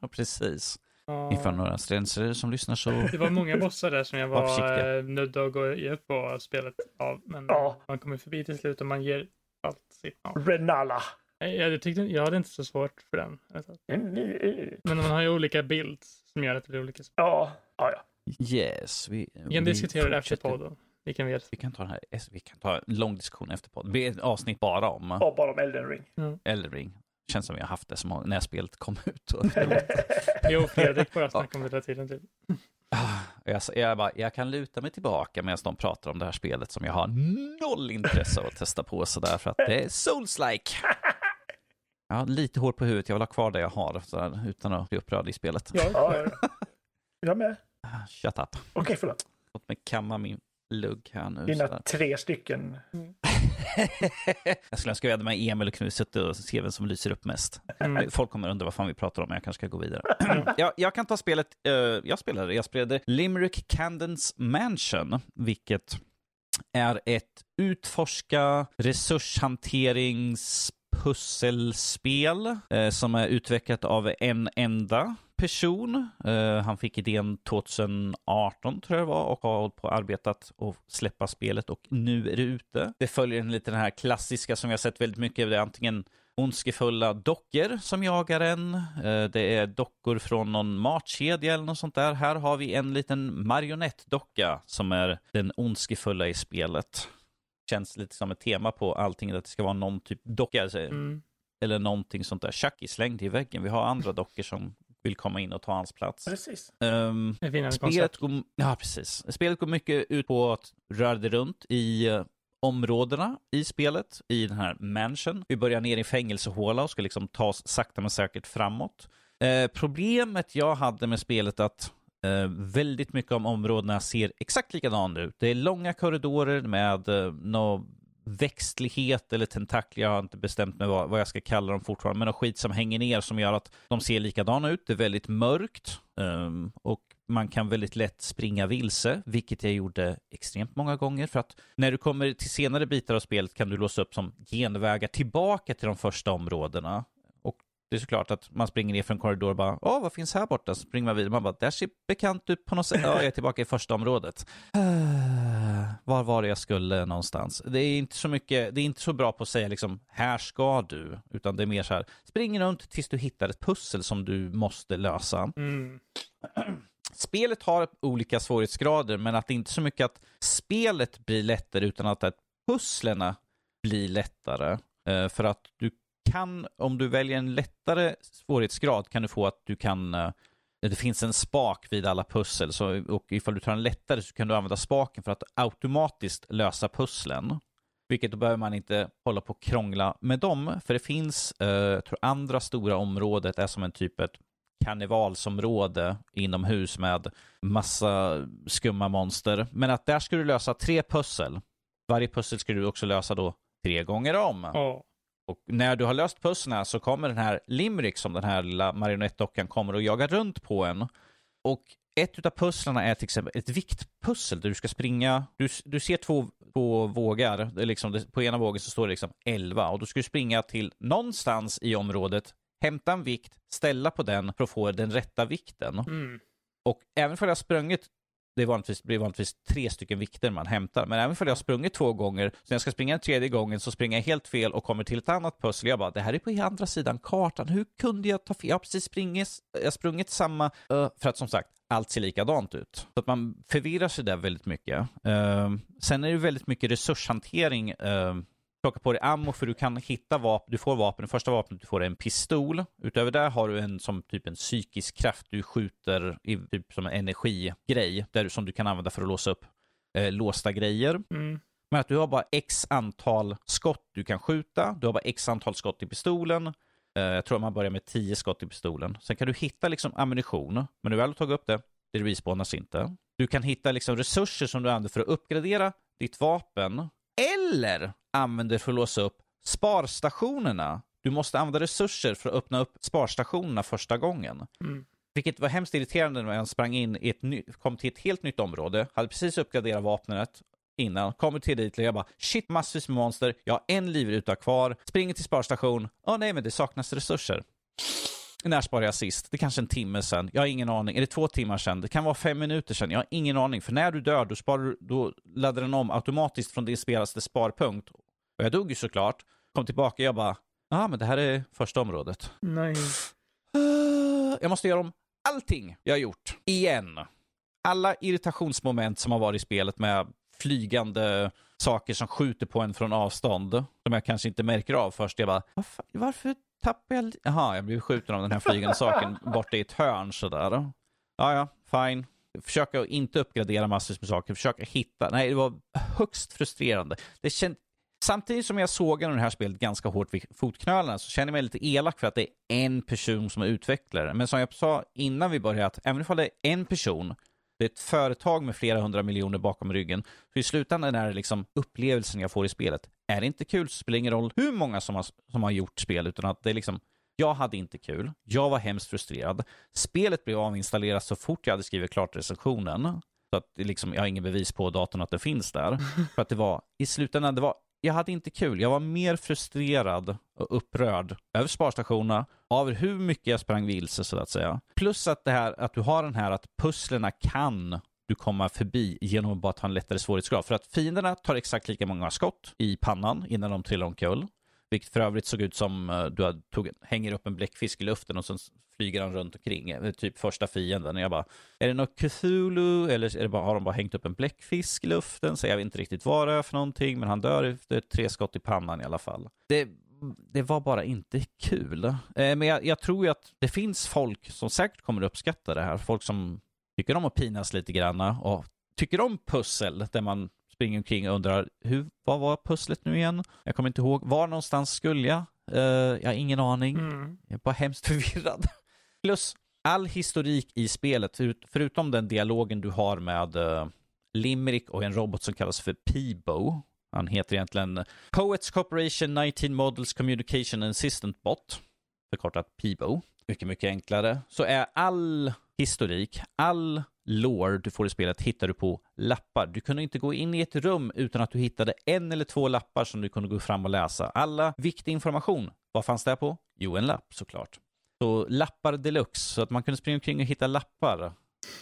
Ja, precis. Ja. Ifall några stränser som lyssnar så... Det var många bossar där som jag Var eh, nödd att gå upp på spelet av. Men Ja. man kommer förbi till slut och man ger allt sitt. Ja. Renala. Jag, jag, tyckte, jag hade inte så svårt för den. Men man har ju olika builds som gör att det blir olika. Ja, ja, ja. Yes, vi, Vi kan diskutera det efter podden. Vi kan. Vi kan ta här, vi kan ta en lång diskussion efter podden. Det blir ett avsnitt bara om Ja, bara om Elden Ring. Elden Ring. Känns som vi har haft det som när spelet kom ut. Och, *laughs* och Fredrik bara snackar om det hela tiden. Typ. jag, jag, bara, jag kan luta mig tillbaka medan de pratar om det här spelet som jag har noll intresse av att testa på sådär för att det är souls-like. *laughs* Har lite hår på huvudet, jag vill ha kvar det jag har sådär, utan att bli upprörd i spelet. Ja, ja. ja. Jag med. Shut up. Okej, förlåt. Låt mig kamma min lugg här nu. Dina sådär. tre stycken. *laughs* jag skulle önska vi hade med Emil och Knuset och se vem som lyser upp mest. Mm. Folk kommer undra vad fan vi pratar om, men jag kanske ska gå vidare. *clears throat* jag, jag kan ta spelet, eh, jag spelade, jag spelade Limerick Candence Mansion, vilket är ett utforska resurshanterings pusselspel eh, som är utvecklat av en enda person. Eh, han fick idén 2018 tror jag det var och har hållit på och arbetat och släppa spelet och nu är det ute. Det följer en lite den här klassiska som vi har sett väldigt mycket. Det är antingen ondskefulla dockor som jagar en. Eh, det är dockor från någon matkedja eller något sånt där. Här har vi en liten marionettdocka som är den ondskefulla i spelet. Känns lite som ett tema på allting, att det ska vara någon typ docka. alltså, Mm. Eller någonting sånt där. Chucky slängd i väggen. Vi har andra dockor som vill komma in och ta hans plats. Precis. Um, spelet, går, ja, precis. spelet går mycket ut på att röra dig runt i eh, områdena i spelet, i den här mansion. Vi börjar ner i fängelsehåla och ska liksom ta oss sakta men säkert framåt. Eh, problemet jag hade med spelet att Eh, väldigt mycket av områdena ser exakt likadana ut. Det är långa korridorer med eh, nå växtlighet eller tentakler, jag har inte bestämt mig vad, vad jag ska kalla dem fortfarande, men något skit som hänger ner som gör att de ser likadana ut. Det är väldigt mörkt ehm, och man kan väldigt lätt springa vilse, vilket jag gjorde extremt många gånger. För att när du kommer till senare bitar av spelet kan du låsa upp som genvägar tillbaka till de första områdena. Det är såklart att man springer ner för en korridor och bara Åh, vad finns här borta? Så springer man vidare. Man bara, där ser bekant ut på något sätt. Ja, jag är tillbaka i första området. *sighs* Var var det jag skulle någonstans? Det är inte så mycket, det är inte så bra på att säga liksom, här ska du. Utan det är mer så här, spring runt tills du hittar ett pussel som du måste lösa. Mm. *clears throat* Spelet har olika svårighetsgrader, men att det inte är så mycket att spelet blir lättare utan att, att pusslerna blir lättare. Eh, för att du kan, om du väljer en lättare svårighetsgrad, kan du få att du kan eh, det finns en spak vid alla pussel, så, och ifall du tar en lättare så kan du använda spaken för att automatiskt lösa pusslen. Vilket då behöver man inte hålla på och krångla med dem, för det finns, eh, jag tror andra stora området är som en typ ett karnevalsområde inomhus med massa skumma monster. Men att där ska du lösa tre pussel. Varje pussel ska du också lösa då tre gånger om. Ja. Och när du har löst pusslen så kommer den här Limerick som den här lilla marionettdockan kommer och jagar runt på en. Och ett av pusslarna är till exempel ett viktpussel där du ska springa. Du, du ser två, två vågar. Det liksom, på ena vågen så står det liksom 11 och då ska du springa till någonstans i området, hämta en vikt, ställa på den för att få den rätta vikten. Mm. Och även för jag sprungit, det är vanligtvis, blir vanligtvis tre stycken vikter man hämtar, men även för jag har sprungit två gånger, så när jag ska springa en tredje gången så springer jag helt fel och kommer till ett annat pussel. Jag bara, det här är på andra sidan kartan, hur kunde jag ta fel? Jag har precis springit, jag har sprungit samma, uh, för att som sagt, allt ser likadant ut. Så att man förvirrar sig där väldigt mycket. Uh, sen är det väldigt mycket resurshantering. Ehm, Plocka på dig ammo för du kan hitta vapen, du får vapen, det första vapnet du får är en pistol. Utöver det har du en som typ en psykisk kraft du skjuter i typ som en energigrej där, som du kan använda för att låsa upp eh, låsta grejer. Mm. Men att du har bara x antal skott du kan skjuta, du har bara x antal skott i pistolen. Eh, jag tror man börjar med 10 skott i pistolen. Sen kan du hitta liksom ammunition, men när du väl har tagit upp det, det respawnas inte. Du kan hitta liksom resurser som du använder för att uppgradera ditt vapen eller använder för att låsa upp sparstationerna. Du måste använda resurser för att öppna upp sparstationerna första gången. Mm. Vilket var hemskt irriterande när jag sprang in i ett ny, kom till ett helt nytt område, hade precis uppgraderat vapnet innan, kommer till dit och jag bara shit massvis med monster, jag har en livruta kvar, springer till sparstation, åh nej men det saknas resurser. När sparade jag sist? Det är kanske en timme sedan. Jag har ingen aning. Är det två timmar sedan? Det kan vara fem minuter sedan. Jag har ingen aning. För när du dör, då, sparar, du- då laddar den om automatiskt från din spelaste sparpunkt. Och jag dog ju såklart. Kom tillbaka och jag bara, ja ah, men det här är första området. Nej. *sighs* Jag måste göra om allting jag har gjort. Igen. Alla irritationsmoment som har varit i spelet med flygande saker som skjuter på en från avstånd. Som jag kanske inte märker av först. Jag bara, "Vad fan, varför tappar jag... Jaha, jag blev skjuten av den här flygande saken *laughs* borta i ett hörn sådär. Ja, ja, fine. Försöka att inte uppgradera massvis med saker. Försöka hitta. Nej, det var högst frustrerande. Det känd... Samtidigt som jag sågar det här spelet ganska hårt vid fotknölarna så känner jag mig lite elak för att det är en person som är utvecklare. Men som jag sa innan vi började, att även om det är en person, det är ett företag med flera hundra miljoner bakom ryggen, så i slutändan är det liksom upplevelsen jag får i spelet. Är det inte kul så spelar det ingen roll hur många som har, som har gjort spel, utan att det är liksom jag hade inte kul. Jag var hemskt frustrerad. Spelet blev avinstallerat så fort jag hade skrivit klart recensionen. Så att liksom, jag har ingen bevis på datorn att det finns där. *laughs* För att det var, i slutändan, det var jag hade inte kul. Jag var mer frustrerad och upprörd över sparstationerna, av hur mycket jag sprang vilse så att säga. Plus att det här att du har den här att pusslerna kan du komma förbi genom att bara ta en lättare svårighetsgrad. För att fienderna tar exakt lika många skott i pannan innan de trillar omkull. Vilket för övrigt såg ut som eh, du tog, hänger upp en bläckfisk i luften och sen flyger han runt omkring. Eh, typ första fienden. Och jag bara, är det något Cthulhu eller är det bara, har de bara hängt upp en bläckfisk i luften? Så jag vet inte riktigt vad det är för någonting. Men han dör efter tre skott i pannan i alla fall. Det, det var bara inte kul. Eh, men jag, jag, tror ju att det finns folk som säkert kommer uppskatta det här. Folk som tycker om att pinas lite granna och tycker om pussel där man springer omkring och undrar hur, vad var pusslet nu igen? Jag kommer inte ihåg. Var någonstans skulle jag? Uh, jag har ingen aning. Mm. Jag är bara hemskt *laughs* förvirrad. Plus all historik i spelet, förutom den dialogen du har med uh, Limerick och en robot som kallas för Peebo. Han heter egentligen Poets Corporation 19 Models Communication Assistant Bot, förkortat Peebo. Mycket, mycket enklare. Så är all historik, all lore du får i spelet hittar du på lappar. Du kunde inte gå in i ett rum utan att du hittade en eller två lappar som du kunde gå fram och läsa. Alla viktig information, vad fanns det på? Jo, en lapp såklart. Så lappar deluxe, så att man kunde springa omkring och hitta lappar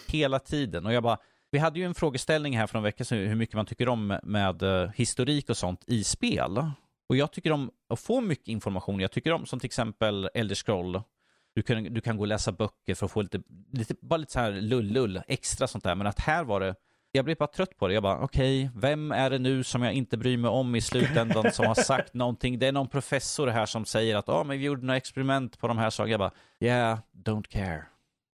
hela tiden. Och jag bara, vi hade ju en frågeställning här för några veckor sedan hur mycket man tycker om med, eh, historik och sånt i spel. Och jag tycker om att få mycket information. Jag tycker om som till exempel Elder Scroll du kan, du kan gå och läsa böcker för att få lite, lite bara lite så här lull-lull, extra sånt där. Men att här var det, jag blev bara trött på det. Jag bara, okej, okay, vem är det nu som jag inte bryr mig om i slutändan som har sagt någonting? Det är någon professor här som säger att, ja, oh, men vi gjorde några experiment på de här sakerna. Jag bara, yeah, don't care.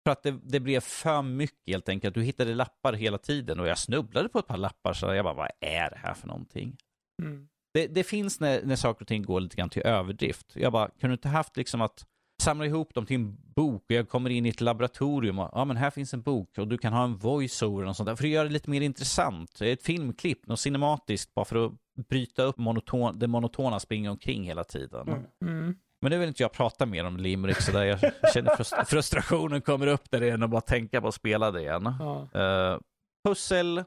För att det, det, blev för mycket helt enkelt. Du hittade lappar hela tiden och jag snubblade på ett par lappar så jag bara, vad är det här för någonting? Mm. Det, det, finns när, när saker och ting går lite grann till överdrift. Jag bara, kunde du inte haft liksom att samlar ihop dem till en bok och jag kommer in i ett laboratorium och ja men här finns en bok och du kan ha en voiceover och sånt där för att göra det lite mer intressant. Ett filmklipp, något cinematiskt bara för att bryta upp monoton, det monotona springa omkring hela tiden. Mm. Mm. Men nu vill inte jag prata mer om Limerick så där jag känner frust *laughs* frustrationen kommer upp där igen och bara tänka på att spela det igen. Ja. Uh, pussel,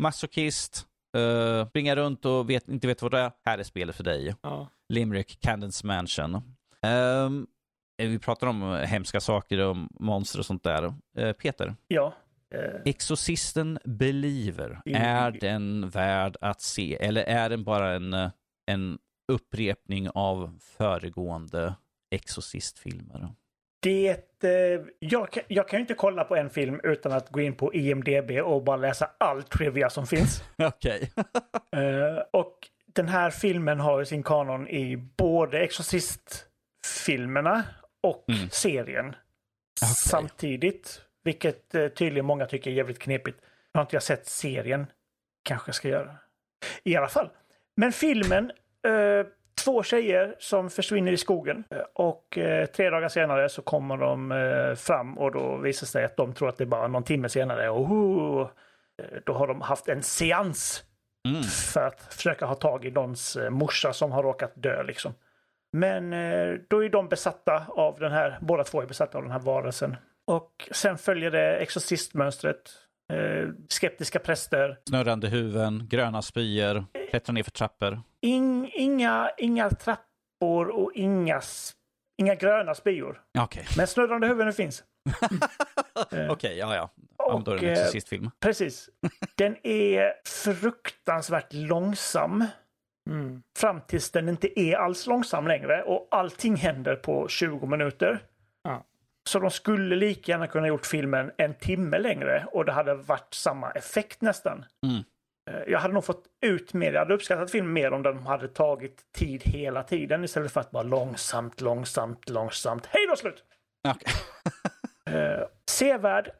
masochist, uh, springa runt och vet, inte vet vad det är. Här är spelet för dig. Ja. Limerick, Candence Mansion. Um, vi pratar om eh, hemska saker och monster och sånt där. Eh, Peter? Ja? Exorcisten Believer, är den värd att se? Eller är den bara en, en upprepning av föregående Exorcist-filmer? Det, eh, jag, kan, jag kan inte kolla på en film utan att gå in på IMDB och bara läsa all trivia som finns. *laughs* Okej. *laughs* Eh, och den här filmen har sin kanon i både Exorcist-filmerna och mm. serien okay. samtidigt. Vilket eh, tydligen många tycker är jävligt knepigt. Nu har inte jag sett serien. Kanske ska göra. I alla fall. Men filmen. Eh, två tjejer som försvinner i skogen. Eh, och eh, tre dagar senare så kommer de eh, fram och då visar sig att de tror att det är bara någon timme senare. Och oh, då har de haft en seans. Mm. För att försöka ha tag i någons morsa som har råkat dö liksom. Men eh, då är de besatta av den här, båda två är besatta av den här varelsen. Och sen följer det exorcistmönstret. Eh, skeptiska präster. Snurrande huvuden, gröna spyor, klättra ner för trappor. In, inga, inga trappor och inga, inga gröna spyor. Okay. Men snurrande huvuden finns. *laughs* Okej, okay, ja ja. Och, då är det en exorcistfilm. Precis. Den är fruktansvärt långsam. Mm. Fram tills den inte är alls långsam längre och allting händer på 20 minuter. Ja. Så de skulle lika gärna kunna gjort filmen en timme längre och det hade varit samma effekt nästan. Mm. Eh, jag hade nog fått ut mer, jag hade uppskattat filmen mer om den hade tagit tid hela tiden istället för att bara långsamt, långsamt, långsamt. Hej då slut! Okay. *laughs* uh, sevärd?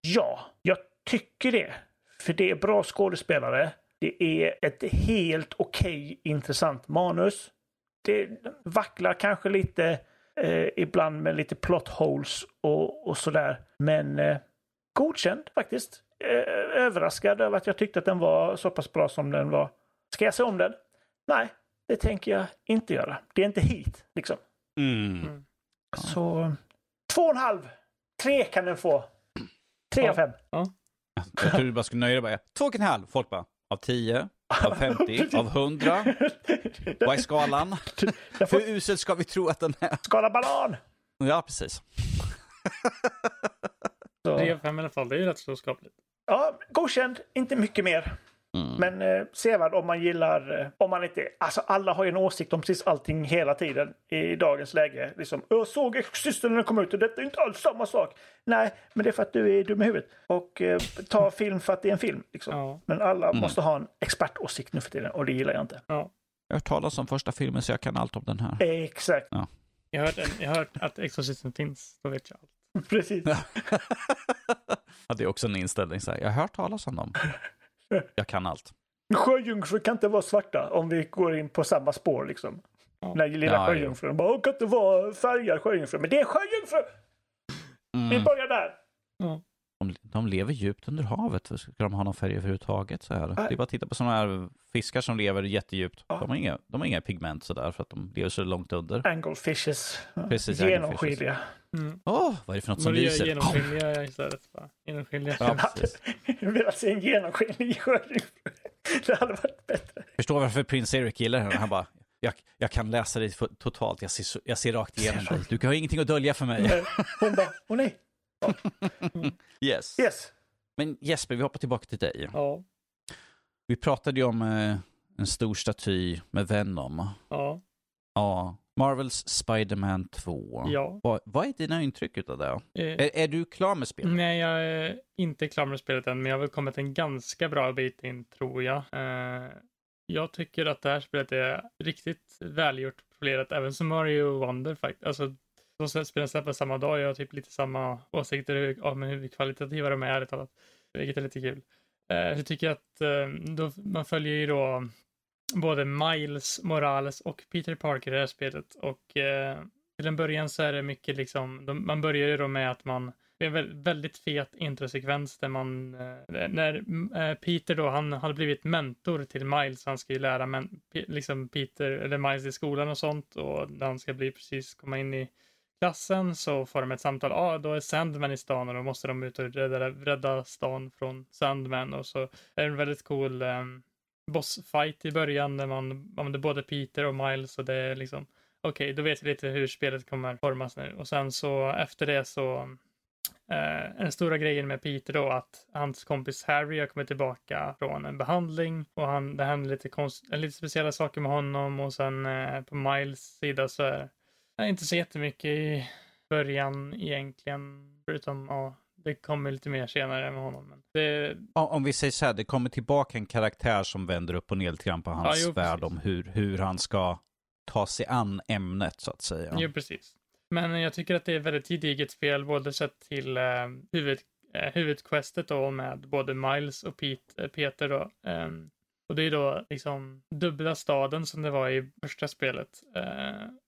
Ja, jag tycker det. För det är bra skådespelare. Det är ett helt okej okay, intressant manus. Det vacklar kanske lite eh, ibland med lite plot holes och, och sådär. Men eh, godkänd faktiskt. Eh, överraskad över att jag tyckte att den var så pass bra som den var. Ska jag se om den? Nej, det tänker jag inte göra. Det är inte hit liksom. Mm. Mm. Så två och en halv. Tre kan den få. Tre ja. av fem. Ja. Jag trodde du bara skulle nöja dig med två och en halv. Folk bara Av 10? Av 50? *laughs* av 100? Vad är skalan? Hur usel ska vi tro att den är? skala banan! Ja, precis. Så. 3-5 i alla fall, det är ju rätt så skapligt. Ja, godkänd. Inte mycket mer. Mm. Men eh, sevärd om man gillar, eh, om man inte, alltså alla har ju en åsikt om precis allting hela tiden i dagens läge. Liksom, jag såg Exorcisten när den kom ut och detta är inte alls samma sak. Nej, men det är för att du är dum i huvudet. Och eh, ta film för att det är en film. Liksom. Ja. Men alla Mm. måste ha en expertåsikt nu för tiden och det gillar jag inte. Ja. Jag har hört talas om första filmen så jag kan allt om den här. Exakt, Jag har hört, jag har hört att Exorcisten finns, då vet jag allt. *laughs* precis. ja, det är också en inställning. Så här. Jag har hört talas om dem. *laughs* Jag kan allt. Sjöjungfrur kan inte vara svarta om vi går in på samma spår liksom. Ja. Den lilla Ja, sjöjungfrun. Bara, "Åh, kan inte vara färgad sjöjungfru. Men det är sjöjungfru! Vi Mm. börjar där. Ja. De, de lever djupt under havet. Ska de ha någon färg överhuvudtaget? Så här? Det är bara att titta på sådana här fiskar som lever jättedjupt. De har inga, de har inga pigment sådär för att de lever så långt under. Anglefishes. Precis, Genomskinliga. Mm. Åh, vad är det för något som Som lyser? genomskinliga istället. Genomskinliga. Ja, precis. *laughs* Jag vill se en genomskinlig sjöjungfru. *laughs* Det hade varit bättre. Förstår varför prins Eric gillar henne. Han bara, jag, jag kan läsa dig totalt. Jag ser, jag ser rakt igenom dig. Du har ingenting att dölja för mig. Hon bara, åh nej. Yes. Yes. Men Jesper, vi hoppar tillbaka till dig. Ja. Vi pratade ju om eh, en stor staty med Venom. Ja. Ja. Marvels Spider-Man 2. Ja. Vad, vad är dina intryck utav det? Eh, Är, är du klar med spelet? Nej, jag är inte klar med spelet än, men jag har väl kommit en ganska bra bit in, tror jag. Eh, jag tycker att det här spelet är riktigt välgjort polerat, även som Mario Wonder faktiskt. Alltså, de spelen släpper samma dag, jag har typ lite samma åsikter om hur kvalitativa de är, ärligt talat. Vilket är lite kul. Eh, tycker att eh, då, man följer ju då både Miles Morales och Peter Parker i det här spelet. Och eh, till en början så är det mycket liksom, de, man börjar ju då med att man det är en väldigt fet introsekvens där man, eh, när eh, Peter då, han hade blivit mentor till Miles, han ska ju lära men, liksom Peter, eller Miles i skolan och sånt och han ska bli precis komma in i klassen så får de ett samtal, ja ah, då är Sandman i stan och då måste de ut och rädda, rädda stan från Sandman och så är det en väldigt cool um, bossfight i början där man använder både Peter och Miles och det är liksom okej, då vet vi lite hur spelet kommer formas nu. Och sen så efter det så Uh, den stora grejen med Peter då att hans kompis Harry har kommit tillbaka från en behandling och han, det händer lite, konst, lite speciella saker med honom och sen uh, på Miles sida så är det inte så jättemycket i början egentligen förutom ja, det kommer lite mer senare med honom. Men det, Ja, Om vi säger så här, det kommer tillbaka en karaktär som vänder upp och ner lite grann på hans jo, värld om hur, hur han ska ta sig an ämnet så att säga. Jo, precis. Men jag tycker att det är ett väldigt gediget spel, både sett till eh, huvud, eh, huvudquestet då med både Miles och Pete, eh, Peter då. Ehm, och det är då liksom dubbla staden som det var i första spelet.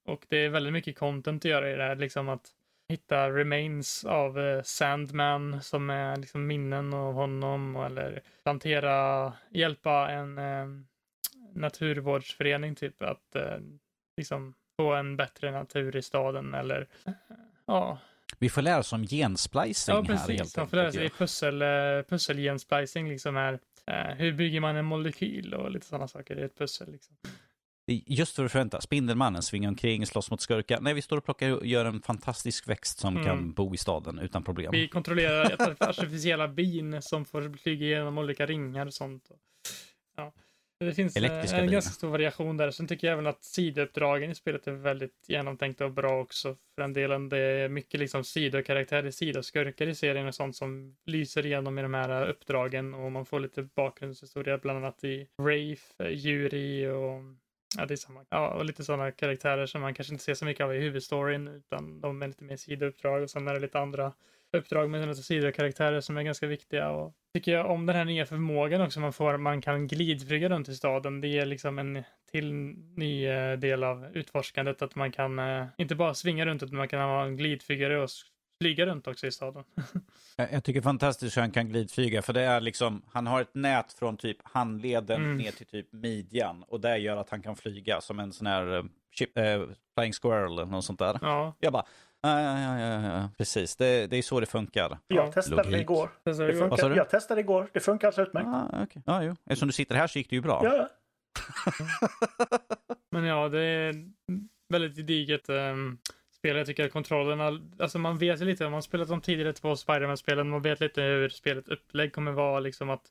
Och det är väldigt mycket content att göra i det här, liksom att hitta remains av eh, Sandman som är liksom minnen av honom eller plantera, hjälpa en eh, naturvårdsförening typ att eh, liksom få en bättre natur i staden eller eh, ja, Vi får lära oss om gensplicing ja här precis. helt Man får lära sig pussel, eh, pusselgensplicing liksom är eh, hur bygger man en molekyl och lite sådana saker. Det är ett pussel liksom. Just för att förvänta, Spindelmannen svingar omkring, slåss mot skurkar. Nej, vi står och plockar och gör en fantastisk växt som Mm. kan bo i staden utan problem. Vi kontrollerar artificiella bin som får flyga igenom olika ringar och sånt. Ja. Det finns eh, Elektriska en bin. ganska stor variation där. Sen tycker jag även att sidouppdragen i spelet är väldigt genomtänkta och bra också. För den delen, det är mycket liksom sidokaraktärer, sidoskurkar i serien och sånt som lyser igenom i de här uppdragen och man får lite bakgrundshistoria, bland annat i Rafe, eh, Yuri och Ja, det är samma. Ja, och lite sådana karaktärer som man kanske inte ser så mycket av i huvudstoryn, utan de är lite mer sidouppdrag och sen är det lite andra uppdrag med lite sidokaraktärer som är ganska viktiga. Och tycker jag om den här nya förmågan också man får, man kan glidflyga runt i staden. Det ger liksom en till ny eh, del av utforskandet att man kan eh, inte bara svinga runt utan man kan ha en glidflygare och flyga runt också i staden. *laughs* Jag tycker fantastiskt hur han kan glidflyga, för det är liksom, han har ett nät från typ handleden Mm. ner till typ midjan och det gör att han kan flyga som en sån här eh, chip, eh, flying squirrel eller något sånt där. ja, Jag bara, Ja, ja, ja, ja, precis. Det, det är så det funkar. Jag Ja, testade det logik. igår. Det funkar, du? jag testade igår. Det funkar alldeles utmärkt. Ah, okay. ja, jo. Eftersom du sitter här så gick det ju bra. Ja. *laughs* Men ja, det är väldigt gediget um, spel. Jag tycker att kontrollerna, alltså man vet ju lite, om man spelat de tidigare typ två Spiderman-spelen, man vet lite hur spelet upplägg kommer vara, liksom att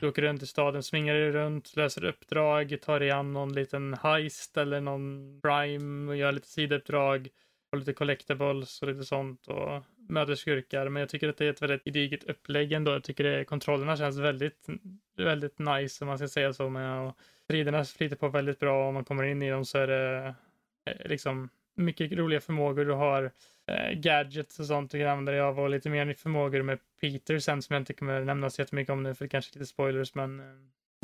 du åker runt i staden, svingar dig runt, löser uppdrag, tar dig an någon liten heist eller någon prime och gör lite sidouppdrag och lite collectables och lite sånt och möter skurkar. Men jag tycker att det är ett väldigt gediget upplägg ändå. Jag tycker det, kontrollerna känns väldigt, väldigt nice om man ska säga så. Med, och striderna flyter på väldigt bra. och Om man kommer in i dem så är det liksom mycket roliga förmågor. Du har eh, gadgets och sånt du kan använda dig av och lite mer förmågor med Peter sen som jag inte kommer nämna så jättemycket om nu för det kanske är lite spoilers men eh,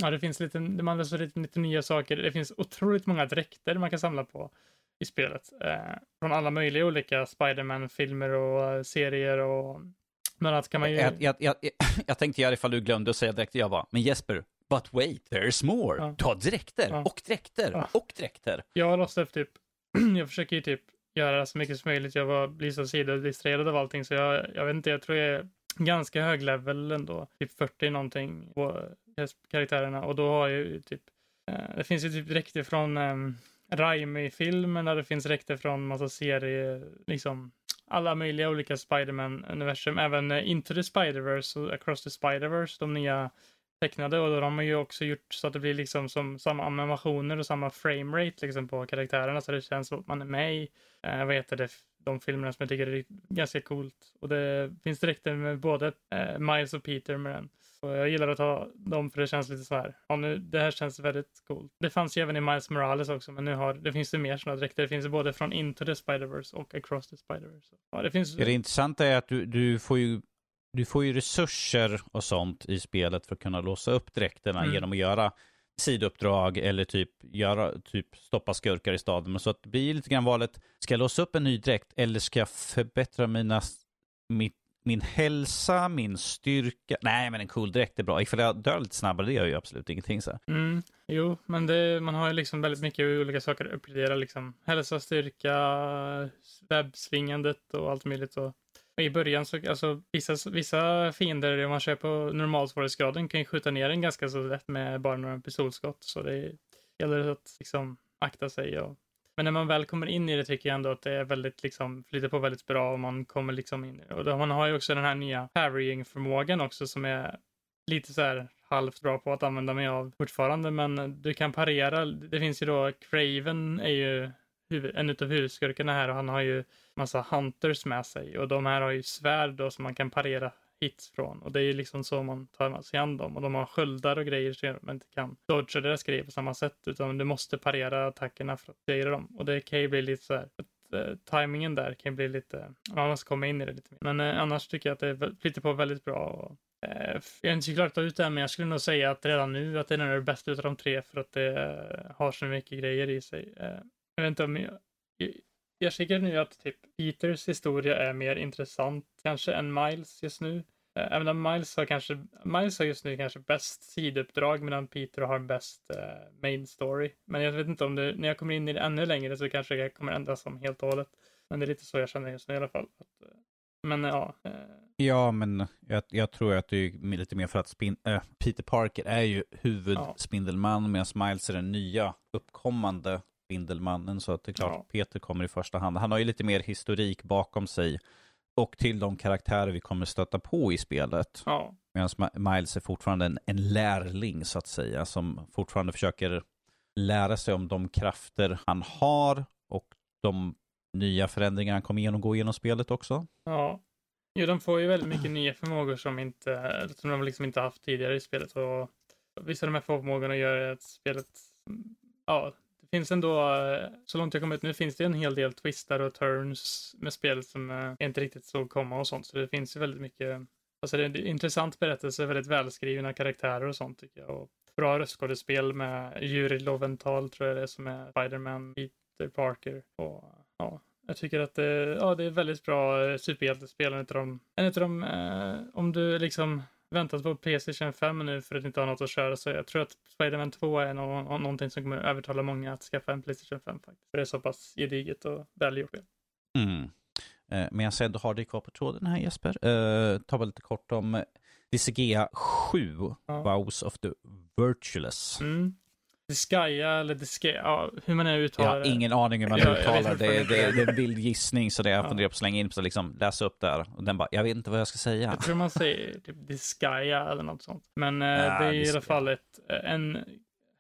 ja, det finns lite, man använder lite, lite nya saker. Det finns otroligt många dräkter man kan samla på i spelet. Eh, från alla möjliga olika Spiderman-filmer och eh, serier och bland annat kan man ju... Jag, jag, jag, jag, *clears throat* tänkte göra ifall du glömde att säga direkt. Jag bara, men Jesper, but wait, there's more. Ja. Ta dräkter Ja. och dräkter Ja. och dräkter. Jag har låst upp typ, *clears throat* jag försöker ju typ göra så mycket som möjligt. Jag var, blir så sidodistraherad av allting så jag, jag vet inte, jag tror jag är ganska hög level ändå. Typ 40 någonting på karaktärerna och då har jag ju typ, eh, det finns ju typ dräkter från um, Raimi-filmen där det finns dräkter från massa serier, liksom alla möjliga olika Spiderman-universum, även eh, Into the Spider-Verse och Across the Spider-Verse, de nya tecknade och då har man ju också gjort så att det blir liksom som samma animationer och samma framerate liksom på karaktärerna så det känns som att man är med i, eh, vad heter det, de filmerna som jag tycker är ganska coolt. Och det finns direkt med både eh, Miles och Peter med den. Och jag gillar att ha dem för det känns lite så här, ja nu, det här känns väldigt coolt. Det fanns ju även i Miles Morales också, men nu har, det finns det mer sådana dräkter. Det finns ju både från Into the Spider-Verse och Across the Spider-Verse. Ja, det finns... Det intressanta är att du, du, får ju, du får ju resurser och sånt i spelet för att kunna låsa upp dräkterna Mm. genom att göra sidouppdrag eller typ, göra, typ stoppa skurkar i staden. Men så att det blir lite grann valet, ska jag låsa upp en ny dräkt eller ska jag förbättra mina, mitt, min hälsa, min styrka? Nej, men en cool dräkt är bra. Ifall jag dör lite snabbare, det gör ju absolut ingenting. Så. Mm, jo, men det, man har ju liksom väldigt mycket olika saker att uppgradera. Liksom. Hälsa, styrka, webbsvingandet och allt möjligt. Och och i början så, alltså vissa, vissa fiender, om man kör på normalsvårighetsgraden, kan ju skjuta ner en ganska så lätt med bara några pistolskott. Så det gäller att liksom akta sig. Och... Men när man väl kommer in i det tycker jag ändå att det är väldigt, liksom, flyter på väldigt bra och man kommer liksom in i det. Och då, man har ju också den här nya parrying-förmågan också som är lite så här halvt bra på att använda mig av fortfarande, men du kan parera. Det finns ju då, Craven är ju huvud, en av huvudskurkarna här och han har ju massa hunters med sig och de här har ju svärd då som man kan parera hits från och det är ju liksom så man tar sig an dem och de har sköldar och grejer så man inte kan dodga deras grejer på samma sätt utan du måste parera attackerna för att styra dem och det kan ju bli lite så här att, eh, timingen där kan ju bli lite, man måste komma in i det lite mer. Men eh, annars tycker jag att det flyter på väldigt bra och Eh, Jag har inte så klart ut det här, men jag skulle nog säga att redan nu att det är nog det bästa utav de tre för att det eh, har så mycket grejer i sig. Eh, jag vet inte om jag, jag, tycker nu att typ Peters historia är mer intressant kanske än Miles just nu. Eh, Även om Miles har kanske, Miles har just nu kanske bäst sidouppdrag medan Peter har bäst eh, main story. Men jag vet inte om det, när jag kommer in i det ännu längre så kanske det kommer ändras om helt och hållet. Men det är lite så jag känner just nu i alla fall. Att, eh, men ja, eh, Ja, men jag, jag tror att det är lite mer för att spin, äh, Peter Parker är ju huvudspindelman medan Miles är den nya uppkommande Spindelmannen. Så att det är klart Ja. Peter kommer i första hand. Han har ju lite mer historik bakom sig och till de karaktärer vi kommer stöta på i spelet. ja. Medan Miles är fortfarande en, en lärling så att säga som fortfarande försöker lära sig om de krafter han har och de nya förändringar han kommer genomgå genom spelet också. Ja. Jo, de får ju väldigt mycket nya förmågor som, inte, som de liksom inte haft tidigare i spelet. Och vissa av de här förmågorna gör att spelet, ja, finns ändå, eh, så långt jag kommit ut nu, finns det en hel del twistar och turns med spel som jag inte riktigt såg komma och sånt. Så det finns ju väldigt mycket, alltså det är en intressant berättelse, väldigt välskrivna karaktärer och sånt tycker jag. Och bra röstskådespel med Juri Loventhal tror jag det är som är Spiderman, Peter Parker och ja, jag tycker att det, ja, det är väldigt bra eh, superhjältespel. En av de, en av de eh, om du liksom väntat på Playstation 5 nu för att inte ha något att köra så jag tror att Spiderman 2 är nå- någonting som kommer övertala många att skaffa en Playstation 5 faktiskt. För det är så pass gediget och välgjort spel. Mm. Eh, men jag ändå har dig kvar på tråden här Jesper. Uh, ta bara lite kort om DCGA 7, ja. Vows of the Virtueless. Mm. Disgaea eller Disgaea, ja, hur man nu uttalar det. Jag har ingen aning hur man uttalar det. Det, det, det är en vild gissning så det jag ja. funderar på att slänga in på liksom läsa upp där. Och den bara, jag vet inte vad jag ska säga. Jag tror man säger typ Disgaea eller något sånt. Men eh, ja, det är i alla fall ett, en,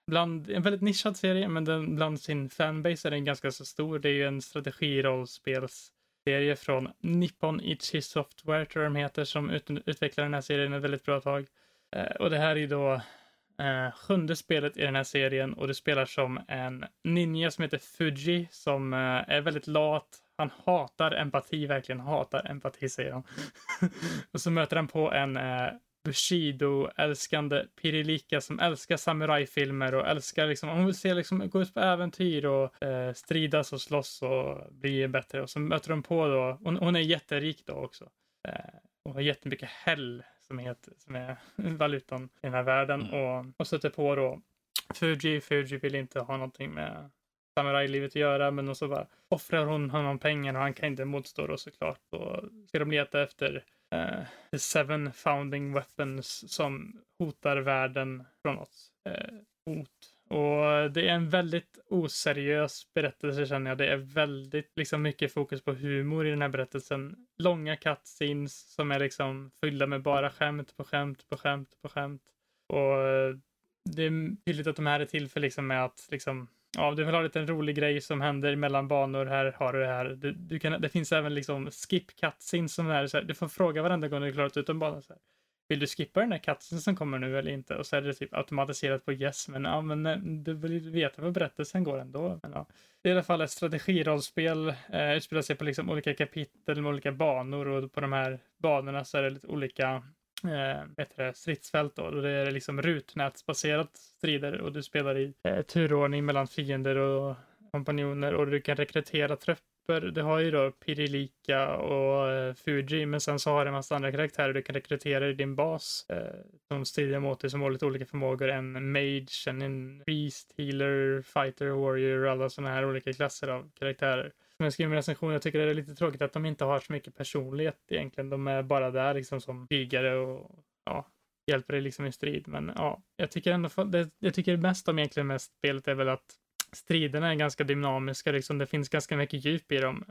bland, en väldigt nischad serie, men den, bland sin fanbase är den ganska så stor. Det är ju en strategirollspelsserie från Nippon Ichi Software, tror jag de heter, som ut, utvecklar den här serien ett väldigt bra tag. Eh, och det här är ju då eh, sjunde spelet i den här serien och du spelar som en ninja som heter Fuji som eh, är väldigt lat. Han hatar empati, verkligen hatar empati säger han. *laughs* och så möter han på en eh, Bushido-älskande Pirilika som älskar samurajfilmer och älskar liksom, hon vill se liksom, gå ut på äventyr och eh, stridas och slåss och bli bättre. Och så möter de på då, hon, hon är jätterik då också. Eh, och har jättemycket häll som, heter, som är *laughs* valutan i den här världen mm. och, och sätter på då Fuji. Fuji vill inte ha någonting med samurajlivet att göra, men så bara offrar hon honom pengar och han kan inte motstå då såklart. Och ska de leta efter uh, the seven founding weapons som hotar världen från oss. Uh, hot och det är en väldigt oseriös berättelse känner jag. Det är väldigt liksom mycket fokus på humor i den här berättelsen. Långa cutscenes som är liksom fyllda med bara skämt på skämt på skämt på skämt. Och det är tydligt att de här är till för liksom med att liksom Ja, du vill ha lite en rolig grej som händer mellan banor. Här har du det här. Du, du kan, det finns även liksom skip cutscenes som är så här, Du får fråga varenda gång du klarat ut en bana. Så här vill du skippa den här katsen som kommer nu eller inte? Och så är det typ automatiserat på yes, men ja, men eh, du vill ju veta vad berättelsen går ändå. Men, ja. Det är i alla fall ett strategirollspel, eh, utspelar sig på liksom olika kapitel med olika banor och på de här banorna så är det lite olika eh, det, stridsfält då. Och det är liksom rutnätsbaserat strider och du spelar i eh, turordning mellan fiender och kompanjoner och du kan rekrytera trupper grupper. Det har ju då Pirilika och eh, Fuji, men sen så har det en massa andra karaktärer du kan rekrytera i din bas eh, som strider mot dig som har lite olika förmågor. En mage, en priest, healer, fighter, warrior, alla sådana här olika klasser av karaktärer. Som jag skriver med recension, jag tycker det är lite tråkigt att de inte har så mycket personlighet egentligen. De är bara där liksom som krigare och ja, hjälper dig liksom i strid. Men ja, jag tycker ändå, det, jag tycker mest om egentligen med spelet är väl att striderna är ganska dynamiska, liksom. det finns ganska mycket djup i dem.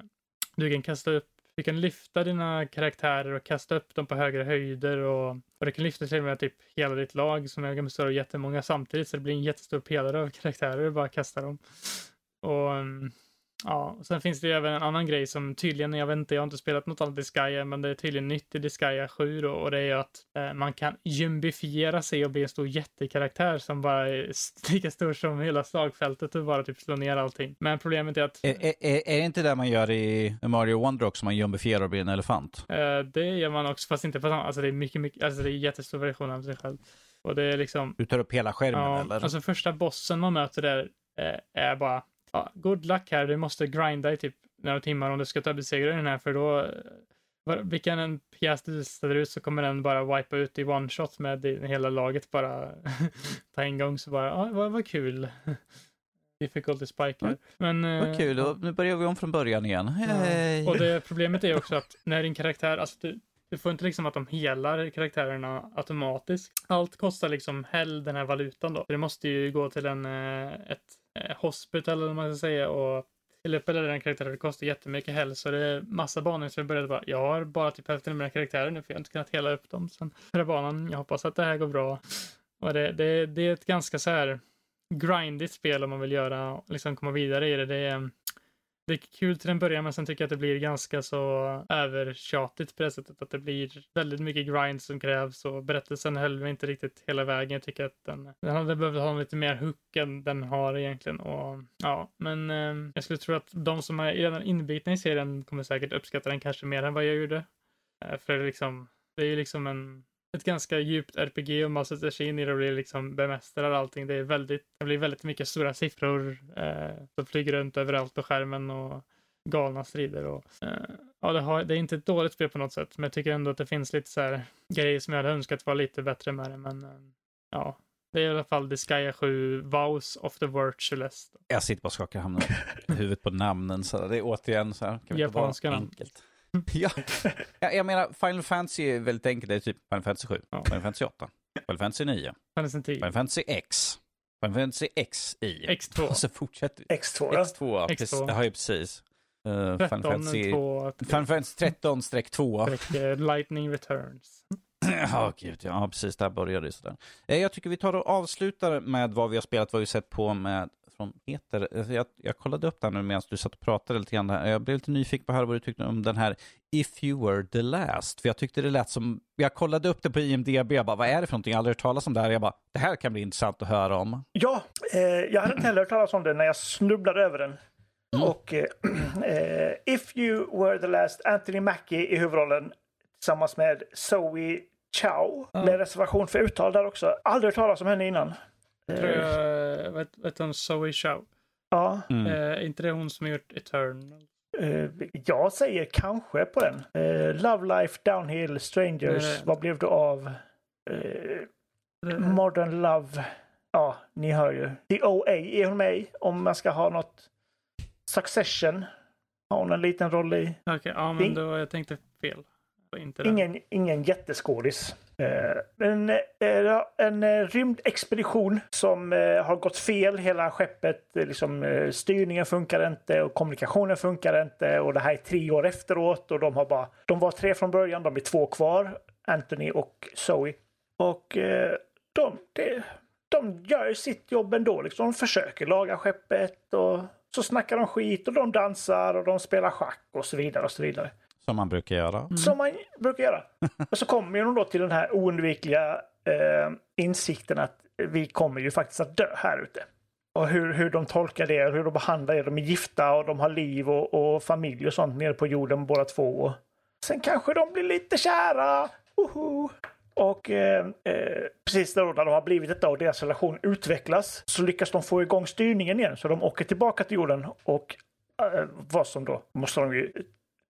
Du kan kasta upp, du kan lyfta dina karaktärer och kasta upp dem på högre höjder och, och du kan lyfta till och med typ hela ditt lag som är består av jättemånga samtidigt så det blir en jättestor pelare av karaktärer och bara kasta dem. Och mm, Ja, sen finns det ju även en annan grej som tydligen, jag vet inte, jag har inte spelat något annat Disgaea, men det är tydligen nytt i Disgaea 7 då, och det är ju att eh, man kan jumbifiera sig och bli en stor jättekaraktär som bara är *laughs* lika stor som hela slagfältet och bara typ slå ner allting. Men problemet är att... Är, är, är det inte det man gör i Mario Wonder också, man jumbifierar och blir en elefant? Eh, det gör man också, fast inte på samma, alltså det är mycket, mycket, alltså det är jättestor version av sig själv. Och det är liksom... Du tar upp hela skärmen ja, eller? alltså första bossen man möter där eh, är bara ja, good luck här, du måste grinda i typ några timmar om du ska ta besegra den här för då vilken en pjäs du ställer ut så kommer den bara wipa ut i one shot med hela laget bara *laughs* ta en gång så bara, ja, vad, vad kul. *laughs* Difficulty spike här. Men, vad eh, kul, ja. nu börjar vi om från början igen. Hey. Och det problemet är också att när din karaktär, alltså du, du får inte liksom att de helar karaktärerna automatiskt. Allt kostar liksom häll den här valutan då. Det måste ju gå till en, eh, ett eh, Eh, hospital eller vad man ska säga och till upp den karaktären. Det kostar jättemycket helst så det är massa banor så jag började bara, jag har bara typ hälften av mina karaktärer nu för jag har inte kunnat hela upp dem sen förra banan. Jag hoppas att det här går bra. Och det, det, det är ett ganska så här grindigt spel om man vill göra, liksom komma vidare i det. Det är, det är kul till en början, men sen tycker jag att det blir ganska så övertjatigt på det sättet att det blir väldigt mycket grind som krävs och berättelsen höll mig inte riktigt hela vägen. Jag tycker att den, den hade behövt ha lite mer hook än den har egentligen. Och, ja, men eh, jag skulle tro att de som är redan inbitna i serien kommer säkert uppskatta den kanske mer än vad jag gjorde. Eh, för det är liksom, det är ju liksom en ett ganska djupt RPG och man sätter sig in i det och blir liksom bemästrar allting. Det är väldigt, det blir väldigt mycket stora siffror eh, som flyger runt överallt på skärmen och galna strider. Och, eh, ja, det, har, det, är inte ett dåligt spel på något sätt, men jag tycker ändå att det finns lite så här grejer som jag hade önskat var lite bättre med det. Men eh, ja, det är i alla fall Disgaea 7, Vows of the Virtualist. Jag sitter bara och skakar huvudet på namnen. Så det är återigen så här. Kan vi Japanska namn. Enkelt. *laughs* ja. ja, jag menar Final Fantasy är väldigt enkelt. Det är typ Final Fantasy 7, Ja. Final Fantasy 8, Final Fantasy 9, Fantasy 10. Final Fantasy X, Final Fantasy XI. X2. Och så fortsätter X2. Ja. X2. ja, X2. Precis, ja, ju precis. Uh, Final 13, Fantasy, 2, Final Fantasy 13-2. streck, Lightning Returns. *clears throat* Ja, gud, ja, precis. Där började det sådär. Eh, Jag tycker vi tar och avslutar med vad vi har spelat, vad vi sett på med från Peter. Alltså, Jag, jag kollade upp den nu medan du satt och pratade lite grann. Jag blev lite nyfiken på höra vad du tyckte om den här If You Were The Last. För jag tyckte det lät som, jag kollade upp det på IMDB, jag bara, vad är det för någonting? Jag har aldrig hört talas om det här. Jag bara, det här kan bli intressant att höra om. Ja, eh, jag hade inte heller hört talas om det när jag snubblade över den. Mm. Och eh, *clears throat* eh, If You Were The Last, Anthony Mackie i huvudrollen tillsammans med Zoe Chow. Med reservation för uttal där också. Aldrig hört talas om henne innan. Tror Eh, jag, vet, vet hon Zoe Chow? ja, Mm. Eh, inte det hon som har gjort Eternal? eh, jag säger kanske på den. Eh, Love Life, Downhill, Strangers, Nej. vad blev det av? Eh, Modern Love. Ja, ni hör ju. The OA är hon med om man ska ha något. Succession har hon en liten roll i. Okej, ja men då jag tänkte fel. Inte den. Ingen, ingen jätteskådis. Eh, en, eh, en eh, rymdexpedition som har gått fel. Hela skeppet, liksom, styrningen funkar inte och kommunikationen funkar inte. Och det här är tre år efteråt och de har bara... De var tre från början, de är två kvar. Anthony och Zoe. Och de, de, de gör sitt jobb ändå. Liksom. De försöker laga skeppet och så snackar de skit och de dansar och de spelar schack och så vidare och så vidare. Som man brukar göra. Som man brukar göra. Och så kommer ju de då till den här oundvikliga eh, insikten att vi kommer ju faktiskt att dö här ute. Och hur, hur de tolkar det, hur de behandlar det. De är gifta och de har liv och, och familj och sånt nere på jorden båda två. Och sen kanske de blir lite kära. Woho! Och eh, eh, precis då när de har blivit detta och deras relation utvecklas så lyckas de få igång styrningen igen. Så de åker tillbaka till jorden och eh, vad som då måste de ju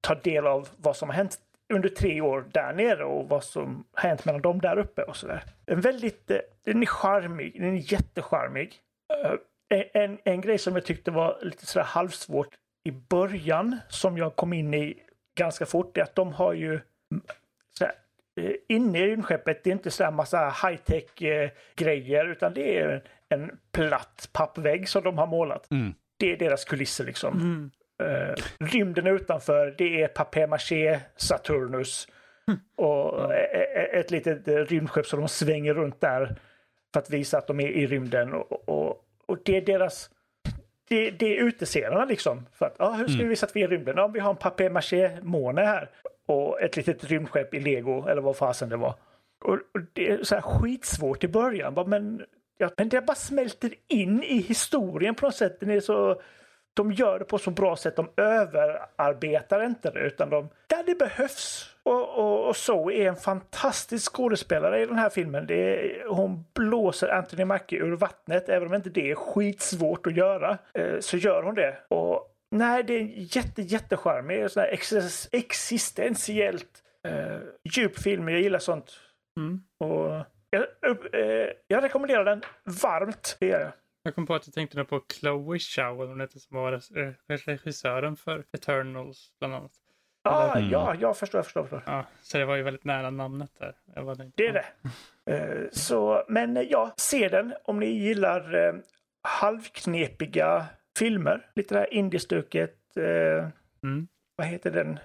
ta del av vad som har hänt under tre år där nere och vad som har hänt mellan dem där uppe och sådär. En väldigt, eh, den är charmig, den är jättecharmig. Eh, En, en grej som jag tyckte var lite sådär halvsvårt i början som jag kom in i ganska fort är att de har ju mm, sådär, eh, inne i rymdskeppet, det är inte sådär massa high-tech grejer utan det är en, en platt pappvägg som de har målat. Mm. Det är deras kulisser liksom. Mm. Eh, rymden utanför, det är papier-maché Saturnus. Och e- e- ett litet eh, rymdskepp som de svänger runt där för att visa att de är i rymden. Och, och, och det är deras... Det, det är utescenerna liksom. För att, ja, hur ska vi visa att vi är i rymden? Ja, vi har en papier-maché-måne här. Och ett litet rymdskepp i lego, eller vad fasen det var. Och, och det är så här skitsvårt i början. Men, ja, men det bara smälter in i historien på något sätt. Den är så de gör det på så bra sätt. De överarbetar inte det utan de, där det behövs. Och, och, och så är en fantastisk skådespelare i den här filmen. Är, hon blåser Anthony Mackie ur vattnet. Även om inte det är skitsvårt att göra eh, så gör hon det. Och nej, det är en jätte, jättecharmig, sån här exis- existentiellt eh, djup film. Jag gillar sånt. Mm. Och jag, eh, jag rekommenderar den varmt. Det gör jag. Jag kom på att jag tänkte nu på Chloe eller hon heter som var eh, regissören för Eternals bland annat. Ah, Mm. Ja, jag förstår, jag förstår. Jag förstår. Ja, så det var ju väldigt nära namnet där. Det är det. Eh, Så, men eh, ja, se den om ni gillar eh, halvknepiga filmer. Lite det här indiestuket. Eh, Mm. vad heter den?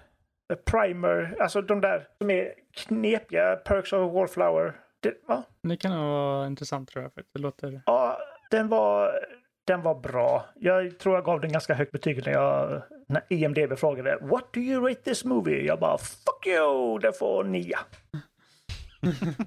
Eh, Primer, alltså de där som är knepiga. Perks of Wallflower. Det, ja, Det kan nog vara intressant tror jag. För det låter... ja, den var, den var bra. Jag tror jag gav den ganska högt betyg när jag när IMDB frågade What do you rate this movie? Jag bara Fuck you! Den får nia. *laughs*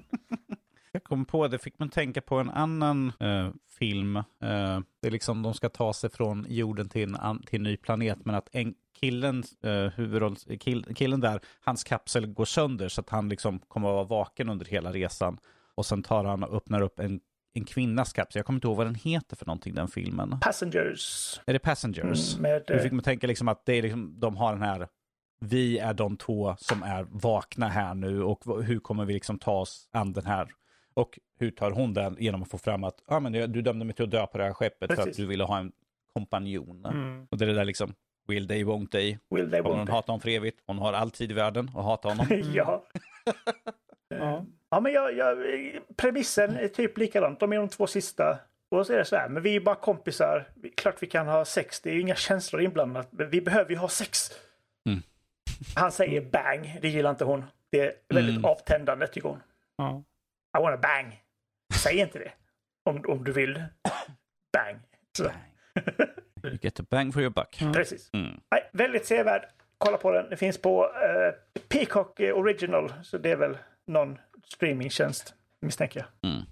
Jag kom på det, fick man tänka på en annan eh, film. Eh, det är liksom de ska ta sig från jorden till en, an, till en ny planet, men att en killen, eh, huvudrolls, kill, killen där, hans kapsel går sönder så att han liksom kommer att vara vaken under hela resan. Och sen tar han och öppnar upp en, en kvinnas kapsel. Jag kommer inte ihåg vad den heter för någonting, den filmen. Passengers. Är det Passengers? Mm, med, eh, fick man tänka liksom att det är liksom, de har den här, vi är de två som är vakna här nu och hur kommer vi liksom ta oss an den här? Och hur tar hon den genom att få fram att ah, men du dömde mig till att dö på det här skeppet för att Precis. du ville ha en kompanjon. Mm. Och det är det där liksom, Will they, won't they. Will they, won't hon they. hata honom för evigt? Hon har all tid i världen att hata honom. *laughs* ja. *laughs* Ja. Ja, men jag, jag, premissen är typ likadant. De är de två sista. Och så är det så här, men vi är bara kompisar. Klart vi kan ha sex, det är ju inga känslor inblandat. Men vi behöver ju ha sex. Mm. Han säger bang, det gillar inte hon. Det är väldigt Mm. avtändande tycker hon. Ja. I wanna bang. Säg inte det. Om, om du vill. Bang. Så, You get a bang for your buck. Ja. precis. Mm. Nej, väldigt sevärd. Kolla på den. Det finns på eh, Peacock eh, Original. Så det är väl någon streamingtjänst misstänker jag. Mm.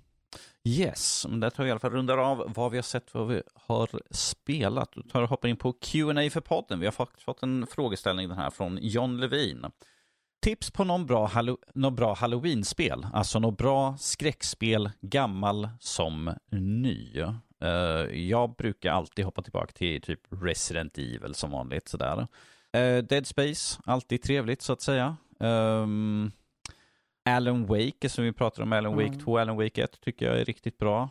Yes, men där tar vi i alla fall rundar av vad vi har sett, vad vi har spelat. Då tar och hoppar in på Q&A för podden. Vi har faktiskt fått en frågeställning den här från John Levin. Tips på någon bra, hallo, någon bra halloween-spel, alltså något bra skräckspel, gammal som ny. Uh, jag brukar alltid hoppa tillbaka till typ Resident Evil som vanligt. Sådär. Uh, Dead Space, alltid trevligt så att säga. Um, Alan Wake, som vi pratade om, Alan Wake Mm. 2, Alan Wake 1 tycker jag är riktigt bra.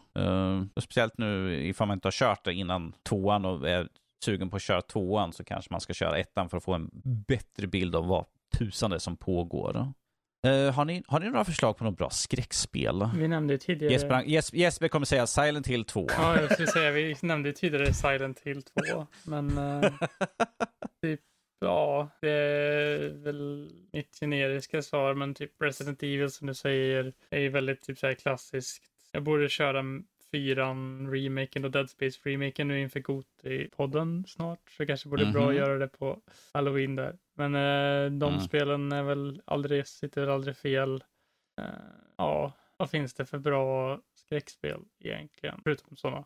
Och speciellt nu ifall man inte har kört det innan tvåan och är sugen på att köra tvåan så kanske man ska köra ettan för att få en bättre bild av vad tusan det är som pågår. Eh, har, ni, har ni några förslag på något bra skräckspel? Vi nämnde tidigare... Jesper, Jesper, Jesper kommer säga Silent Hill 2. Ja, jag skulle säga, vi nämnde tidigare Silent Hill 2, men eh, *laughs* typ, ja, det är väl mitt generiska svar, men typ Resident Evil som du säger är ju väldigt typ så här klassiskt. Jag borde köra fyran remaken och Dead Space remaken nu inför Goti-podden snart, så det kanske borde bra Mhm. att göra det på Halloween där. Men eh, de Mm. spelen är väl aldrig, sitter väl aldrig fel. Eh, ja, vad finns det för bra skräckspel egentligen? Förutom sådana.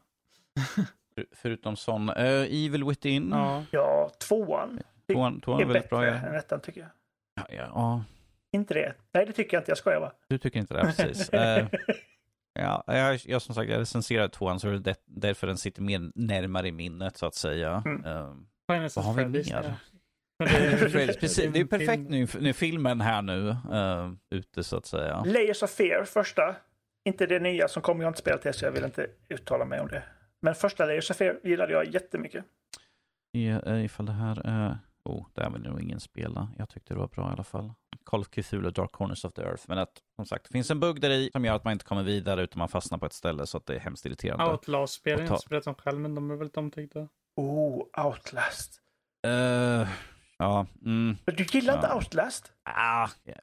För- *laughs* Förutom sån. Uh, Evil Within. Ja, Ja, tvåan Tvåan, tvåan är är väldigt bättre bra. Ja. än ettan tycker jag. Ja, ja, ja, Inte det? Nej, det tycker jag inte. Jag skojar bara. du tycker inte det, precis. *laughs* Eh, ja, jag, jag som sagt, jag recenserade tvåan så är det där- därför den sitter mer närmare i minnet så att säga. Mm. Final Vad har vi mer? det är- *laughs* precis, det är perfekt nu, nu är filmen här nu uh, ute så att säga. Layers of Fear, första. Inte det nya som kommer jag inte spelat det så jag vill inte uttala mig om det. Men första Layers of Fear gillade jag jättemycket. Ja, eh, ifall det här är... Oh, det är väl nog ingen spela. Jag tyckte det var bra i alla fall. Call of Cthulhu, Dark Corners of the Earth. Men att, som sagt, det finns en bugg där i som gör att man inte kommer vidare utan man fastnar på ett ställe så att det är hemskt irriterande. Jag har ta- inte spelat dem själv, men de är väldigt omtyckta. Oh, Outlast. Eh, ja, mm, Men du gillar inte Ja. Outlast? ah, ja,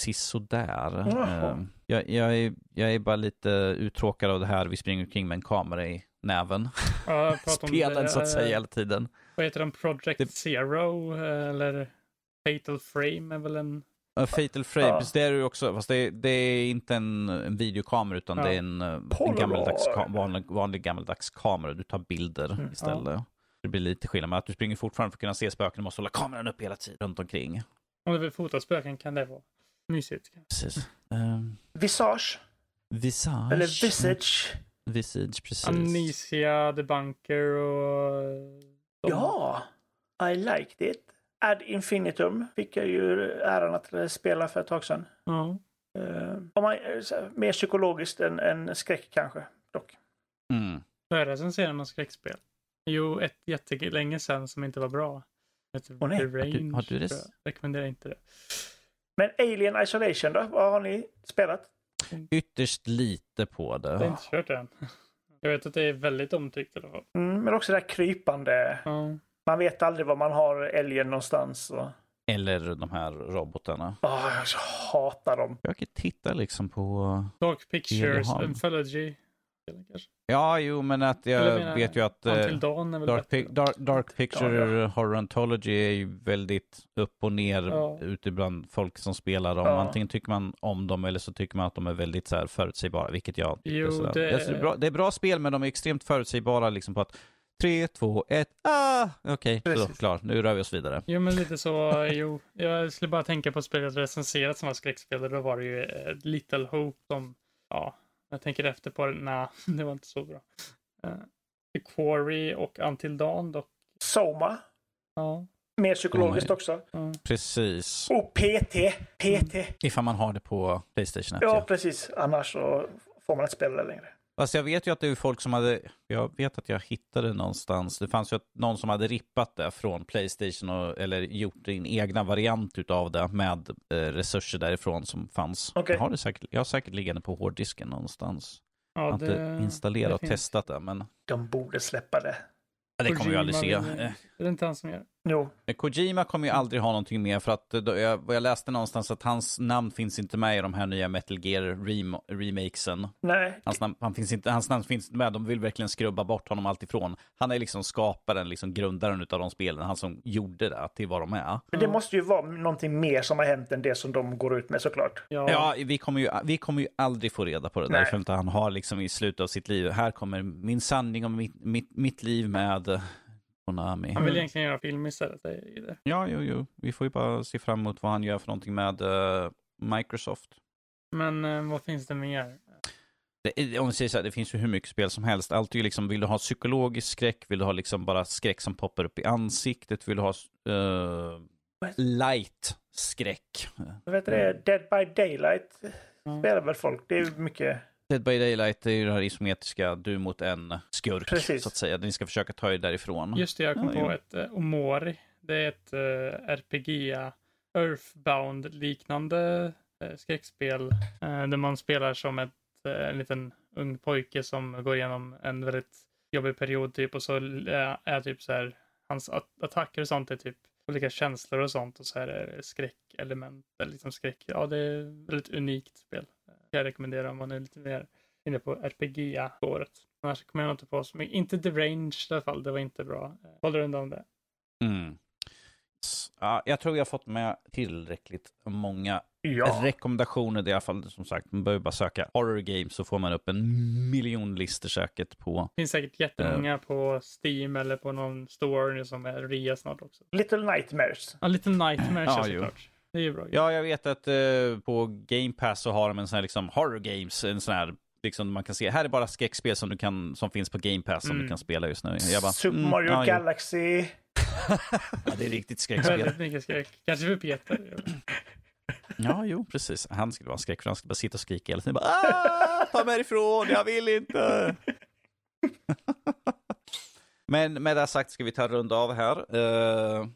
sisådär. Uh, jag, jag, är, jag är bara lite uttråkad av det här. Vi springer omkring med en kamera i näven. Ja, jag *laughs* Spelen det, så att säga eh, hela tiden. Vad heter den? Project Det- Zero? eh, Eller Fatal Frame är väl en... Uh, Fatal Frame, Ja. det är det ju också. Fast det, det är inte en, en videokamera utan Ja. det är en, eh, en gammaldags, vanlig, vanlig gammaldags kamera. Du tar bilder Mm, istället. Det blir lite skillnad, men att du springer fortfarande för att kunna se spöken. Du måste hålla kameran upp hela tiden runt omkring. Om du vill fota spöken kan det vara mysigt. Precis. Um, Visage? visage. Eller Visage? Visage, precis. Amnesia, The Bunker och... de- Ja, I liked it. Ad Infinitum fick jag ju äran att spela för ett tag sedan. Ja. Uh, om man, eh, mer psykologiskt än, än skräck kanske. Dock. Mm. Får jag recensera något skräckspel? Jo, ett jättelänge sedan som inte var bra. Ett Åh, nej. The Har du- Range. har du det? Rekommenderar inte det. Men Alien Isolation då? Vad har ni spelat? Ytterst lite på Jag har det. inte kört det än. Jag vet att det är väldigt omtyckt i alla fall. Mm, men också det här krypande. Ja. Man vet aldrig var man har älgen någonstans. Och... Eller de här robotarna. Åh, jag hatar dem. Jag kan titta liksom på... Dark Pictures. Anthology. Kanske. Ja, jo, men att jag menar- vet ju att... eh, Until Dawn är väl Dark. Pic- Dark, Dark Picture Ja, Horror Anthology är ju väldigt upp och ner Ja. ute bland folk som spelar dem. Ja. Antingen tycker man om dem eller så tycker man att de är väldigt så här förutsägbara, vilket jag. Jo, det- det, är bra, det är bra spel, men de är extremt förutsägbara liksom på att 3, 2, 1, ah! Okej, så Precis. klar, nu rör vi oss vidare. Jo, men lite så. Jo, jag skulle bara tänka på spelet recenserat som var skräckspel. och Då var det ju eh, Little Hope som, ja, jag tänker efter på det. Nej, *laughs* det var inte så bra. Uh, The Quarry och Until Dawn dock. Soma. Ja, Mer psykologiskt my- också. ja. Precis. Och PT. PT. Ifall man har det på Playstation 1. Ja, Ja. precis. Annars så får man inte spela det längre. Fast jag vet ju att det är folk som hade, jag vet att jag hittade någonstans, det fanns ju någon som hade rippat det från Playstation och, eller gjort en egna variant utav det med eh, resurser därifrån som fanns. Okej. Jag har det säkert, jag har säkert liggande på hårddisken någonstans. jag Ja, har inte installerat och finns. testat det, men De borde släppa det. ja, det kommer vi aldrig se. Eh, Det är inte han som gör det. Jo, Men Kojima kommer ju aldrig ha någonting mer för att eh, då, jag, jag läste någonstans att hans namn finns inte med i de här nya Metal Gear rem remakesen. nej. Hans namn, han finns inte, hans namn finns inte med, de vill verkligen skrubba bort honom alltifrån. Han är liksom skaparen, liksom grundaren utav de spelen, han som gjorde det till vad de är. Men det måste ju vara någonting mer som har hänt än det som de går ut med såklart. Ja, Ja, vi kommer ju, vi kommer ju aldrig få reda på det där, Nej. för att han har liksom i slutet av sitt liv, här kommer min sanning om mitt, mitt, mitt liv med eh, Konami. Han vill egentligen göra film istället. Ju det. Ja, jo, jo, vi får ju bara se fram emot vad han gör för någonting med eh, Microsoft. Men eh, vad finns det mer? Det, om vi säger så här, det finns ju hur mycket spel som helst. Allt är ju liksom, vill du ha psykologisk skräck? Vill du ha liksom bara skräck som poppar upp i ansiktet? Vill du ha uh, light skräck? Jag vet det, Dead by Daylight spelar väl folk. Det är mycket. Dead by Daylight är ju det här isometriska, du mot en skurk, Precis. så att säga. Ni ska försöka ta er därifrån. Just det, jag kom Ja, på jo. ett uh, Omori. Det är ett uh, RPG Earthbound-liknande eh, skräckspel eh, där man spelar som ett, eh, en liten ung pojke som går igenom en väldigt jobbig period typ och så eh, är typ så här hans at- attacker och sånt är typ olika känslor och sånt och så här är det skräckelement eller liksom skräck. Ja, det är ett väldigt unikt spel. Eh, Jag rekommenderar om man är lite mer inne på RPG-spåret. Annars kommer jag inte på så mycket. Inte The Range i alla fall, det var inte bra. Eh, Håller undan det. Mm. Ja, jag tror jag har fått med tillräckligt många Ja. rekommendationer. Det är i alla fall som sagt, man behöver bara söka horror games så får man upp en miljon listor säkert på. Det finns säkert jättemånga på Steam eller på någon store som är rea snart också. Little Nightmares. Ja, lite Nightmares *laughs* Ja, såklart. Det är ju bra. Ja, jag vet att eh, på Game Pass så har de en sån här liksom horror games, en sån här liksom man kan se, här är bara skräckspel som du kan, som finns på Game Pass som Mm. du kan spela just nu. Jag bara, Super mm, Mario ja, jo. Galaxy. *laughs* Ja, det är riktigt skräckspel. Väldigt mycket skräck. Kanske för Peter. Ja, jo, precis. Han skulle vara en skräck för han skulle bara sitta och skrika hela tiden. Bara, ah, ta mig ifrån, jag vill inte. *laughs* Men med det sagt ska vi ta runda av här. Eh,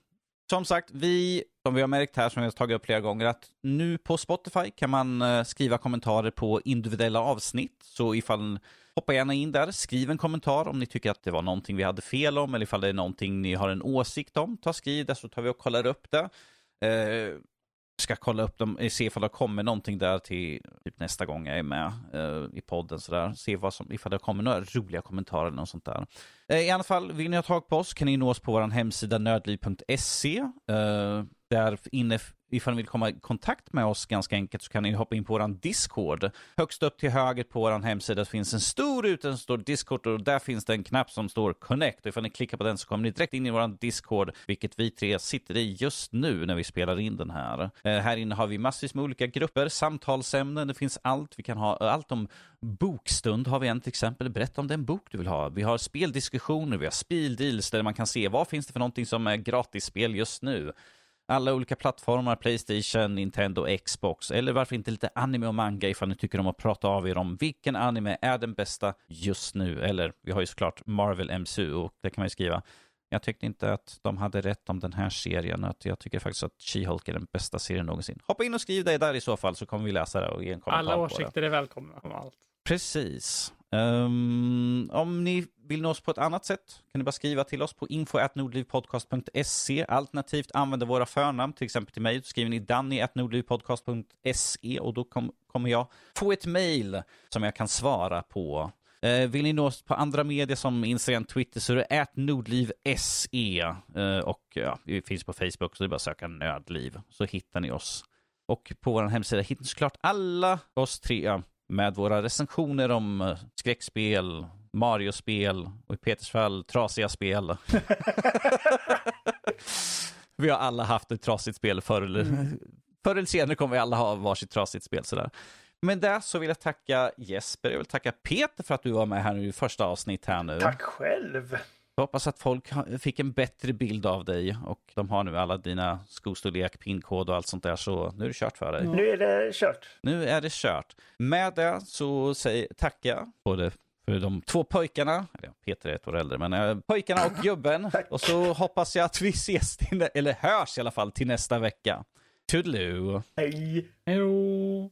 som sagt, vi, som vi har märkt här, som vi har tagit upp flera gånger, att nu på Spotify kan man eh, skriva kommentarer på individuella avsnitt. Så ifall, hoppa gärna in där, skriv en kommentar om ni tycker att det var någonting vi hade fel om, eller ifall det är någonting ni har en åsikt om. Ta skriv det så tar vi och kollar upp det. Eh, ska kolla upp dem, eh, se ifall det kommer någonting där till typ nästa gång jag är med eh, i podden. Sådär. Se vad som, ifall det kommer några roliga kommentarer eller något sånt där. Eh, I alla fall, vill ni ha tag på oss kan ni nå oss på vår hemsida nördliv.se. Eh, där inne, ifall ni vill komma i kontakt med oss ganska enkelt så kan ni hoppa in på vår Discord. Högst upp till höger på vår hemsida finns en stor ruta som står Discord och där finns det en knapp som står Connect. Och ifall ni klickar på den så kommer ni direkt in i vår Discord, vilket vi tre sitter i just nu när vi spelar in den här. Eh, här inne har vi massvis med olika grupper, samtalsämnen, det finns allt. Vi kan ha allt om bokstund har vi en till exempel. Berätta om den bok du vill ha. Vi har speldiskussioner, vi har speldeals där man kan se vad finns det för någonting som är gratisspel just nu alla olika plattformar, Playstation, Nintendo, Xbox eller varför inte lite anime och manga ifall ni tycker om att prata av er om vilken anime är den bästa just nu. Eller vi har ju såklart Marvel MCU och det kan man ju skriva. Jag tyckte inte att de hade rätt om den här serien. Att jag tycker faktiskt att She-Hulk är den bästa serien någonsin. Hoppa in och skriv det där i så fall så kommer vi läsa det och ge en kommentar Alla på det. åsikter är välkomna om allt. Precis. Um, om ni vill nå oss på ett annat sätt kan ni bara skriva till oss på info.nordlivpodcast.se alternativt använda våra förnamn, till exempel till mig. Då skriver ni danny.nordlivpodcast.se och då kom, kommer jag få ett mail som jag kan svara på. Uh, vill ni nå oss på andra medier som Instagram, Twitter så är det nordliv.se uh, eh, och ja, vi finns på Facebook så det är bara att söka nödliv så hittar ni oss. Och på vår hemsida hittar ni såklart alla oss tre ja, med våra recensioner om eh, skräckspel, Mario-spel och i Peters fall trasiga spel. *laughs* vi har alla haft ett trasigt spel förr eller, förr eller senare kommer vi alla ha varsitt trasigt spel. Sådär. Men där så vill jag tacka Jesper, jag vill tacka Peter för att du var med här nu i första avsnitt här nu. Tack själv. Jag hoppas att folk fick en bättre bild av dig och de har nu alla dina skostorlek, pinkod och allt sånt där så nu är det kört för dig. Nu är det kört. Nu är det kört. Med det så säger, tackar jag både De två pojkarna, Peter är ett år äldre, men äh, pojkarna och gubben. och så hoppas jag att vi ses, till, eller hörs i alla fall, till nästa vecka. Toodaloo! Hej! Hej då!